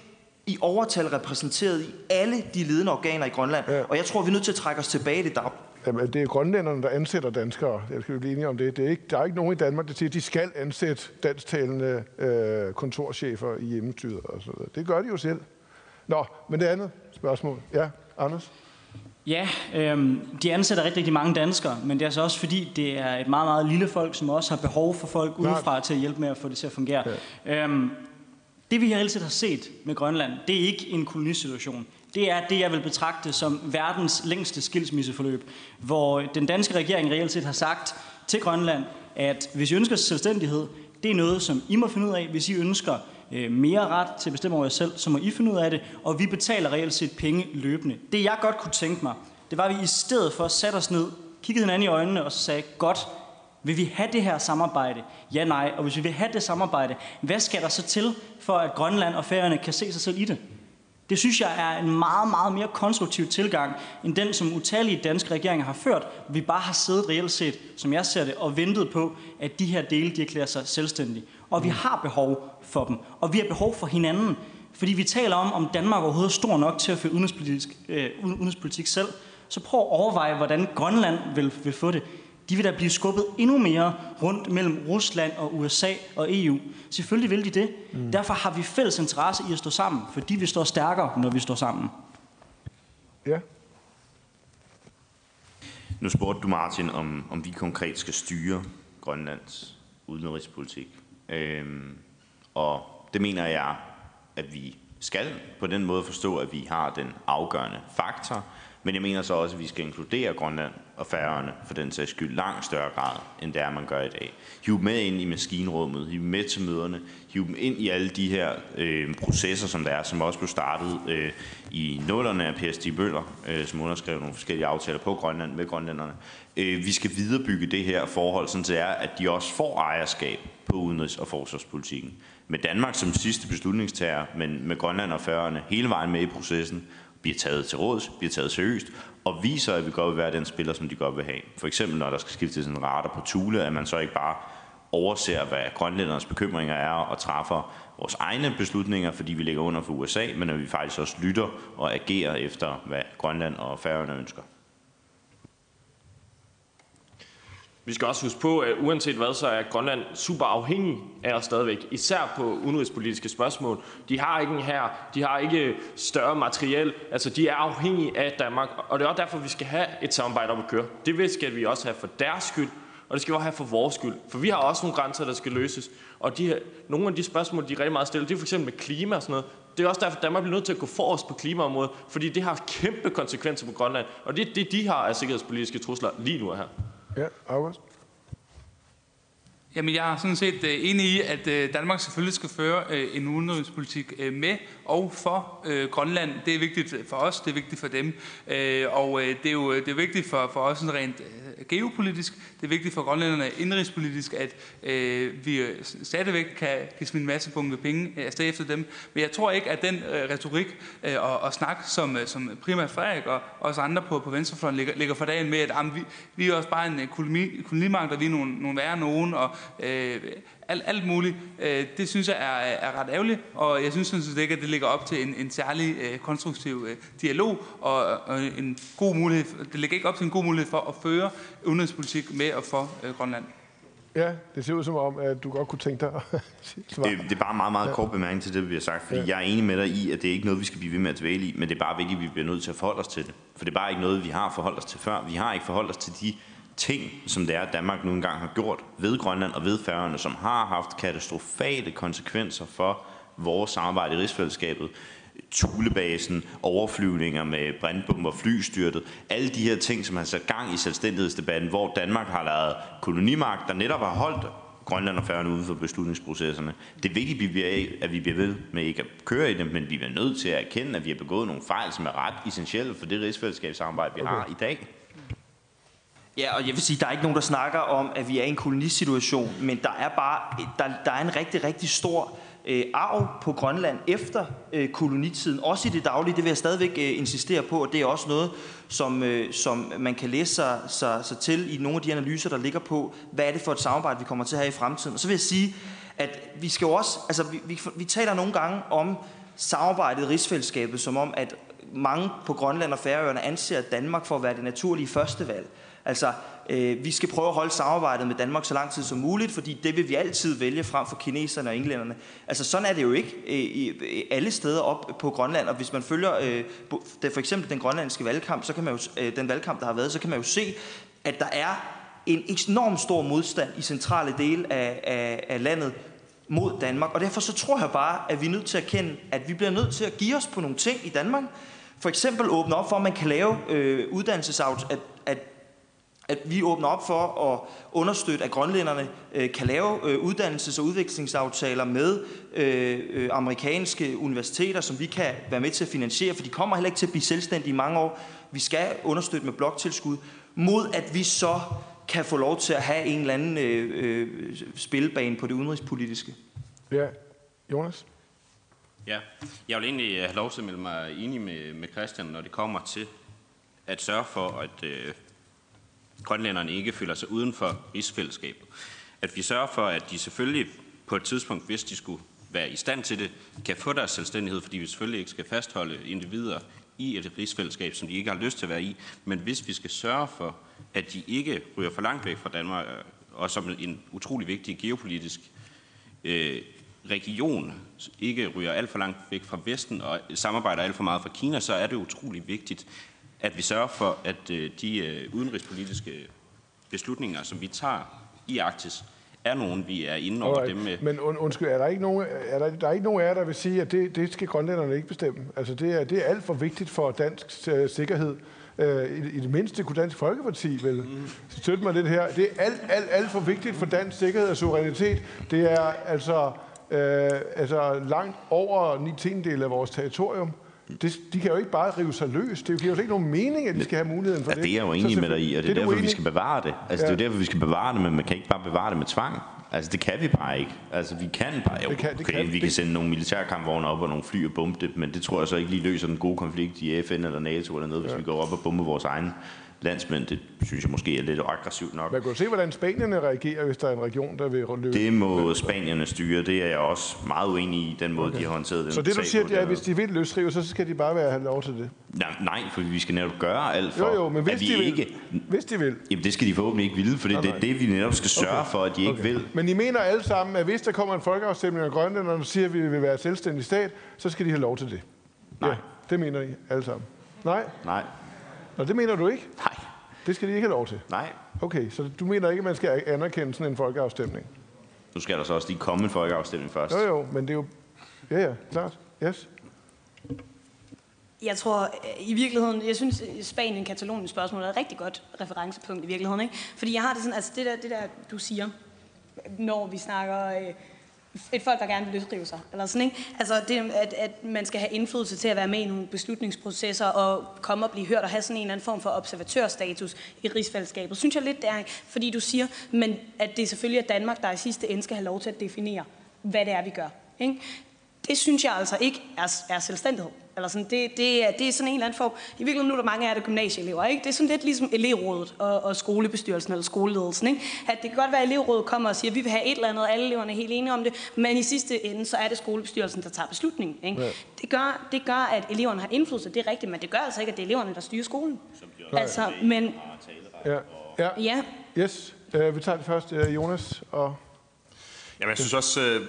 i overtal repræsenteret i alle de ledende organer i Grønland. Ja. Og jeg tror, vi er nødt til at trække os tilbage i det. Jamen, det er grønlænderne, der ansætter danskere. Jeg skal jo blive enige om det. det er ikke, der er ikke nogen i Danmark, der siger, at de skal ansætte dansktalende øh, kontorchefer i hjemmestyret. Og så Det gør de jo selv. Nå, men det andet spørgsmål. Ja, Anders? Ja, øhm, de ansætter rigtig, rigtig mange danskere, men det er så også fordi, det er et meget, meget lille folk, som også har behov for folk udefra til at hjælpe med at få det til at fungere. Ja. Øhm, det vi altid har set med Grønland, det er ikke en kolonisituation. Det er det, jeg vil betragte som verdens længste skilsmisseforløb, hvor den danske regering reelt set har sagt til Grønland, at hvis I ønsker selvstændighed, det er noget, som I må finde ud af. Hvis I ønsker øh, mere ret til at bestemme over jer selv, så må I finde ud af det, og vi betaler reelt set penge løbende. Det jeg godt kunne tænke mig, det var, at vi i stedet for satte os ned, kiggede hinanden i øjnene og sagde, godt, vil vi have det her samarbejde? Ja, nej. Og hvis vi vil have det samarbejde, hvad skal der så til, for at Grønland og Færøerne kan se sig selv i det? Det synes jeg er en meget, meget mere konstruktiv tilgang, end den, som utallige danske regeringer har ført. Vi bare har siddet reelt set, som jeg ser det, og ventet på, at de her dele, de erklærer sig selvstændige. Og vi har behov for dem, og vi har behov for hinanden. Fordi vi taler om, om Danmark overhovedet er stor nok til at føre udenrigspolitik, øh, udenrigspolitik selv. Så prøv at overveje, hvordan Grønland vil, vil få det de vil da blive skubbet endnu mere rundt mellem Rusland og USA og EU. Selvfølgelig vil de det. Mm. Derfor har vi fælles interesse i at stå sammen, fordi vi står stærkere, når vi står sammen. Ja. Nu spurgte du, Martin, om, om vi konkret skal styre Grønlands udenrigspolitik. Øhm, og det mener jeg, at vi skal på den måde forstå, at vi har den afgørende faktor, men jeg mener så også, at vi skal inkludere Grønland og Færøerne for den sags skyld langt større grad, end det er, man gør i dag. Hiv dem med ind i maskinrummet, hiv dem med til møderne, hiv dem ind i alle de her øh, processer, som der er, som også blev startet øh, i nullerne af P.S.D. Bøller, øh, som underskrev nogle forskellige aftaler på Grønland med grønlænderne. Øh, vi skal viderebygge det her forhold, sådan det er, at de også får ejerskab på udenrigs- og forsvarspolitikken. Med Danmark som sidste beslutningstager, men med Grønland og Færøerne hele vejen med i processen, bliver taget til råds, bliver taget seriøst, og viser, at vi godt vil være den spiller, som de godt vil have. For eksempel, når der skal skiftes en radar på Thule, at man så ikke bare overser, hvad grønlændernes bekymringer er, og træffer vores egne beslutninger, fordi vi ligger under for USA, men at vi faktisk også lytter og agerer efter, hvad Grønland og Færøerne ønsker. Vi skal også huske på, at uanset hvad, så er Grønland super afhængig af os stadigvæk. Især på udenrigspolitiske spørgsmål. De har ikke en her, de har ikke større materiel. Altså, de er afhængige af Danmark. Og det er også derfor, vi skal have et samarbejde op at køre. Det skal vi også have for deres skyld, og det skal vi også have for vores skyld. For vi har også nogle grænser, der skal løses. Og de her, nogle af de spørgsmål, de er rigtig meget stillet, det er for eksempel med klima og sådan noget. Det er også derfor, at Danmark bliver nødt til at gå forrest på klimaområdet, fordi det har kæmpe konsekvenser på Grønland. Og det er det, de har af sikkerhedspolitiske trusler lige nu her. Ja, August. Jamen, jeg er sådan set øh, enig i, at øh, Danmark selvfølgelig skal føre øh, en udenrigspolitik øh, med og for øh, Grønland. Det er vigtigt øh, for os, det er vigtigt for dem. Og det er jo det er vigtigt for, for os rent geopolitisk. Det er vigtigt for grønlænderne indrigspolitisk, at øh, vi stadigvæk kan, kan smide en masse bunke penge afsted efter dem. Men jeg tror ikke, at den øh, retorik øh, og, og snak, som, som primært Frederik og os andre på, på venstrefløjen ligger, ligger for dagen med, at jamen, vi, vi er også bare en kolonimagt, og vi er nogle, nogle værre nogen, og øh, alt, alt muligt. Øh, det synes jeg er, er ret ærgerligt, og jeg synes sådan set ikke, at det ligger op til en, en særlig øh, konstruktiv øh, dialog, og, og en god mulighed, det ligger ikke op til en god mulighed for at føre udenrigspolitik med og for øh, Grønland. Ja, det ser ud som om, at du godt kunne tænke dig at svare. Det, det er bare meget, meget kort bemærkning til det, vi har sagt, fordi ja. jeg er enig med dig i, at det er ikke noget, vi skal blive ved med at dvæle i, men det er bare vigtigt, at vi bliver nødt til at forholde os til det. For det er bare ikke noget, vi har forholdt os til før. Vi har ikke forholdt os til de ting, som det er, at Danmark nu engang har gjort ved Grønland og ved Færøerne, som har haft katastrofale konsekvenser for vores samarbejde i rigsfællesskabet. Thulebasen, overflyvninger med brandbomber, flystyrtet, alle de her ting, som har sat gang i selvstændighedsdebatten, hvor Danmark har lavet kolonimagt, der netop har holdt Grønland og Færøerne uden for beslutningsprocesserne. Det er vigtigt, at vi bliver ved med ikke at køre i dem, men vi er nødt til at erkende, at vi har begået nogle fejl, som er ret essentielle for det rigsfællesskabssamarbejde, vi okay. har i dag. Ja, og jeg vil sige, der er ikke nogen, der snakker om, at vi er i en kolonisituation, men der er bare der, der er en rigtig, rigtig stor øh, arv på Grønland efter øh, kolonitiden. Også i det daglige, det vil jeg stadigvæk øh, insistere på, og det er også noget, som, øh, som man kan læse sig, sig, sig til i nogle af de analyser, der ligger på, hvad er det for et samarbejde, vi kommer til at have i fremtiden. Og så vil jeg sige, at vi skal jo også, altså vi, vi, vi taler nogle gange om samarbejdet i rigsfællesskabet, som om, at mange på Grønland og Færøerne anser Danmark for at være det naturlige førstevalg. Altså, øh, vi skal prøve at holde samarbejdet med Danmark så lang tid som muligt, fordi det vil vi altid vælge frem for kineserne og englænderne. Altså, sådan er det jo ikke øh, i, øh, alle steder op på Grønland, og hvis man følger øh, det, for eksempel den grønlandske valgkamp, så kan man jo, øh, den valgkamp, der har været, så kan man jo se, at der er en enorm stor modstand i centrale dele af, af, af landet mod Danmark. Og derfor så tror jeg bare, at vi er nødt til at erkende, at vi bliver nødt til at give os på nogle ting i Danmark, For eksempel åbne op for, at man kan lave øh, uddannelsesaft, at, at, at vi åbner op for at understøtte, at grønlænderne øh, kan lave øh, uddannelses- og udviklingsaftaler med øh, øh, amerikanske universiteter, som vi kan være med til at finansiere, for de kommer heller ikke til at blive selvstændige i mange år. Vi skal understøtte med bloktilskud, mod at vi så kan få lov til at have en eller anden øh, øh, spilbane på det udenrigspolitiske. Ja, Jonas? Ja, jeg vil egentlig have lov til at melde mig enig med, med Christian, når det kommer til at sørge for, at øh, grønlænderne ikke føler sig uden for rigsfællesskabet. At vi sørger for, at de selvfølgelig på et tidspunkt, hvis de skulle være i stand til det, kan få deres selvstændighed, fordi vi selvfølgelig ikke skal fastholde individer i et rigsfællesskab, som de ikke har lyst til at være i. Men hvis vi skal sørge for, at de ikke ryger for langt væk fra Danmark, øh, og som en utrolig vigtig geopolitisk øh, region ikke ryger alt for langt væk fra Vesten og samarbejder alt for meget fra Kina, så er det utrolig vigtigt, at vi sørger for, at øh, de øh, udenrigspolitiske beslutninger, som vi tager i Arktis, er nogen, vi er inde over Alright. dem med. Men und, undskyld, er der ikke nogen, er der, der er ikke nogen af jer, der vil sige, at det, det skal grønlænderne ikke bestemme? Altså, det er, det er alt for vigtigt for dansk sikkerhed. I, I det mindste kunne Dansk Folkeparti vel mm. støtte mig lidt her. Det er alt, alt, alt for vigtigt for dansk sikkerhed og suverænitet. Det er altså, uh, altså langt over 9 tiendedel af vores territorium. Det, de kan jo ikke bare rive sig løs. Det giver jo ikke nogen mening, at de skal have muligheden for Ja, det. det er jeg jo enig med dig i, og det er, du derfor, vi skal bevare det. Altså, ja. det er jo derfor, vi skal bevare det, men man kan ikke bare bevare det med tvang. Altså, det kan vi bare ikke. Altså, vi kan bare... Jo, Det kan- det okay, kan- vi det- kan sende nogle militærkampvogne op og nogle fly og bombe det, men det tror jeg så ikke lige løser den gode konflikt i FN eller NATO eller noget, hvis Ja. vi går op og bomber vores egen landsmænd. Det synes jeg måske er lidt aggressivt nok. Man kan jo se, hvordan spanierne reagerer, hvis der er en region, der vil løbe. Det må spanierne styre. Det er jeg også meget uenig i, den måde, okay. de har håndteret den Så det, du siger, det er, at hvis de vil løsrive, så skal de bare være have lov til det. Nej, nej, for vi skal netop gøre alt for, Jo, jo, men hvis at vi de vil- ikke... Hvis de vil. Jamen, det skal de forhåbentlig ikke ville, for det, Nej, det er det, vi netop skal sørge Okay. for, at de ikke Okay. vil. Men I mener alle sammen, at hvis der kommer en folkeafstemning af grønlænderne, der siger, at vi vil være selvstændig stat, så skal de have lov til det. Nej. Ja, det mener I alle sammen. Nej? Nej. Nå, det mener du ikke? Nej. Det skal de ikke have lov til? Nej. Okay, så du mener ikke, at man skal anerkende sådan en folkeafstemning? Nu skal der så også lige komme en folkeafstemning først. Jo, jo, men det er jo... Ja, ja, klart. Yes. Jeg tror i virkeligheden, jeg synes Spanien, Katalonien spørgsmål er et rigtig godt referencepunkt i virkeligheden. Ikke? Fordi jeg har det sådan, altså det der, det der du siger, når vi snakker øh, et folk, der gerne vil løsrive sig, eller sådan, ikke? Altså det, at, at man skal have indflydelse til at være med i nogle beslutningsprocesser og komme og blive hørt og have sådan en eller anden form for observatørstatus i rigsfællesskabet. Synes jeg lidt, det er, fordi du siger, men at det selvfølgelig er Danmark, der i sidste ende skal have lov til at definere, hvad det er, vi gør. Ikke? Det synes jeg altså ikke er, er selvstændighed. Eller sådan, det, det, er, det er sådan en eller anden form. I virkeligheden nu er der mange af det gymnasieelever. Ikke? Det er sådan lidt ligesom elevrådet og, og skolebestyrelsen eller skoleledelsen. Ikke? At det kan godt være, at elevrådet kommer og siger, at vi vil have et eller andet, og alle eleverne er helt enige om det. Men i sidste ende, så er det skolebestyrelsen, der tager beslutningen. Ikke? Ja. Det, gør, det gør, at eleverne har indflydelse. Det er rigtigt, men det gør altså ikke, at det er eleverne, der styrer skolen. Altså, men Ja. ja. ja, Yes. Uh, vi tager det først, uh, Jonas. Og... Jamen, jeg synes også, øh,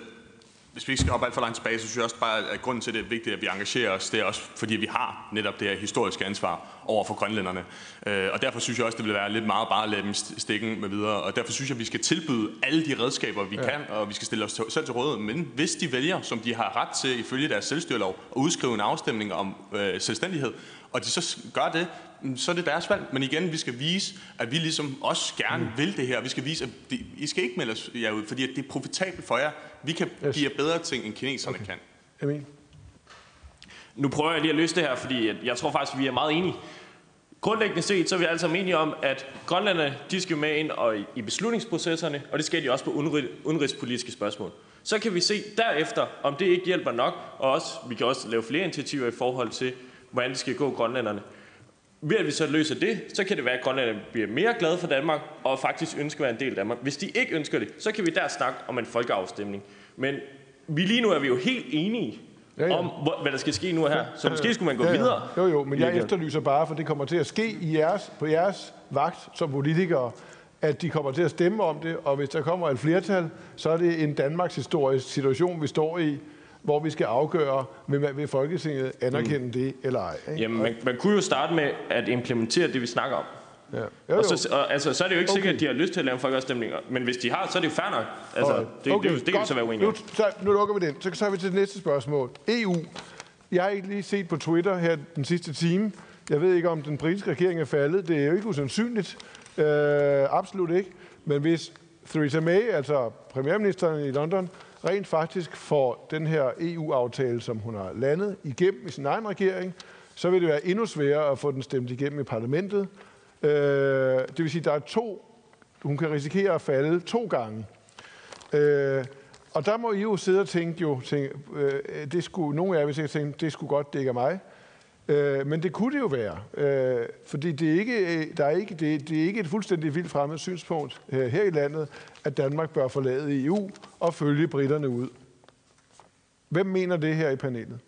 hvis vi ikke skal op alt for langt tilbage, så synes jeg også bare, at grunden til, at det er vigtigt, at vi engagerer os, det er også, fordi vi har netop det her historiske ansvar over for grønlænderne. Øh, og derfor synes jeg også, det vil være lidt meget bare at lade dem st- stikken med videre. Og derfor synes jeg, at vi skal tilbyde alle de redskaber, vi Ja. kan, og vi skal stille os selv til råd. Men hvis de vælger, som de har ret til ifølge deres selvstyrelov, at udskrive en afstemning om øh, selvstændighed, og de så gør det, så er det deres valg. Men igen, vi skal vise, at vi ligesom også gerne mm. vil det her. Vi skal vise, at det, I skal ikke melde os jer ud, fordi at det er profitabelt for jer. Vi kan yes. give jer bedre ting, end kineserne okay. kan. Emil? Nu prøver jeg lige at løse det her, fordi at jeg tror faktisk, vi er meget enige. Grundlæggende set, så er vi alle sammen enige om, at grønlanderne, de skal med ind og i- beslutningsprocesserne, og det skal de også på udenri- udenrigspolitiske spørgsmål. Så kan vi se derefter, om det ikke hjælper nok, og også, vi kan også lave flere initiativer i forhold til, hvordan det skal gå grønlænderne. Ved at vi så løser det, så kan det være, at grønlænderne bliver mere glade for Danmark, og faktisk ønsker at være en del af Danmark. Hvis de ikke ønsker det, så kan vi der snakke om en folkeafstemning. Men vi lige nu er vi jo helt enige ja, ja. om, hvor, hvad der skal ske nu her. Så måske skulle man gå Ja, ja. videre. Jo, jo, men jeg efterlyser bare, for det kommer til at ske i jeres, på jeres vagt som politikere, at de kommer til at stemme om det, og hvis der kommer et flertal, så er det en Danmarks historisk situation, vi står i, hvor vi skal afgøre, vil, vil Folketinget anerkende mm. det eller ej. Ikke? Jamen, man, man kunne jo starte med at implementere det, vi snakker om. Ja. Jo, Og jo. så, og, altså, så er det jo ikke okay. sikkert, at de har lyst til at lave en folkeafstemning. Men hvis de har, så er det jo fair nok. Altså, Alright. det, okay, det, det, det kan vi så være uenige nu, om. så, nu lukker vi den. Så tager vi til det næste spørgsmål. EU. Jeg har ikke lige set på Twitter her den sidste time. Jeg ved ikke, om den britiske regering er faldet. Det er jo ikke usandsynligt. Øh, absolut ikke. Men hvis Theresa May, altså premierministeren i London, rent faktisk får den her EU-aftale, som hun har landet igennem i sin egen regering, så vil det være endnu sværere at få den stemt igennem i parlamentet. Øh, det vil sige, at der er to, hun kan risikere at falde to gange. Øh, og der må I jo sidde og tænke, jo, tænke øh, det skulle, nogle af jer vil sikkert tænke, det skulle godt dække mig. Øh, men det kunne det jo være, øh, fordi det er, ikke, øh, der er ikke, det, det er ikke et fuldstændig vildt fremmed synspunkt øh, her i landet, at Danmark bør forlade EU og følge britterne ud. Hvem mener det her i panelet?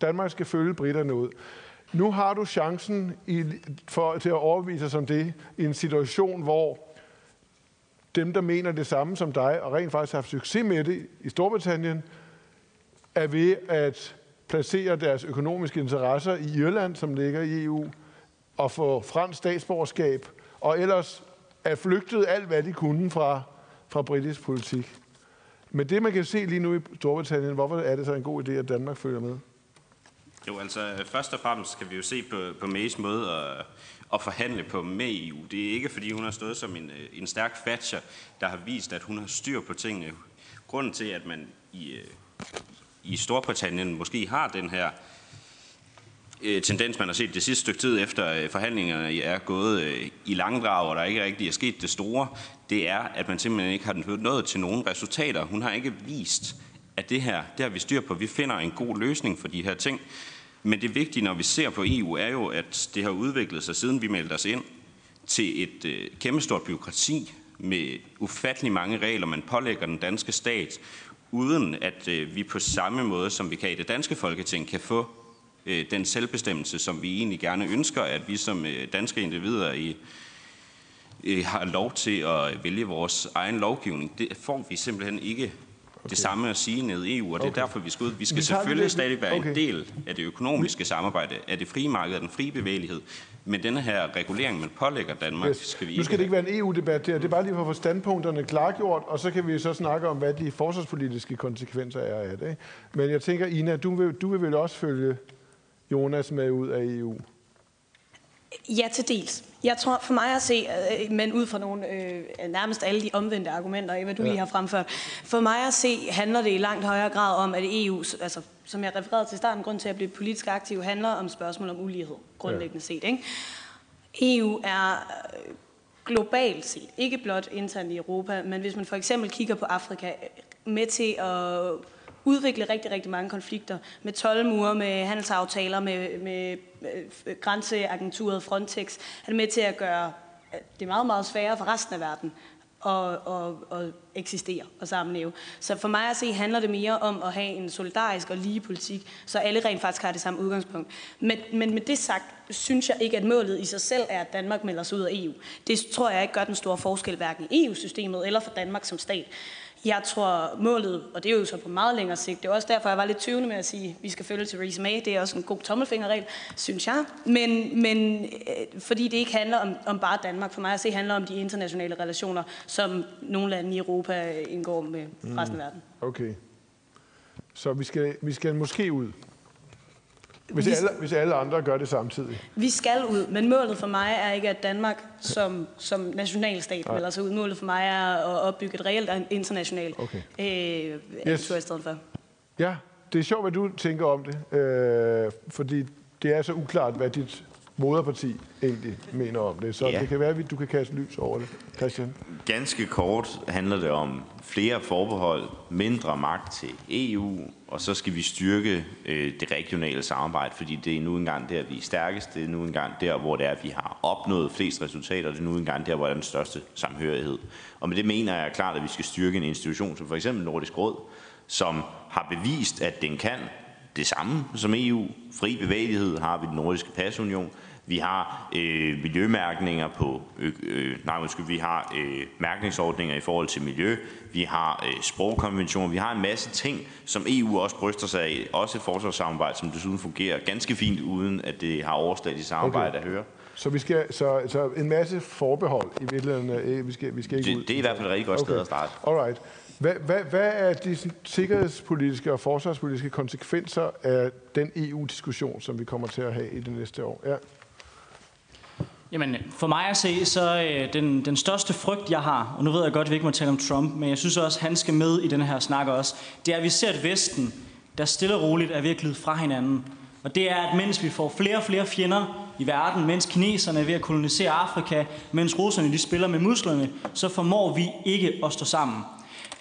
Danmark skal følge britterne ud. Nu har du chancen i, for, til at overbevise som om det i en situation, hvor dem, der mener det samme som dig, og rent faktisk har haft succes med det i Storbritannien, er ved at placere deres økonomiske interesser i Irland, som ligger i EU, og få fransk statsborgerskab, og ellers er flygtet alt, hvad de kunne fra, fra britisk politik. Men det, man kan se lige nu i Storbritannien, hvorfor er det så en god idé, at Danmark følger med? Jo, altså først og fremmest kan vi jo se på, på Mays måde at, at forhandle på med EU. Det er ikke, fordi hun har stået som en, en stærk fatcher, der har vist, at hun har styr på tingene. Grunden til, at man i, i Storbritannien måske har den her øh, tendens, man har set det sidste stykke tid efter øh, forhandlingerne er gået øh, i langdrag, og der ikke rigtig er sket det store, det er, at man simpelthen ikke har nået til nogen resultater. Hun har ikke vist, at det her, det har vi styr på. Vi finder en god løsning for de her ting. Men det vigtige, når vi ser på EU, er jo, at det har udviklet sig, siden vi meldte os ind, til et øh, kæmpestort byråkrati med ufattelig mange regler, man pålægger den danske stat, uden at øh, vi på samme måde, som vi kan i det danske folketing, kan få øh, den selvbestemmelse, som vi egentlig gerne ønsker, at vi som øh, danske individer i, har lov til at vælge vores egen lovgivning. Det får vi simpelthen ikke okay. det samme at sige ned i EU, og det er okay. derfor, vi skal ud. Vi skal vi selvfølgelig det. stadig være okay. en del af det økonomiske samarbejde, af det frie marked, af den frie bevægelighed. Men denne her regulering, man pålægger Danmark, yes. skal vi ikke Nu skal det ikke være en EU-debat der. Det er bare lige for at få standpunkterne klargjort, og så kan vi så snakke om, hvad de forsvarspolitiske konsekvenser er af det. Men jeg tænker, Ina, du vil, du vil vel også følge Jonas med ud af EU? Ja, til dels. Jeg tror for mig at se, øh, men ud fra nogle øh, nærmest alle de omvendte argumenter, hvad du ja. lige har fremført, for mig at se handler det i langt højere grad om, at EU, altså som jeg refererede til starten, grund til at blive politisk aktiv, handler om spørgsmål om ulighed, grundlæggende ja. set. Ikke? EU er øh, globalt set, ikke blot internt i Europa, men hvis man for eksempel kigger på Afrika, med til at udvikle rigtig, rigtig mange konflikter med tolvmure, med handelsaftaler, med, med, øh, med grænseagenturet Frontex. Han er med til at gøre øh, det meget, meget sværere for resten af verden at, at, at eksistere og sammenleve. Så for mig at se handler det mere om at have en solidarisk og lige politik, så alle rent faktisk har det samme udgangspunkt. Men, men med det sagt, synes jeg ikke, at målet i sig selv er, at Danmark melder sig ud af EU. Det tror jeg ikke gør den store forskel, hverken i EU-systemet eller for Danmark som stat. Jeg tror målet, og det er jo så på meget længere sigt, det er også derfor, jeg var lidt tøvende med at sige, at vi skal følge Theresa May. Det er også en god tommelfingerregel, synes jeg. Men, men øh, fordi det ikke handler om, om bare Danmark. For mig at se handler om de internationale relationer, som nogle lande i Europa indgår med resten af verden. Okay. Så vi skal, vi skal måske ud. Hvis alle, hvis alle andre gør det samtidig. Vi skal ud, men målet for mig er ikke, at Danmark som, som nationalstat melder sig ud. Målet for mig er at opbygge et reelt internationalt okay. øh, yes. i stedet for. Ja, det er sjovt, hvad du tænker om det, øh, fordi det er så uklart, hvad dit moderparti egentlig mener om det. Så ja. det kan være, at du kan kaste lys over det. Christian? Ganske kort handler det om flere forbehold, mindre magt til EU, og så skal vi styrke øh, det regionale samarbejde, fordi det er nu engang der, vi er stærkest. Det er nu engang der, hvor det er, vi har opnået flest resultater. Det er nu engang der, hvor der er den største samhørighed. Og med det mener jeg klart, at vi skal styrke en institution som for eksempel Nordisk Råd, som har bevist, at den kan det samme som EU. Fri bevægelighed har vi den nordiske pasunion. Vi har øh, miljømærkninger på, øh, øh, nej, undskyld, vi har øh, mærkningsordninger i forhold til miljø, vi har øh, sprogkonventioner, vi har en masse ting, som EU også bryster sig af, også et forsvarssamarbejde, som desuden fungerer ganske fint, uden at det har overslag i samarbejde okay. at høre. Så, vi skal, så, så en masse forbehold i virkeligheden, øh, vi skal, vi skal ikke det, ud. Det er i hvert fald et rigtig godt okay. sted at starte. Alright. Hvad, hvad, hvad er de sikkerhedspolitiske og forsvarspolitiske konsekvenser af den EU-diskussion, som vi kommer til at have i det næste år? Ja. Jamen, for mig at se, så øh, den, den største frygt, jeg har, og nu ved jeg godt, at vi ikke må tale om Trump, men jeg synes også, at han skal med i den her snak også, det er, at vi ser et Vesten, der stille og roligt er ved at glide fra hinanden. Og det er, at mens vi får flere og flere fjender i verden, mens kineserne er ved at kolonisere Afrika, mens russerne de spiller med musklerne, så formår vi ikke at stå sammen.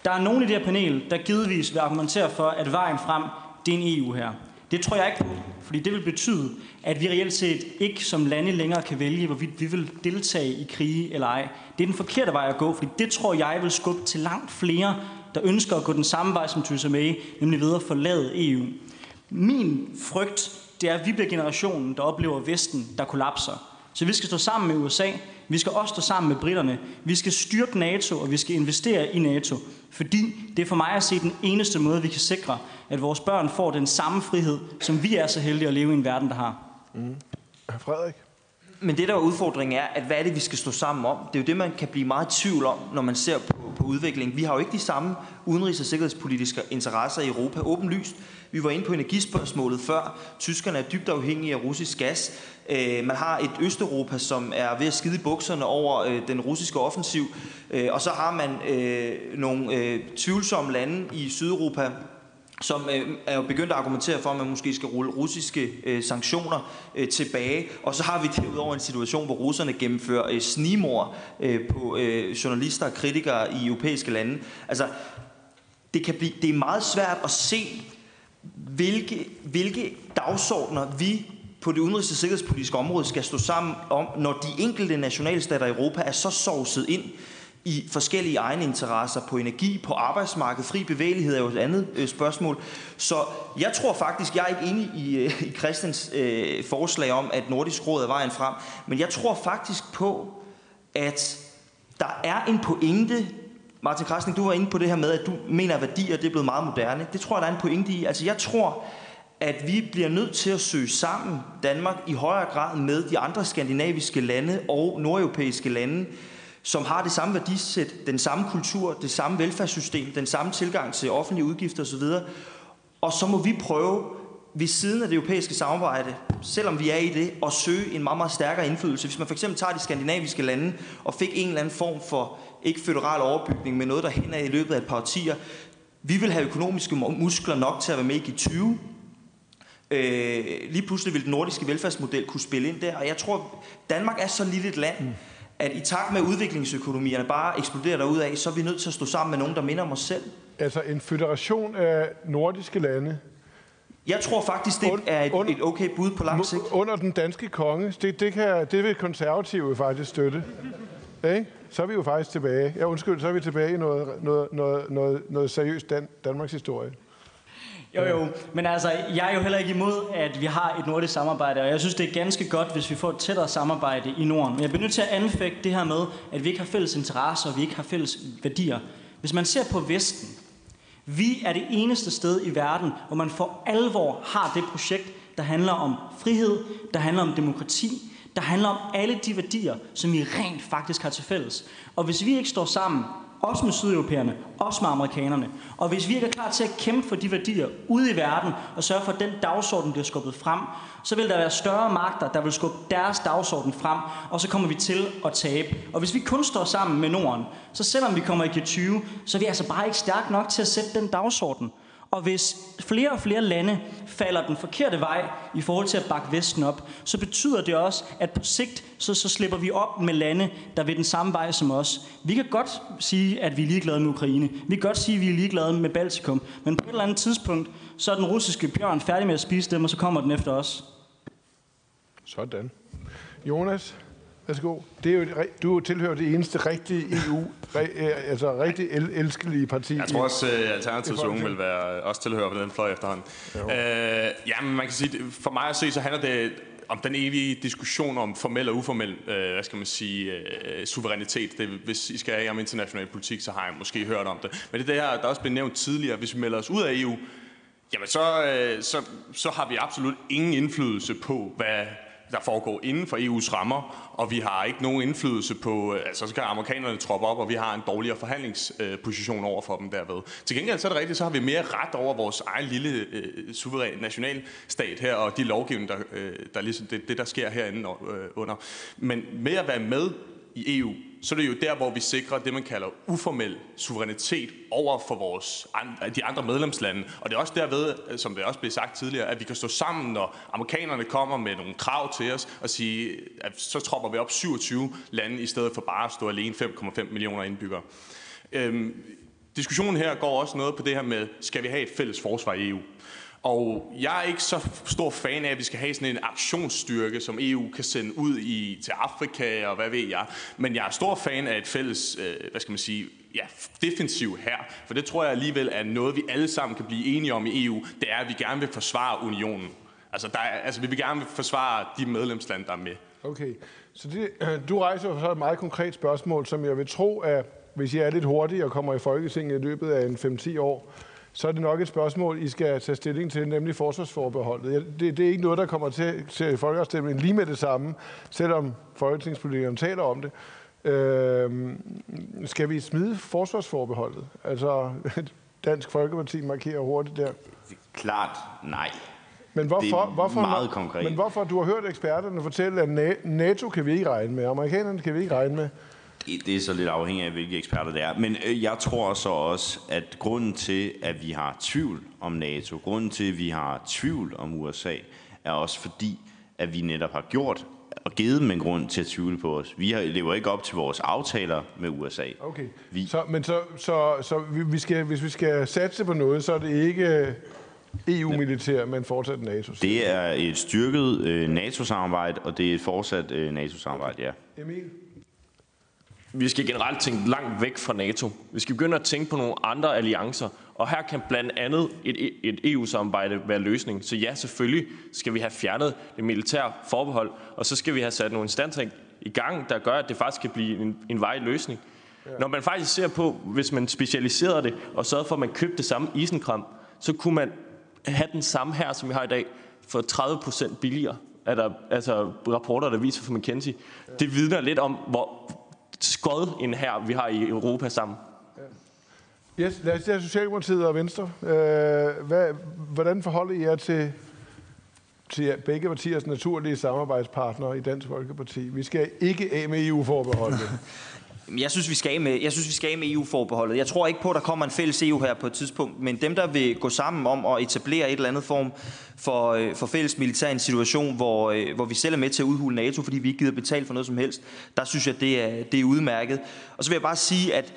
Der er nogen i det her panel, der givetvis vil argumentere for, at vejen frem, det er en EU her. Det tror jeg ikke på, fordi det vil betyde, at vi reelt set ikke som lande længere kan vælge, hvorvidt vi vil deltage i krige eller ej. Det er den forkerte vej at gå, fordi det tror jeg vil skubbe til langt flere, der ønsker at gå den samme vej som Theresa May, nemlig ved at forlade EU. Min frygt, det er, at vi bliver generationen, der oplever Vesten, der kollapser. Så vi skal stå sammen med USA, vi skal også stå sammen med britterne, vi skal styrke NATO, og vi skal investere i NATO. Fordi det er for mig at se den eneste måde, vi kan sikre, at vores børn får den samme frihed, som vi er så heldige at leve i en verden, der har. Mm. Frederik? Men det, der er udfordringen, er, at hvad er det, vi skal stå sammen om? Det er jo det, man kan blive meget i tvivl om, når man ser på, på udviklingen. Vi har jo ikke de samme udenrigs- og sikkerhedspolitiske interesser i Europa. Åbenlyst. Vi var inde på energispørgsmålet før. Tyskerne er dybt afhængige af russisk gas. Øh, man har et Østeuropa, som er ved at skide i bukserne over øh, den russiske offensiv. Øh, og så har man øh, nogle øh, tvivlsomme lande i Sydeuropa, som øh, er jo begyndt at argumentere for, at man måske skal rulle russiske øh, sanktioner øh, tilbage. Og så har vi derudover en situation, hvor russerne gennemfører øh, snimor øh, på øh, journalister og kritikere i europæiske lande. Altså, det, kan blive, det er meget svært at se, hvilke, hvilke dagsordner vi på det udenrigs- og sikkerhedspolitiske område skal stå sammen om, når de enkelte nationalstater i Europa er så sovset ind i forskellige egne interesser på energi, på arbejdsmarkedet. Fri bevægelighed er jo et andet øh, spørgsmål. Så jeg tror faktisk, jeg er ikke enig i, øh, i Christians øh, forslag om, at Nordisk Råd er vejen frem. Men jeg tror faktisk på, at der er en pointe Martin Krasnik, du var inde på det her med, at du mener, at værdier det er blevet meget moderne. Det tror jeg, der er en pointe i. Altså jeg tror, at vi bliver nødt til at søge sammen Danmark i højere grad med de andre skandinaviske lande og nordeuropæiske lande, som har det samme værdisæt, den samme kultur, det samme velfærdssystem, den samme tilgang til offentlige udgifter osv. Og så må vi prøve ved siden af det europæiske samarbejde, selvom vi er i det, at søge en meget, meget stærkere indflydelse. Hvis man for eksempel tager de skandinaviske lande og fik en eller anden form for ikke federal overbygning, men noget, der hænder i løbet af et par årtier, vi vil have økonomiske muskler nok til at være med i G20. Øh, lige pludselig vil den nordiske velfærdsmodel kunne spille ind der, og jeg tror, Danmark er så lille et land, mm at i takt med udviklingsøkonomierne bare eksploderer derud af, så er vi nødt til at stå sammen med nogen, der minder om os selv. Altså en federation af nordiske lande? Jeg tror faktisk, det er et, et okay bud på lang sigt. Under den danske konge, det, det, kan, det vil konservative faktisk støtte. Ikke? Så er vi jo faktisk tilbage. Ja, undskyld, så er vi tilbage i noget, noget, noget, noget, noget seriøst Dan- Danmarks historie. Jo, jo. Men altså, jeg er jo heller ikke imod, at vi har et nordisk samarbejde, og jeg synes, det er ganske godt, hvis vi får et tættere samarbejde i Norden. Men jeg bliver nødt til at anfægte det her med, at vi ikke har fælles interesser, og vi ikke har fælles værdier. Hvis man ser på Vesten, vi er det eneste sted i verden, hvor man for alvor har det projekt, der handler om frihed, der handler om demokrati, der handler om alle de værdier, som vi rent faktisk har til fælles. Og hvis vi ikke står sammen også med sydeuropæerne, også med amerikanerne. Og hvis vi ikke er klar til at kæmpe for de værdier ude i verden, og sørge for, at den dagsorden bliver skubbet frem, så vil der være større magter, der vil skubbe deres dagsorden frem, og så kommer vi til at tabe. Og hvis vi kun står sammen med Norden, så selvom vi kommer i G20, så er vi altså bare ikke stærke nok til at sætte den dagsorden. Og hvis flere og flere lande falder den forkerte vej i forhold til at bakke Vesten op, så betyder det også, at på sigt, så, så slipper vi op med lande, der vil den samme vej som os. Vi kan godt sige, at vi er ligeglade med Ukraine. Vi kan godt sige, at vi er ligeglade med Baltikum. Men på et eller andet tidspunkt, så er den russiske bjørn færdig med at spise dem, og så kommer den efter os. Sådan. Jonas? Værsgo. Det er jo, du tilhører det eneste rigtige EU, øh, altså rigtig el, elskelige parti. Jeg tror også, at Alternativets unge vil være, også tilhører på den fløj efterhånden. Øh, ja, men man kan sige, for mig at se, så handler det om den evige diskussion om formel og uformel, øh, hvad skal man sige, øh, suverænitet. Det, hvis I skal have om international politik, så har jeg måske hørt om det. Men det er det her, der er også blevet nævnt tidligere, hvis vi melder os ud af EU, jamen så, øh, så, så har vi absolut ingen indflydelse på, hvad der foregår inden for EU's rammer, og vi har ikke nogen indflydelse på, øh, altså så kan amerikanerne troppe op, og vi har en dårligere forhandlingsposition over for dem derved. Til gengæld så er det rigtigt, så har vi mere ret over vores egen lille øh, suveræn nationalstat her, og de lovgivninger, der, øh, der ligesom, det, det der sker herinde øh, under. Men med at være med i EU, så er det jo der, hvor vi sikrer det, man kalder uformel suverænitet over for vores, de andre medlemslande. Og det er også derved, øh, som det også blev sagt tidligere, at vi kan stå sammen, når amerikanerne kommer med nogle krav til os, og sige, at så tropper vi op 27 lande, i stedet for bare at stå alene 5,5 millioner indbyggere. Øhm, diskussionen her går også noget på det her med, skal vi have et fælles forsvar i EU? Og jeg er ikke så stor fan af, at vi skal have sådan en aktionsstyrke, som EU kan sende ud i, til Afrika og hvad ved jeg. Men jeg er stor fan af et fælles, øh, hvad skal man sige, ja, defensiv her. For det tror jeg alligevel er noget, vi alle sammen kan blive enige om i EU. Det er, at vi gerne vil forsvare unionen. Altså, der er, altså vi vil gerne forsvare de medlemslande, der er med. Okay, så det, øh, du rejser så et meget konkret spørgsmål, som jeg vil tro, at hvis jeg er lidt hurtige og kommer i Folketinget i løbet af en 5-10 år, så er det nok et spørgsmål, I skal tage stilling til, nemlig forsvarsforbeholdet. Det, det er ikke noget, der kommer til, til folkeafstemningen lige med det samme, selvom folketingspolitikerne taler om det. Øh, skal vi smide forsvarsforbeholdet? Altså, Dansk Folkeparti markerer hurtigt der. Klart nej. Men hvorfor, hvorfor, meget konkret. Men hvorfor, du har hørt eksperterne fortælle, at NATO kan vi ikke regne med, amerikanerne kan vi ikke regne med. Det er så lidt afhængigt af, hvilke eksperter det er. Men øh, jeg tror så også, at grunden til, at vi har tvivl om NATO, grunden til, at vi har tvivl om USA, er også fordi, at vi netop har gjort og givet dem en grund til at tvivle på os. Vi har, lever ikke op til vores aftaler med USA. Okay, vi. Så, men så, så, så vi skal, hvis vi skal satse på noget, så er det ikke EU-militær, men fortsat NATO? Det er et styrket øh, NATO-samarbejde, og det er et fortsat øh, NATO-samarbejde, ja. Emil? Vi skal generelt tænke langt væk fra NATO. Vi skal begynde at tænke på nogle andre alliancer, og her kan blandt andet et, et EU-samarbejde være løsning. Så ja, selvfølgelig skal vi have fjernet det militære forbehold, og så skal vi have sat nogle instanser i gang, der gør, at det faktisk kan blive en, en vej løsning. Ja. Når man faktisk ser på, hvis man specialiserede det, og sørgede for, at man købte det samme isenkram, så kunne man have den samme her, som vi har i dag, for 30 procent billigere. Er der altså rapporter, der viser fra McKinsey. Det vidner lidt om, hvor skod en her, vi har i Europa sammen. Yes, lad os tage Socialdemokratiet og Venstre. Øh, hvad, hvordan forholder I jer til, til begge partiers naturlige samarbejdspartnere i Dansk Folkeparti? Vi skal ikke af med EU-forbeholdet. Jeg synes, vi skal af med, jeg synes, vi skal af med EU-forbeholdet. Jeg tror ikke på, at der kommer en fælles EU her på et tidspunkt, men dem, der vil gå sammen om at etablere et eller andet form for, øh, for fælles militær en situation, hvor, øh, hvor vi selv er med til at udhule NATO, fordi vi ikke gider betale for noget som helst, der synes jeg, det er, det er udmærket. Og så vil jeg bare sige, at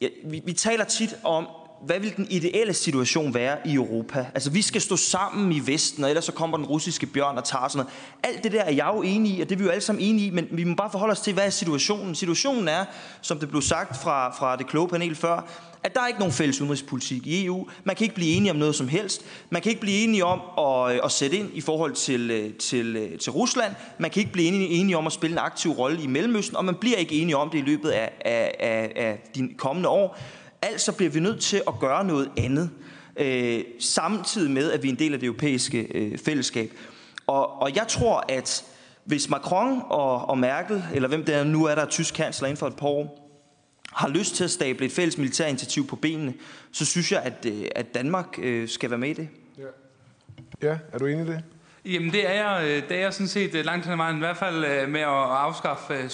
ja, vi, vi taler tit om, hvad vil den ideelle situation være i Europa? Altså, vi skal stå sammen i Vesten, og ellers så kommer den russiske bjørn og tager sådan noget. Alt det der er jeg jo enig i, og det er vi jo alle sammen enige i, men vi må bare forholde os til, hvad er situationen? Situationen er, som det blev sagt fra, fra det kloge panel før, at der er ikke nogen fælles udenrigspolitik i EU. Man kan ikke blive enige om noget som helst. Man kan ikke blive enige om at, øh, at sætte ind i forhold til, øh, til, øh, til Rusland. Man kan ikke blive enige, enige om at spille en aktiv rolle i Mellemøsten, og man bliver ikke enige om det i løbet af, af, af, af de kommende år. Altså bliver vi nødt til at gøre noget andet, øh, samtidig med, at vi er en del af det europæiske øh, fællesskab. Og, og jeg tror, at hvis Macron og, og Merkel, eller hvem det er nu er, der er tysk kansler inden for et par år, har lyst til at stable et fælles militærinitiativ på benene, så synes jeg, at, øh, at Danmark øh, skal være med i det. Ja, ja er du enig i det? Jamen det er jeg, øh, det er jeg sådan set øh, langt hen ad vejen, i hvert fald øh, med at afskaffe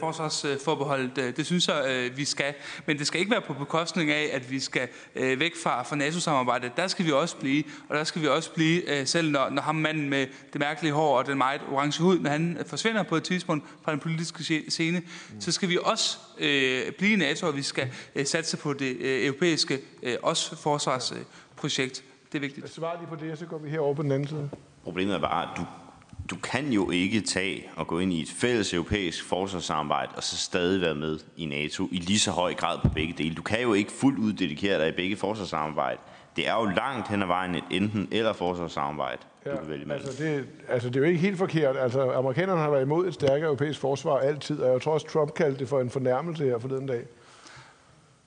forsvarsforbeholdet. Det synes jeg, vi skal. Men det skal ikke være på bekostning af, at vi skal væk fra, fra NATO-samarbejdet. Der skal vi også blive, og der skal vi også blive, selv når, når ham manden med det mærkelige hår og den meget orange hud, når han forsvinder på et tidspunkt fra den politiske scene, så skal vi også øh, blive i NATO, og vi skal øh, satse på det øh, europæiske øh, også forsvarsprojekt. Det er vigtigt. Svar lige på det, så går vi herover på den anden side. Problemet er bare, at du, du kan jo ikke tage og gå ind i et fælles europæisk forsvarssamarbejde og så stadig være med i NATO i lige så høj grad på begge dele. Du kan jo ikke fuldt ud dedikere dig i begge forsvarssamarbejde. Det er jo langt hen ad vejen et enten eller forsvarssamarbejde, ja, du kan vælge. Altså det, altså det er jo ikke helt forkert. Altså amerikanerne har været imod et stærkere europæisk forsvar altid, og jeg tror også Trump kaldte det for en fornærmelse her forleden dag.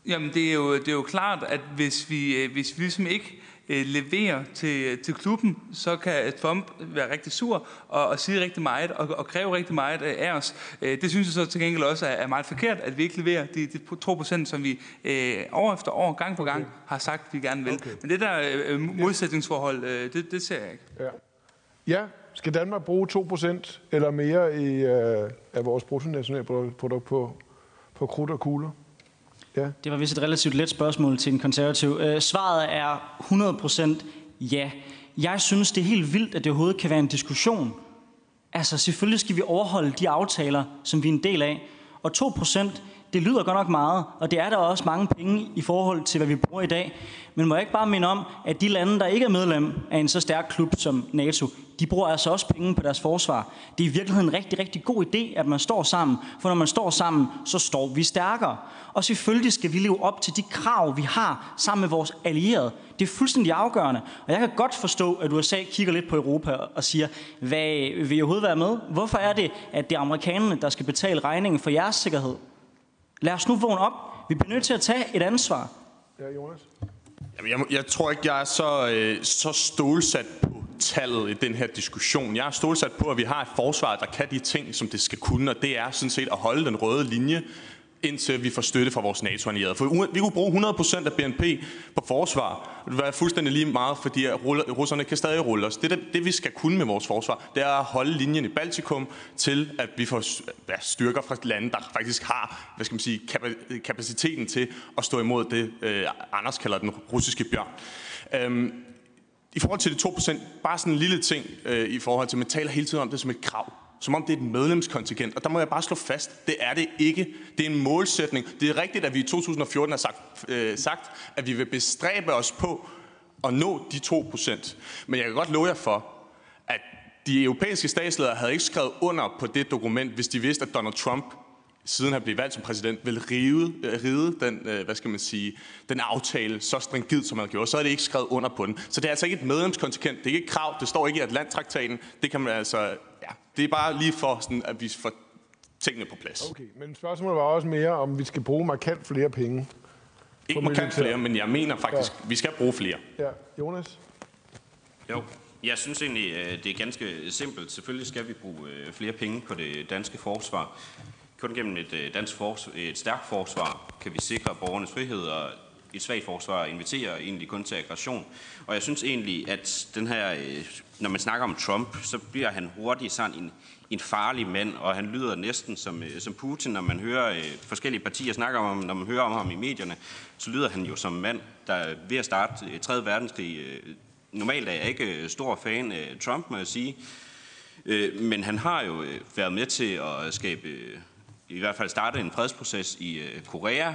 Jamen det er jo, det er jo klart, at hvis vi, øh, hvis vi ligesom ikke øh, leverer til, til klubben, så kan Trump være rigtig sur og, og sige rigtig meget og, og kræve rigtig meget øh, af os. Øh, det synes jeg så til gengæld også er, er meget forkert, at vi ikke leverer de, de 2%, som vi øh, år efter år, gang på gang, har sagt, vi gerne vil. Okay. Men det der øh, modsætningsforhold, øh, det, det ser jeg ikke. Ja. ja, skal Danmark bruge 2% eller mere i, øh, af vores bruttonationalprodukt på, på krudt og kugler? Ja. Det var vist et relativt let spørgsmål til en konservativ. Øh, svaret er 100% ja. Jeg synes, det er helt vildt, at det overhovedet kan være en diskussion. Altså, selvfølgelig skal vi overholde de aftaler, som vi er en del af. Og 2%, det lyder godt nok meget, og det er der også mange penge i forhold til, hvad vi bruger i dag. Men må jeg ikke bare minde om, at de lande, der ikke er medlem af en så stærk klub som NATO, de bruger altså også penge på deres forsvar. Det er i virkeligheden en rigtig, rigtig god idé, at man står sammen. For når man står sammen, så står vi stærkere. Og selvfølgelig skal vi leve op til de krav, vi har sammen med vores allierede. Det er fuldstændig afgørende. Og jeg kan godt forstå, at USA kigger lidt på Europa og siger, hvad vil I overhovedet være med? Hvorfor er det, at det er amerikanerne, der skal betale regningen for jeres sikkerhed? Lad os nu vågne op. Vi bliver nødt til at tage et ansvar. Ja, Jonas? Jamen, jeg, jeg tror ikke, jeg er så, øh, så stålsat på tallet i den her diskussion. Jeg er stålsat på, at vi har et forsvar, der kan de ting, som det skal kunne, og det er sådan set at holde den røde linje indtil vi får støtte fra vores NATO-allierede. For vi kunne bruge 100% af BNP på forsvar. Det vil være fuldstændig lige meget, fordi russerne kan stadig rulle os. Det, det, vi skal kunne med vores forsvar, det er at holde linjen i Baltikum til, at vi får ja, styrker fra lande, der faktisk har hvad skal man sige, kapaciteten til at stå imod det, øh, Anders kalder den russiske bjørn. Øhm, I forhold til de 2%, bare sådan en lille ting øh, i forhold til, at man taler hele tiden om det som et krav som om det er et medlemskontingent. Og der må jeg bare slå fast, det er det ikke. Det er en målsætning. Det er rigtigt, at vi i 2014 har sagt, øh, sagt at vi vil bestræbe os på at nå de 2%. Men jeg kan godt love jer for, at de europæiske statsledere havde ikke skrevet under på det dokument, hvis de vidste, at Donald Trump siden han blev valgt som præsident, vil rive, øh, ride den, øh, hvad skal man sige, den aftale så stringid, som han gjorde, så er det ikke skrevet under på den. Så det er altså ikke et medlemskontingent, det er ikke et krav, det står ikke i Atlanttraktaten, det kan man altså Ja, det er bare lige for, sådan, at vi får tingene på plads. Okay, men spørgsmålet var også mere, om vi skal bruge markant flere penge. Ikke markant flere, men jeg mener faktisk, ja. vi skal bruge flere. Ja, Jonas? Jo, jeg synes egentlig, øh, det er ganske simpelt. Selvfølgelig skal vi bruge øh, flere penge på det danske forsvar. Kun gennem et, øh, dansk forsvar, et stærkt forsvar kan vi sikre borgernes frihed, og et svagt forsvar inviterer egentlig kun til aggression. Og jeg synes egentlig, at den her øh, når man snakker om Trump, så bliver han hurtigt sådan en, en farlig mand, og han lyder næsten som, øh, som Putin, når man hører øh, forskellige partier snakke om ham, når man hører om ham i medierne, så lyder han jo som en mand, der ved at starte øh, 3. verdenskrig. Øh, normalt er jeg ikke stor fan af Trump, må jeg sige, øh, men han har jo været med til at skabe, i hvert fald starte en fredsproces i Korea,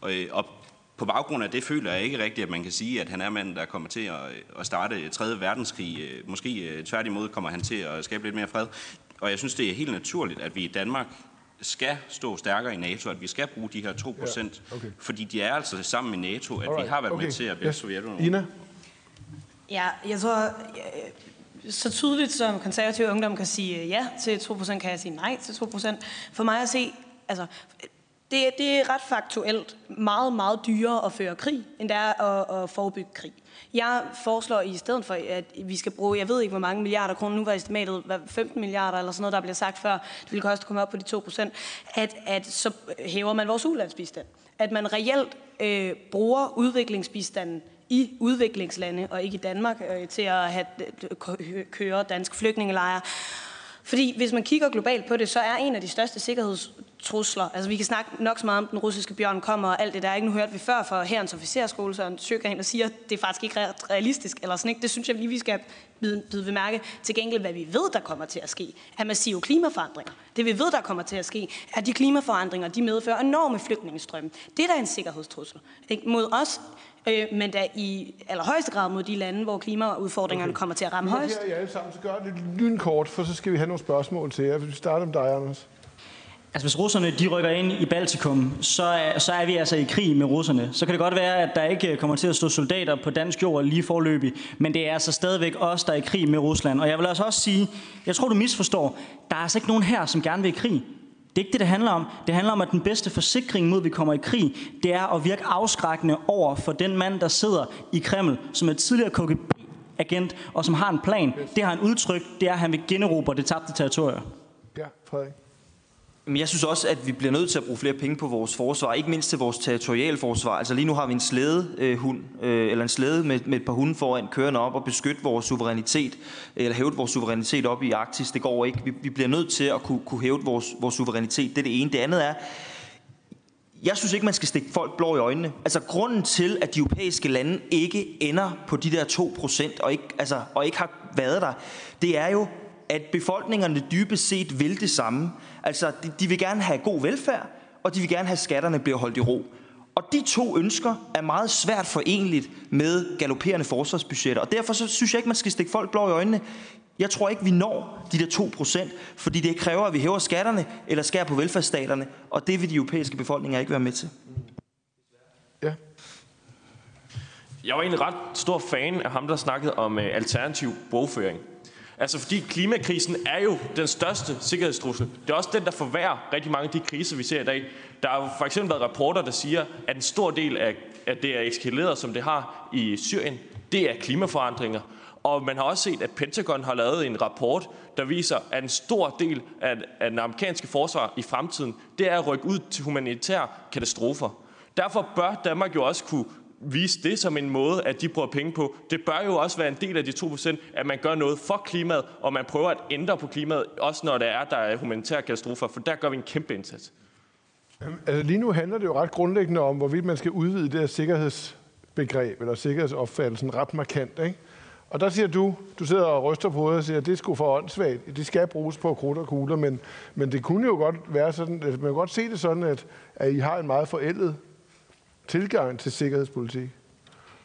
og, og på baggrund af det føler jeg ikke rigtigt, at man kan sige, at han er manden, der kommer til at, at starte 3. verdenskrig. Måske øh, tværtimod kommer han til at skabe lidt mere fred. Og jeg synes, det er helt naturligt, at vi i Danmark skal stå stærkere i NATO, at vi skal bruge de her 2 procent, ja, okay. fordi de er altså sammen med NATO, at Alright. vi har været okay. med til at vælte yes. Sovjetunionen. Ina? Ja, jeg tror, så tydeligt som konservativ ungdom kan sige ja til 2%, kan jeg sige nej til 2%. For mig at se, altså, det, det er ret faktuelt meget, meget dyrere at føre krig, end det er at, at forebygge krig. Jeg foreslår i stedet for, at vi skal bruge, jeg ved ikke hvor mange milliarder kroner, nu var estimatet 15 milliarder eller sådan noget, der bliver sagt før, det ville koste at komme op på de 2 procent, at, at så hæver man vores ulandsbistand. At man reelt øh, bruger udviklingsbistanden i udviklingslande og ikke i Danmark øh, til at have, køre dansk flygtningelejre. Fordi hvis man kigger globalt på det, så er en af de største sikkerheds sikkerhedstrusler, altså vi kan snakke nok så meget om, den russiske bjørn kommer og alt det der, ikke nu hørte vi før fra herrens officerskole, så en Sjøgren, der siger, at det er faktisk ikke realistisk, eller sådan ikke. Det synes jeg lige, vi skal bide, bide mærke. Til gengæld, hvad vi ved, der kommer til at ske, er massive klimaforandringer. Det vi ved, der kommer til at ske, er de klimaforandringer, de medfører enorme flygtningestrømme. Det er da en sikkerhedstrussel. Ikke? Mod os, øh, men da i allerhøjeste grad mod de lande, hvor klimaudfordringerne okay. kommer til at ramme højst. Nu her alle sammen, så gør det lidt lynkort, for så skal vi have nogle spørgsmål til jer. Vi starter med dig, Anders. Altså hvis russerne de rykker ind i Baltikum, så er, så er vi altså i krig med russerne. Så kan det godt være, at der ikke kommer til at stå soldater på dansk jord lige forløbig, men det er altså stadigvæk os, der er i krig med Rusland. Og jeg vil altså også sige, jeg tror du misforstår, der er altså ikke nogen her, som gerne vil i krig. Det er ikke det, det handler om. Det handler om, at den bedste forsikring mod, at vi kommer i krig, det er at virke afskrækkende over for den mand, der sidder i Kreml, som er tidligere KGB-agent, og som har en plan. Det har han udtrykt, det er, at han vil generobre det tabte territorium. Ja, Frederik. Men jeg synes også, at vi bliver nødt til at bruge flere penge på vores forsvar, ikke mindst til vores territorialforsvar. Altså lige nu har vi en slædehund, øh, øh, eller en slæde med, med et par hunde foran kørende op og beskytte vores suverænitet, eller hæve vores suverænitet op i Arktis. Det går ikke. Vi, vi bliver nødt til at kunne, kunne hæve vores, vores suverænitet. Det er det ene. Det andet er, jeg synes ikke, man skal stikke folk blå i øjnene. Altså, grunden til, at de europæiske lande ikke ender på de der 2%, og ikke, altså, og ikke har været der, det er jo, at befolkningerne dybest set vil det samme. Altså, de, de vil gerne have god velfærd, og de vil gerne have, at skatterne bliver holdt i ro. Og de to ønsker er meget svært forenligt med galopperende forsvarsbudgetter. Og derfor så synes jeg ikke, man skal stikke folk blå i øjnene. Jeg tror ikke, vi når de der 2%, fordi det kræver, at vi hæver skatterne eller skærer på velfærdsstaterne, og det vil de europæiske befolkninger ikke være med til. Jeg var egentlig ret stor fan af ham, der snakkede om uh, alternativ bogføring. Altså fordi klimakrisen er jo den største sikkerhedstrussel. Det er også den, der forværrer rigtig mange af de kriser, vi ser i dag. Der har jo for eksempel været rapporter, der siger, at en stor del af, at det er eskaleret, som det har i Syrien, det er klimaforandringer. Og man har også set, at Pentagon har lavet en rapport, der viser, at en stor del af, af den amerikanske forsvar i fremtiden, det er at rykke ud til humanitære katastrofer. Derfor bør Danmark jo også kunne vise det som en måde, at de bruger penge på. Det bør jo også være en del af de 2%, at man gør noget for klimaet, og man prøver at ændre på klimaet, også når der er, der er humanitære katastrofer, for der gør vi en kæmpe indsats. Altså lige nu handler det jo ret grundlæggende om, hvorvidt man skal udvide det her sikkerhedsbegreb, eller sikkerhedsopfattelsen ret markant, ikke? Og der siger du, du sidder og ryster på hovedet og siger, at det skulle for åndssvagt. Det skal bruges på krudt og kugler, men, men det kunne jo godt være sådan, at man kan godt se det sådan, at, at I har en meget forældet tilgang til sikkerhedspolitik.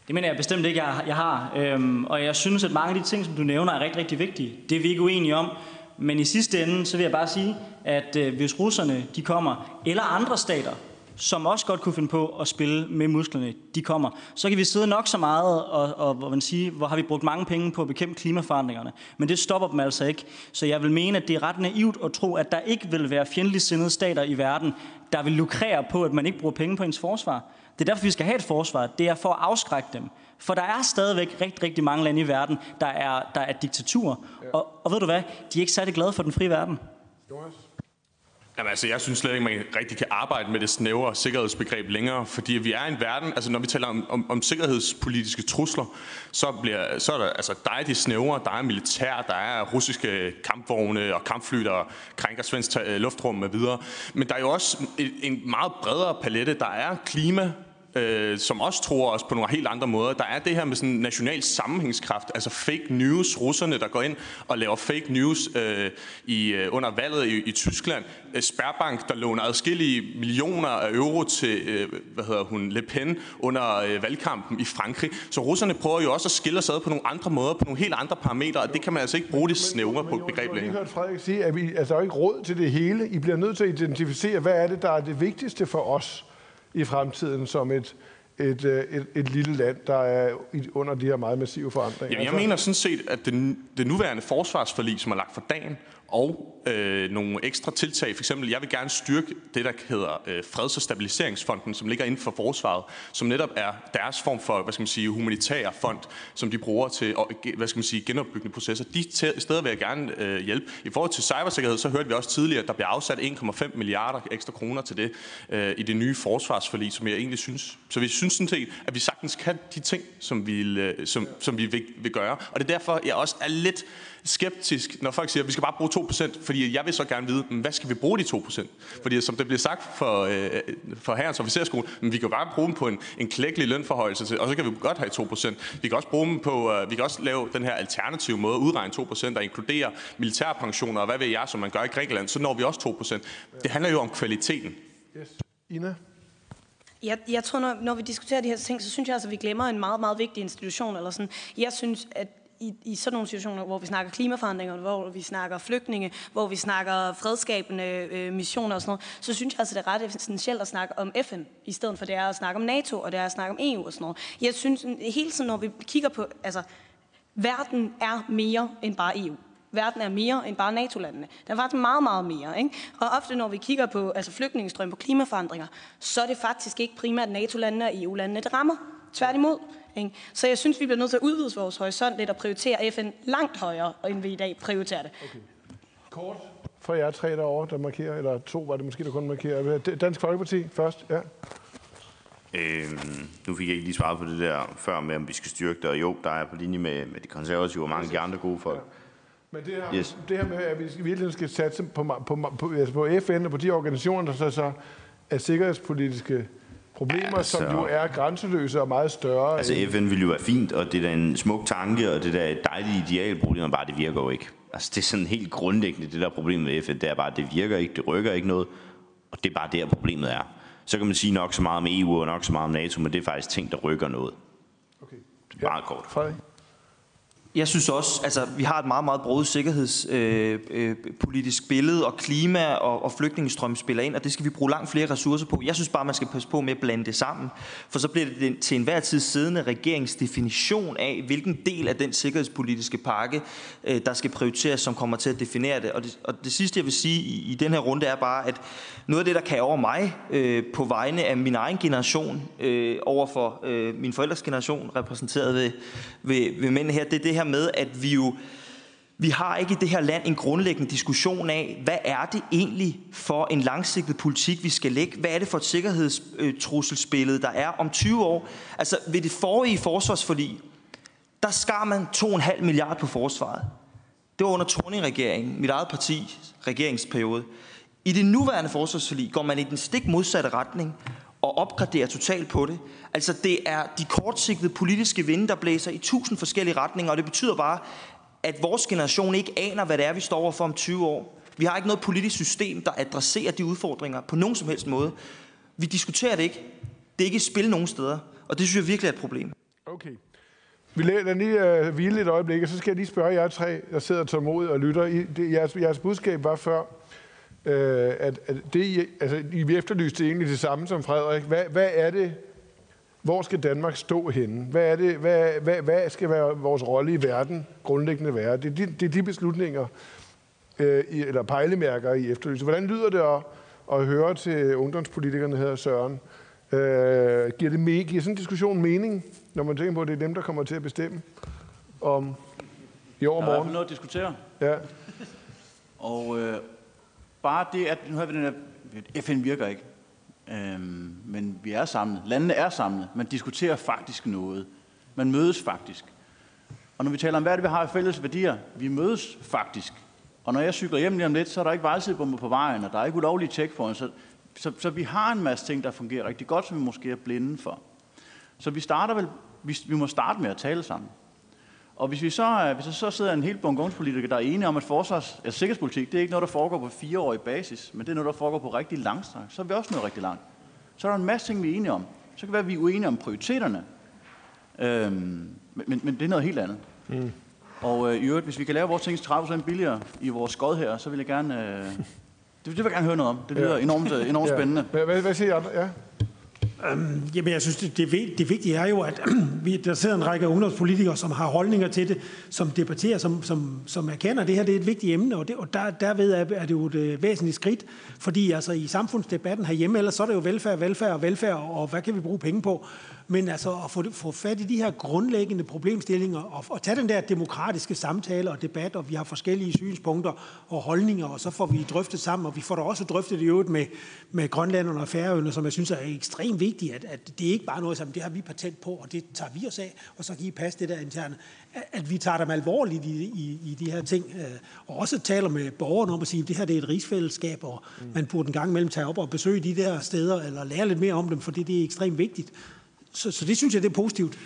Det mener jeg bestemt ikke, jeg, jeg har. Øhm, og jeg synes, at mange af de ting, som du nævner, er rigtig, rigtig vigtige. Det er vi ikke uenige om. Men i sidste ende, så vil jeg bare sige, at øh, hvis russerne de kommer, eller andre stater, som også godt kunne finde på at spille med musklerne, de kommer, så kan vi sidde nok så meget og, og hvor, man siger, hvor har vi brugt mange penge på at bekæmpe klimaforandringerne. Men det stopper dem altså ikke. Så jeg vil mene, at det er ret naivt at tro, at der ikke vil være fjendtligt sindede stater i verden, der vil lukrere på, at man ikke bruger penge på ens forsvar. Det er derfor, vi skal have et forsvar. Det er for at afskrække dem. For der er stadigvæk rigtig, rigtig mange lande i verden, der er, der er diktaturer. Ja. Og, og ved du hvad? De er ikke særlig glade for den frie verden. Jonas? Jamen, altså, jeg synes slet ikke, man rigtig kan arbejde med det snævre sikkerhedsbegreb længere, fordi vi er i en verden, altså når vi taler om, om, om sikkerhedspolitiske trusler, så, bliver, så er der, altså, der er de snævre, der er militær, der er russiske kampvogne og kampfly, der krænker svensk luftrum med videre. Men der er jo også en, en meget bredere palette. Der er klima, øh, som også tror os på nogle helt andre måder. Der er det her med sådan national sammenhængskraft, altså fake news, russerne, der går ind og laver fake news øh, i, øh, under valget i, i Tyskland. Øh, Sperbank, der låner adskillige millioner af euro til, øh, hvad hedder hun, Le Pen under øh, valgkampen i Frankrig. Så russerne prøver jo også at skille sig ad på nogle andre måder, på nogle helt andre parametre, og det kan man altså ikke bruge det snævre på begreb længere. Jeg har hørt Frederik sige, at vi altså, er ikke råd til det hele. I bliver nødt til at identificere, hvad er det, der er det vigtigste for os i fremtiden som et, et, øh, et, et lille land, der er under de her meget massive forandringer. Jamen, jeg mener sådan set, at det, det nuværende forsvarsforlig, som er lagt for dagen, og øh, nogle ekstra tiltag. For eksempel, jeg vil gerne styrke det, der hedder øh, Freds- og Stabiliseringsfonden, som ligger inden for forsvaret, som netop er deres form for, hvad skal man sige, humanitær fond, som de bruger til, øh, hvad skal man sige, genopbyggende processer. De steder vil jeg gerne øh, hjælpe. I forhold til cybersikkerhed, så hørte vi også tidligere, at der bliver afsat 1,5 milliarder ekstra kroner til det øh, i det nye forsvarsforlig, som jeg egentlig synes. Så vi synes sådan set, at vi sagtens kan de ting, som vi, øh, som, som vi vil, vil gøre. Og det er derfor, jeg også er lidt skeptisk, når folk siger, at vi skal bare bruge 2%, fordi jeg vil så gerne vide, hvad skal vi bruge de 2%? Fordi som det bliver sagt for, øh, for herrens officerskole, men vi kan jo bare bruge dem på en, en klækkelig lønforhøjelse, til, og så kan vi godt have 2%. Vi kan også bruge dem på, øh, vi kan også lave den her alternative måde at udregne 2%, der inkluderer militærpensioner og hvad ved jeg, som man gør i Grækenland, så når vi også 2%. Det handler jo om kvaliteten. Yes. Ina? Jeg, jeg tror, når, når vi diskuterer de her ting, så synes jeg altså, at vi glemmer en meget, meget vigtig institution. Eller sådan. Jeg synes, at i, i sådan nogle situationer, hvor vi snakker klimaforandringer, hvor vi snakker flygtninge, hvor vi snakker fredskabende øh, missioner og sådan noget, så synes jeg altså, det er ret essentielt at snakke om FN, i stedet for det er at snakke om NATO, og det er at snakke om EU og sådan noget. Jeg synes hele tiden, når vi kigger på, altså, verden er mere end bare EU. Verden er mere end bare NATO-landene. Der er faktisk meget, meget mere. Ikke? Og ofte, når vi kigger på altså flygtningestrøm på klimaforandringer, så er det faktisk ikke primært NATO-landene og EU-landene, det rammer. Tværtimod. Ikke? Så jeg synes, vi bliver nødt til at udvide vores horisont lidt og prioritere FN langt højere, end vi i dag prioriterer det. Okay. Kort for jer tre derovre, der markerer, eller to var det måske, der kun markerer. Dansk Folkeparti først, ja. Øhm, nu fik jeg ikke lige svaret på det der før med, om vi skal styrke det, og jo, der er på linje med, med de konservative og mange af de andre gode folk. Ja. Men det her, yes. det her med, at vi virkelig skal satse på, på, på, altså på FN og på de organisationer, der så, så er sikkerhedspolitiske problemer, altså, som jo er grænseløse og meget større. Altså FN vil jo være fint, og det er da en smuk tanke, og det der er et dejligt idealproblem, bare det virker jo ikke. Altså det er sådan helt grundlæggende, det der problem med FN, det er bare, det virker ikke, det rykker ikke noget, og det er bare der problemet er. Så kan man sige nok så meget om EU og nok så meget om NATO, men det er faktisk ting, der rykker noget. Okay. Det er meget kort. Frederik? Jeg synes også, altså vi har et meget, meget brudt sikkerhedspolitisk øh, øh, billede, og klima og, og flygtningestrøm spiller ind, og det skal vi bruge langt flere ressourcer på. Jeg synes bare, man skal passe på med at blande det sammen, for så bliver det til enhver tid siddende regeringsdefinition af, hvilken del af den sikkerhedspolitiske pakke, øh, der skal prioriteres, som kommer til at definere det. Og det, og det sidste, jeg vil sige i, i den her runde, er bare, at noget af det, der kan over mig øh, på vegne af min egen generation, øh, over for øh, min forældres generation, repræsenteret ved, ved, ved mænd her, det er det her med, at vi jo vi har ikke i det her land en grundlæggende diskussion af, hvad er det egentlig for en langsigtet politik, vi skal lægge? Hvad er det for et sikkerhedstrusselsbillede, der er om 20 år? Altså ved det forrige forsvarsforlig, der skar man 2,5 milliarder på forsvaret. Det var under Torning-regeringen, mit eget parti, regeringsperiode. I det nuværende forsvarsforlig går man i den stik modsatte retning og opgraderer totalt på det. Altså det er de kortsigtede politiske vinde, der blæser i tusind forskellige retninger, og det betyder bare, at vores generation ikke aner, hvad det er, vi står overfor om 20 år. Vi har ikke noget politisk system, der adresserer de udfordringer på nogen som helst måde. Vi diskuterer det ikke. Det er ikke i spil nogen steder, og det synes jeg virkelig er et problem. Okay. Vi lader lige uh, hvile et øjeblik, og så skal jeg lige spørge jer tre, der sidder tålmodigt og lytter. I, det, jeres, jeres budskab var før, øh, at, at det, altså, I efterlyste egentlig det samme som Frederik. Hvad, hvad er det, hvor skal Danmark stå henne? Hvad, er det, hvad, hvad, hvad skal være vores rolle i verden grundlæggende være? Det er de, det er de beslutninger, øh, i, eller pejlemærker, I efterlyser. Hvordan lyder det at, at høre til ungdomspolitikerne her, Søren? Øh, giver, det me, giver sådan en diskussion mening, når man tænker på, at det er dem, der kommer til at bestemme om i morgen? Der er noget at diskutere. Ja. Og øh, bare det, at nu har vi den her, FN virker ikke, øhm, men vi er samlet. Landene er samlet. Man diskuterer faktisk noget. Man mødes faktisk. Og når vi taler om, hvad det, vi har i fælles værdier, vi mødes faktisk. Og når jeg cykler hjem lige om lidt, så er der ikke vejsidebomber på vejen, og der er ikke ulovlige checkpoints. Så, så, så vi har en masse ting, der fungerer rigtig godt, som vi måske er blinde for. Så vi starter vel, vi, vi må starte med at tale sammen. Og hvis vi så, øh, hvis der så sidder en helt ungdomspolitiker, der er enige om, at forsvars, altså sikkerhedspolitik, det er ikke noget, der foregår på fireårig basis, men det er noget, der foregår på rigtig lang stræk, så er vi også noget rigtig langt. Så er der en masse ting, vi er enige om. Så kan det være, at vi er uenige om prioriteterne. Øhm, men, men det er noget helt andet. Mm. Og øh, i øvrigt, hvis vi kan lave vores ting 30% billigere i vores skod her, så vil jeg gerne... Øh, det, det vil jeg gerne høre noget om. Det lyder ja. enormt, øh, enormt ja. spændende. Hvad, hvad siger I? Ja. Øhm, jamen, jeg synes, det, det, det vigtige er jo, at vi, der sidder en række ungdomspolitikere, som har holdninger til det, som debatterer, som, som, som erkender, at det her det er et vigtigt emne, og, det, og der, derved er, er det jo et øh, væsentligt skridt, fordi altså, i samfundsdebatten herhjemme, ellers så er det jo velfærd, velfærd og velfærd, og hvad kan vi bruge penge på? Men altså at få, få fat i de her grundlæggende problemstillinger, og, og tage den der demokratiske samtale og debat, og vi har forskellige synspunkter og holdninger, og så får vi drøftet sammen, og vi får da også drøftet det i øvrigt med, med Grønlanderne og Færøerne, som jeg synes er ekstremt vigtigt, at, at det ikke bare er noget, som det har vi patent på, og det tager vi os af, og så kan I passe det der interne. At, at vi tager dem alvorligt i, i, i de her ting, øh, og også taler med borgerne om at sige, at det her det er et rigsfællesskab, og man burde en gang imellem tage op og besøge de der steder, eller lære lidt mere om dem, fordi det er ekstremt vigtigt. Så, så det synes jeg, det er positivt.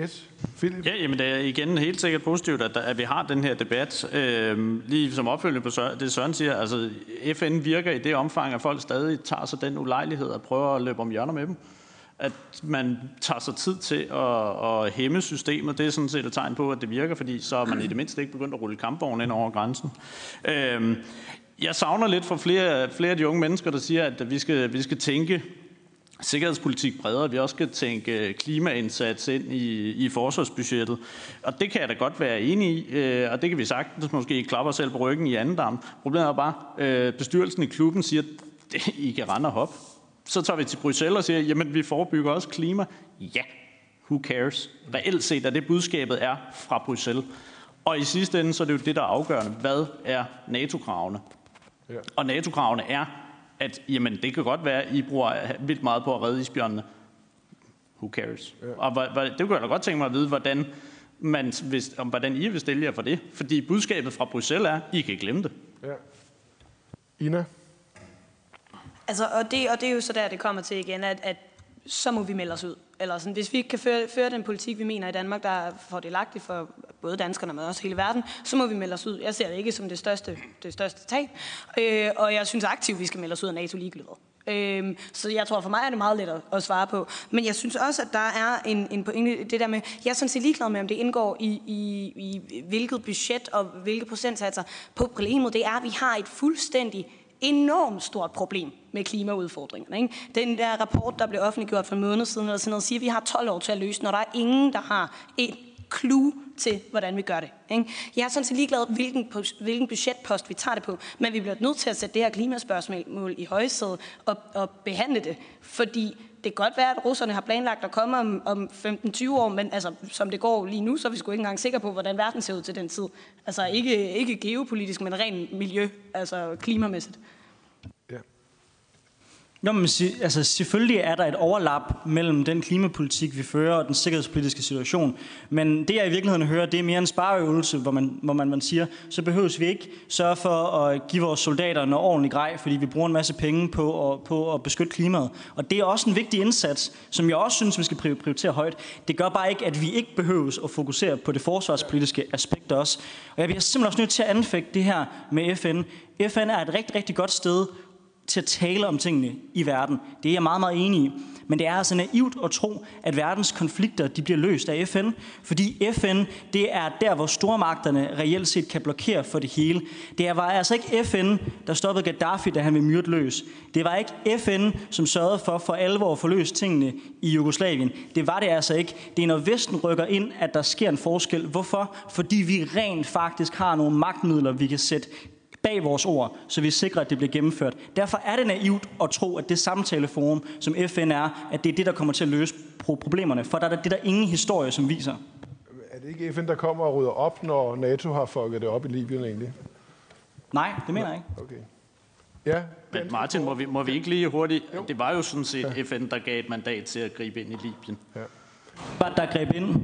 Yes. Philip? Ja, jamen det er igen helt sikkert positivt, at, at vi har den her debat. Øh, lige som opfølgende på Søren, det Søren siger, altså FN virker i det omfang, at folk stadig tager sig den ulejlighed at prøve at løbe om hjørner med dem. At man tager sig tid til at, at hæmme systemet, det er sådan set et tegn på, at det virker, fordi så er man i det mindste ikke begyndt at rulle kampvognen ind over grænsen. Øh, jeg savner lidt fra flere, flere af de unge mennesker, der siger, at vi skal, vi skal tænke sikkerhedspolitik bredere, vi også skal tænke øh, klimaindsats ind i, i forsvarsbudgettet. Og det kan jeg da godt være enig i, øh, og det kan vi sagtens måske klappe os selv på ryggen i anden dam. Problemet er bare, øh, bestyrelsen i klubben siger, at I kan rende og hoppe. Så tager vi til Bruxelles og siger, jamen vi forebygger også klima. Ja, who cares? Reelt set er det budskabet er fra Bruxelles. Og i sidste ende, så er det jo det, der er afgørende. Hvad er NATO-kravene? Ja. Og NATO-kravene er, at jamen, det kan godt være, at I bruger vildt meget på at redde isbjørnene. Who cares? Ja. Og det kunne jeg da godt tænke mig at vide, hvordan, man, hvis, om, hvordan I vil stille jer for det. Fordi budskabet fra Bruxelles er, I kan glemme det. Ja. Ina? Altså, og det, og det er jo så der, det kommer til igen, at, at så må vi melde os ud. Eller sådan, hvis vi ikke kan føre, føre den politik, vi mener i Danmark, der er fordelagtig for både danskerne, men også hele verden, så må vi melde os ud. Jeg ser det ikke som det største, det største tab. Øh, og jeg synes aktivt, vi skal melde os ud af NATO ligegyldigt. Øhm, så jeg tror, for mig er det meget let at, at svare på. Men jeg synes også, at der er en, en pointe, det der med, jeg er sådan set ligeglad med, om det indgår i, i, i hvilket budget og hvilke procentsatser. På problemet, det er, at vi har et fuldstændig enormt stort problem med klimaudfordringerne. Ikke? Den der rapport, der blev offentliggjort for en måned siden, eller sådan noget, siger, at vi har 12 år til at løse, når der er ingen, der har et clue til, hvordan vi gør det. Ikke? Jeg er sådan set ligeglad, hvilken, hvilken budgetpost vi tager det på, men vi bliver nødt til at sætte det her klimaspørgsmål i højsædet og, og behandle det, fordi det kan godt være, at russerne har planlagt at komme om, om 15-20 år, men altså, som det går lige nu, så er vi sgu ikke engang sikre på, hvordan verden ser ud til den tid. Altså ikke, ikke geopolitisk, men rent miljø, altså klimamæssigt. Nå, men altså, selvfølgelig er der et overlap mellem den klimapolitik, vi fører, og den sikkerhedspolitiske situation. Men det, jeg i virkeligheden hører, det er mere en spareøvelse, hvor man, hvor man, man siger, så behøves vi ikke sørge for at give vores soldater noget ordentlig grej, fordi vi bruger en masse penge på at, på at beskytte klimaet. Og det er også en vigtig indsats, som jeg også synes, vi skal prioritere højt. Det gør bare ikke, at vi ikke behøves at fokusere på det forsvarspolitiske aspekt også. Og jeg bliver simpelthen også nødt til at anfægte det her med FN. FN er et rigtig, rigtig godt sted til at tale om tingene i verden. Det er jeg meget, meget enig i. Men det er altså naivt at tro, at verdens konflikter de bliver løst af FN, fordi FN det er der, hvor stormagterne reelt set kan blokere for det hele. Det var altså ikke FN, der stoppede Gaddafi, da han blev myrdet løs. Det var ikke FN, som sørgede for for alvor at få løst tingene i Jugoslavien. Det var det altså ikke. Det er når Vesten rykker ind, at der sker en forskel. Hvorfor? Fordi vi rent faktisk har nogle magtmidler, vi kan sætte bag vores ord, så vi sikrer, at det bliver gennemført. Derfor er det naivt at tro, at det samtaleforum, som FN er, at det er det, der kommer til at løse problemerne. For der er det der ingen historie, som viser. Er det ikke FN, der kommer og rydder op, når NATO har fucket det op i Libyen egentlig? Nej, det mener jeg ikke. Okay. Ja, Men Martin, må vi, må vi ikke lige hurtigt... Jo. Det var jo sådan set ja. FN, der gav et mandat til at gribe ind i Libyen. Ja. Bare der greb ind.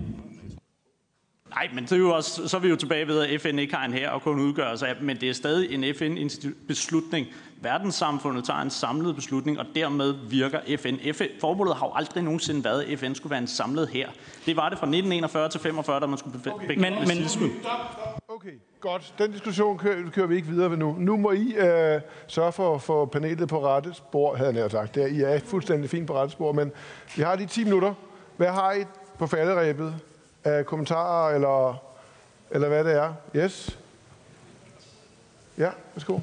Nej, men det er jo også, så er vi jo tilbage ved, at FN ikke har en her og kun udgør sig af, men det er stadig en FN-beslutning. Verdenssamfundet tager en samlet beslutning, og dermed virker FN. FN formålet har jo aldrig nogensinde været, at FN skulle være en samlet her. Det var det fra 1941 til 45, da man skulle okay. begynde men, men. Okay, godt. Den diskussion kører, kører vi ikke videre ved nu. Nu må I øh, sørge for få panelet på rette spor, havde jeg sagt. Der, I er fuldstændig fint på rette spor, men vi har de 10 minutter. Hvad har I på falderæbet? Af kommentarer, eller, eller hvad det er. Yes? Ja, værsgo.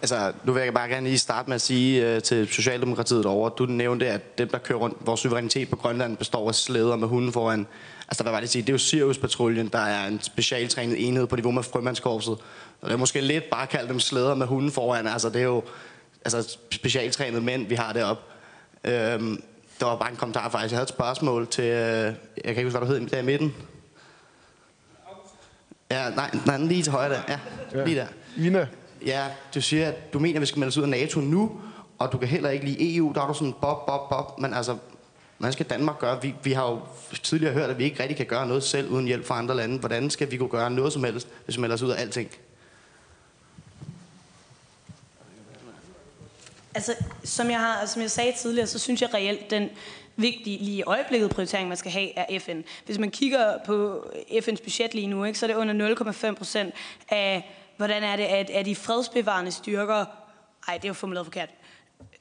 Altså, nu vil jeg bare gerne lige starte med at sige øh, til Socialdemokratiet derovre, du nævnte, at dem, der kører rundt, vores suverænitet på Grønland består af slæder med hunden foran. Altså, hvad var det sige? Det er jo Sirius-patruljen, der er en specialtrænet enhed på niveau med frømandskorpset. Og det er måske lidt bare at kalde dem slæder med hunden foran. Altså, det er jo altså, specialtrænet mænd, vi har deroppe. Øhm, der var bare en kommentar faktisk. Jeg havde et spørgsmål til, øh, jeg kan ikke huske, hvad du hed, der i midten. Ja, nej, nej, lige til højre der. Ja, ja. lige der. Ina. Ja, du siger, at du mener, at vi skal melde os ud af NATO nu, og du kan heller ikke lide EU. Der er du sådan bob, bob, bob. Men altså, hvad skal Danmark gøre? Vi, vi har jo tidligere hørt, at vi ikke rigtig kan gøre noget selv uden hjælp fra andre lande. Hvordan skal vi kunne gøre noget som helst, hvis vi melder os ud af alting? Altså, som jeg, har, altså, som jeg sagde tidligere, så synes jeg reelt, den vigtige lige i øjeblikket prioritering, man skal have, er FN. Hvis man kigger på FN's budget lige nu, ikke, så er det under 0,5 procent af, hvordan er det, at, at de fredsbevarende styrker, ej, det er jo formuleret forkert,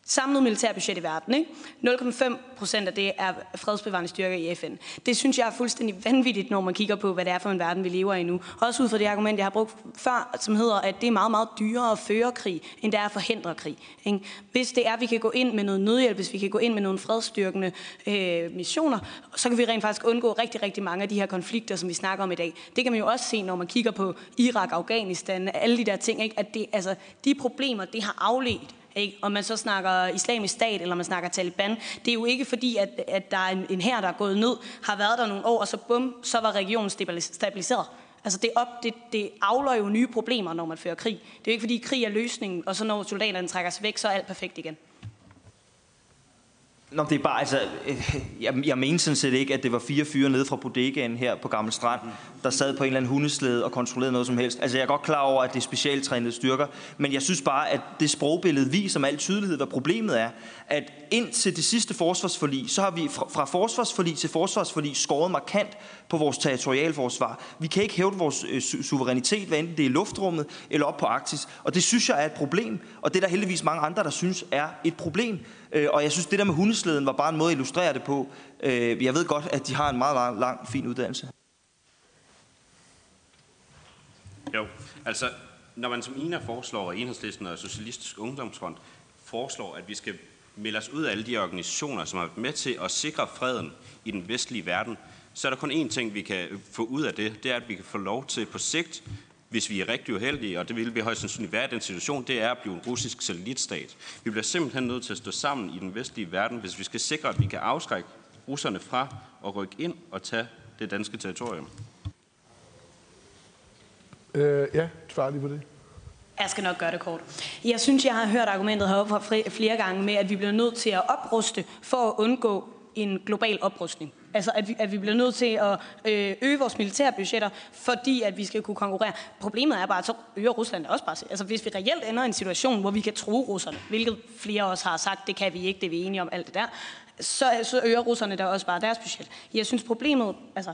samlet militærbudget i verden. Ikke? 0,5 procent af det er fredsbevarende styrker i FN. Det synes jeg er fuldstændig vanvittigt, når man kigger på, hvad det er for en verden, vi lever i nu. Også ud fra det argument, jeg har brugt før, som hedder, at det er meget, meget dyrere at føre krig, end det er at forhindre krig. Ikke? Hvis det er, at vi kan gå ind med noget nødhjælp, hvis vi kan gå ind med nogle fredsstyrkende øh, missioner, så kan vi rent faktisk undgå rigtig, rigtig mange af de her konflikter, som vi snakker om i dag. Det kan man jo også se, når man kigger på Irak, Afghanistan, alle de der ting, ikke? at det, altså, de problemer, det har afledt ikke? Om man så snakker islamisk stat, eller man snakker Taliban. Det er jo ikke fordi, at, at der er en, en her, der er gået ned, har været der nogle år, og så bum, så var regionen stabiliseret. Altså det, op, det, det afler jo nye problemer, når man fører krig. Det er jo ikke fordi, krig er løsningen, og så når soldaterne trækker sig væk, så er alt perfekt igen. Nå, det er bare, altså, øh, jeg, jeg mener sådan set ikke, at det var fire fyre nede fra bodegaen her på Gammel Strand, der sad på en eller anden hundeslæde og kontrollerede noget som helst. Altså, jeg er godt klar over, at det er specialtrænede styrker, men jeg synes bare, at det sprogbillede viser med al tydelighed, hvad problemet er, at indtil det sidste forsvarsforlig, så har vi fra, fra forsvarsforlig til forsvarsforlig skåret markant på vores territorialforsvar. Vi kan ikke hæve vores øh, su- suverænitet, hvad enten det er i luftrummet eller op på Arktis, og det synes jeg er et problem, og det er der heldigvis mange andre, der synes er et problem. Øh, og jeg synes, det der med hundesleden var bare en måde at illustrere det på. Øh, jeg ved godt, at de har en meget lang, lang fin uddannelse. Jo, altså, når man som INA foreslår, og Enhedslisten og Socialistisk Ungdomsfront foreslår, at vi skal melde os ud af alle de organisationer, som har været med til at sikre freden i den vestlige verden, så er der kun én ting, vi kan få ud af det. Det er, at vi kan få lov til på sigt, hvis vi er rigtig uheldige, og det vil vi højst sandsynligt være i den situation, det er at blive en russisk satellitstat. Vi bliver simpelthen nødt til at stå sammen i den vestlige verden, hvis vi skal sikre, at vi kan afskrække russerne fra at rykke ind og tage det danske territorium. Øh, ja, svar lige på det. Jeg skal nok gøre det kort. Jeg synes, jeg har hørt argumentet heroppe fra flere gange med, at vi bliver nødt til at opruste for at undgå en global oprustning. Altså, at vi, at vi bliver nødt til at øh, øge vores militærbudgetter, fordi at vi skal kunne konkurrere. Problemet er bare, at så øger Rusland også bare. Altså, hvis vi reelt ender i en situation, hvor vi kan tro russerne, hvilket flere også har sagt, det kan vi ikke, det er vi enige om, alt det der, så, så øger russerne der også bare deres budget. Jeg synes, problemet, altså,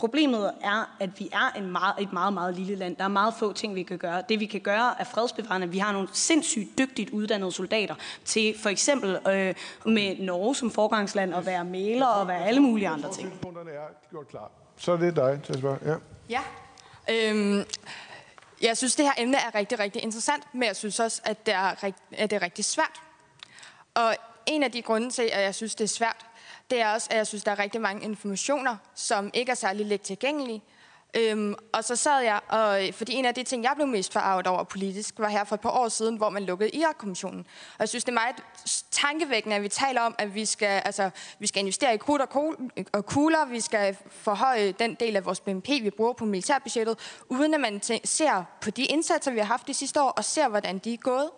Problemet er, at vi er en meget, et meget, meget lille land. Der er meget få ting, vi kan gøre. Det vi kan gøre er fredsbevarende. Vi har nogle sindssygt dygtigt uddannede soldater til for eksempel øh, med Norge som forgangsland at være maler og være alle mulige andre ting. er gjort klar. Så er det dig til at spørge. Ja. Ja. Øhm, jeg synes, det her emne er rigtig, rigtig interessant, men jeg synes også, at det er, at det er rigtig svært. Og en af de grunde til, at jeg synes, det er svært, det er også, at jeg synes, der er rigtig mange informationer, som ikke er særlig let tilgængelige. Øhm, og så sad jeg, og, fordi en af de ting, jeg blev mest forarvet over politisk, var her for et par år siden, hvor man lukkede Irak-kommissionen. Og jeg synes, det er meget tankevækkende, at vi taler om, at vi skal, altså, vi skal investere i krudt og kugler, vi skal forhøje den del af vores BNP, vi bruger på militærbudgettet, uden at man ser på de indsatser, vi har haft de sidste år, og ser, hvordan de er gået.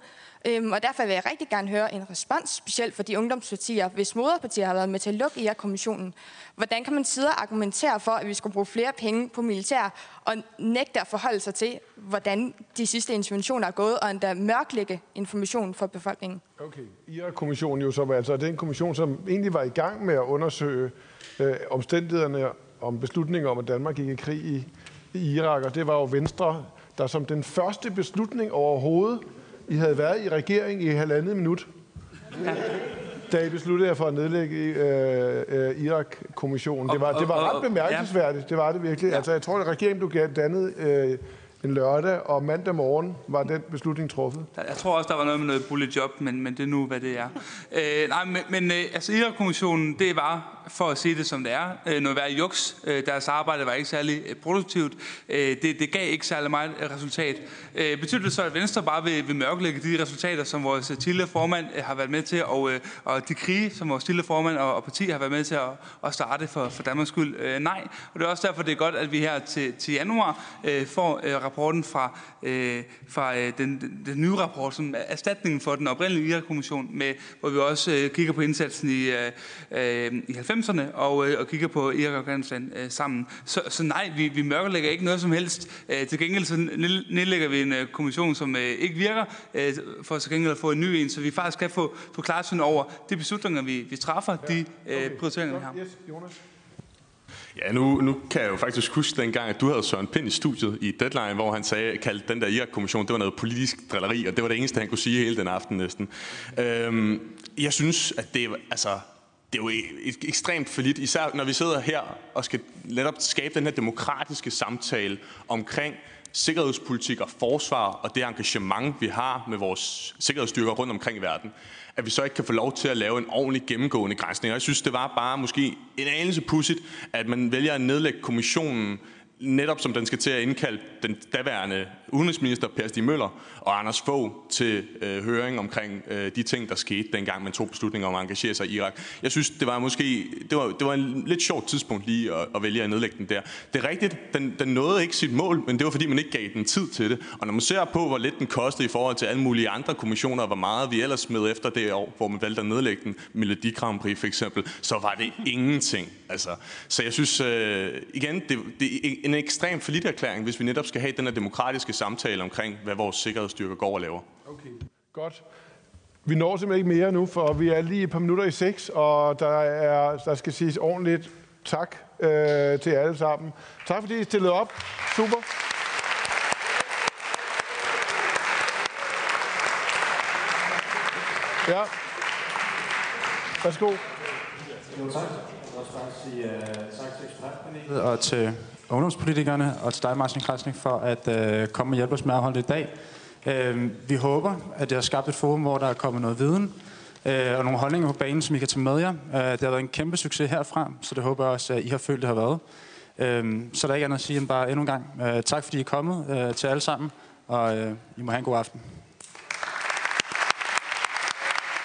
Øhm, og derfor vil jeg rigtig gerne høre en respons, specielt for de ungdomspartier, hvis moderpartier har været med til at lukke i kommissionen. Hvordan kan man sidde og argumentere for, at vi skulle bruge flere penge på militær, og nægte at forholde sig til, hvordan de sidste interventioner er gået, og endda mørklægge informationen for befolkningen? Okay. IR-kommissionen jo så var altså den kommission, som egentlig var i gang med at undersøge øh, omstændighederne om beslutningen om, at Danmark gik i krig i, i Irak, og det var jo Venstre, der som den første beslutning overhovedet i havde været i regering i halvandet minut, da I besluttede jer for at nedlægge øh, øh, Irak-kommissionen. Det var, det var ret bemærkelsesværdigt, det var det virkelig. Altså, jeg tror, at regeringen blev dannet øh, en lørdag, og mandag morgen var den beslutning truffet. Jeg tror også, der var noget med noget bullet job, men, men det er nu, hvad det er. Øh, nej, men, men øh, altså Irak-kommissionen, det var for at sige det som det er. Øh, noget værd juks. Øh, deres arbejde var ikke særlig øh, produktivt. Øh, det, det gav ikke særlig meget resultat. Øh, betyder det så, at Venstre bare vil, vil mørklægge de resultater, som vores øh, tidligere formand øh, har været med til, og, øh, og de krige, som vores tidligere formand og, og parti har været med til at, at starte for, for Danmarks skyld? Øh, nej. Og det er også derfor, det er godt, at vi her til, til januar øh, får øh, rapporten fra, øh, fra øh, den, den, den nye rapport, som er erstatningen for den oprindelige IRA-kommission, med, hvor vi også øh, kigger på indsatsen i, øh, øh i 90'erne og, øh, og kigger på Irak og Afghanistan øh, sammen. Så, så nej, vi, vi mørkelægger ikke noget som helst. Øh, til gengæld så nedlægger vi en øh, kommission, som øh, ikke virker, øh, for til gengæld at få en ny en, så vi faktisk kan få, få klarsyn over de beslutninger, vi, vi træffer, de øh, prioriteringer, vi har. Yes, Jonas. Ja, nu, nu kan jeg jo faktisk huske dengang, at du havde Søren Pind i studiet i Deadline, hvor han sagde, kaldte den der Irak-kommission, det var noget politisk drilleri, og det var det eneste, han kunne sige hele den aften næsten. Øhm, jeg synes, at det, altså, det er jo e-, et ekstremt forlidt, især når vi sidder her og skal netop skabe den her demokratiske samtale omkring sikkerhedspolitik og forsvar og det engagement, vi har med vores sikkerhedsstyrker rundt omkring i verden, at vi så ikke kan få lov til at lave en ordentlig gennemgående grænsning. Og jeg synes, det var bare måske en anelse pudsigt, at man vælger at nedlægge kommissionen netop som den skal til at indkalde den daværende udenrigsminister Per Stig Møller og Anders Fogh til øh, høring omkring øh, de ting, der skete dengang man tog beslutninger om at engagere sig i Irak. Jeg synes, det var måske det var, det var en lidt sjovt tidspunkt lige at, at vælge at nedlægge den der. Det er rigtigt, den, den nåede ikke sit mål, men det var fordi, man ikke gav den tid til det. Og når man ser på, hvor lidt den kostede i forhold til alle mulige andre kommissioner, og hvor meget vi ellers smed efter det år, hvor man valgte at nedlægge den, Melodi Grand Prix for eksempel, så var det ingenting. Altså, så jeg synes, øh, igen, det, det er en ekstrem forlitterklæring, hvis vi netop skal have den her demokratiske samtale omkring, hvad vores sikkerhedsstyrker går og laver. Okay, godt. Vi når simpelthen ikke mere nu, for vi er lige et par minutter i seks, og der, er, der skal siges ordentligt tak øh, til alle sammen. Tak fordi I stillede op. Super. Ja. Værsgo. Jo, tak. sige uh, tak til ekspertpanelet og til ungdomspolitikerne og til dig, Martin Krasnik, for at øh, komme og hjælpe os med at holde i dag. Øh, vi håber, at det har skabt et forum, hvor der er kommet noget viden øh, og nogle holdninger på banen, som I kan tage med jer. Øh, det har været en kæmpe succes herfra, så det håber jeg også, at I har følt, det har været. Øh, så der er ikke andet at sige end bare endnu en gang øh, tak, fordi I er kommet øh, til alle sammen, og øh, I må have en god aften.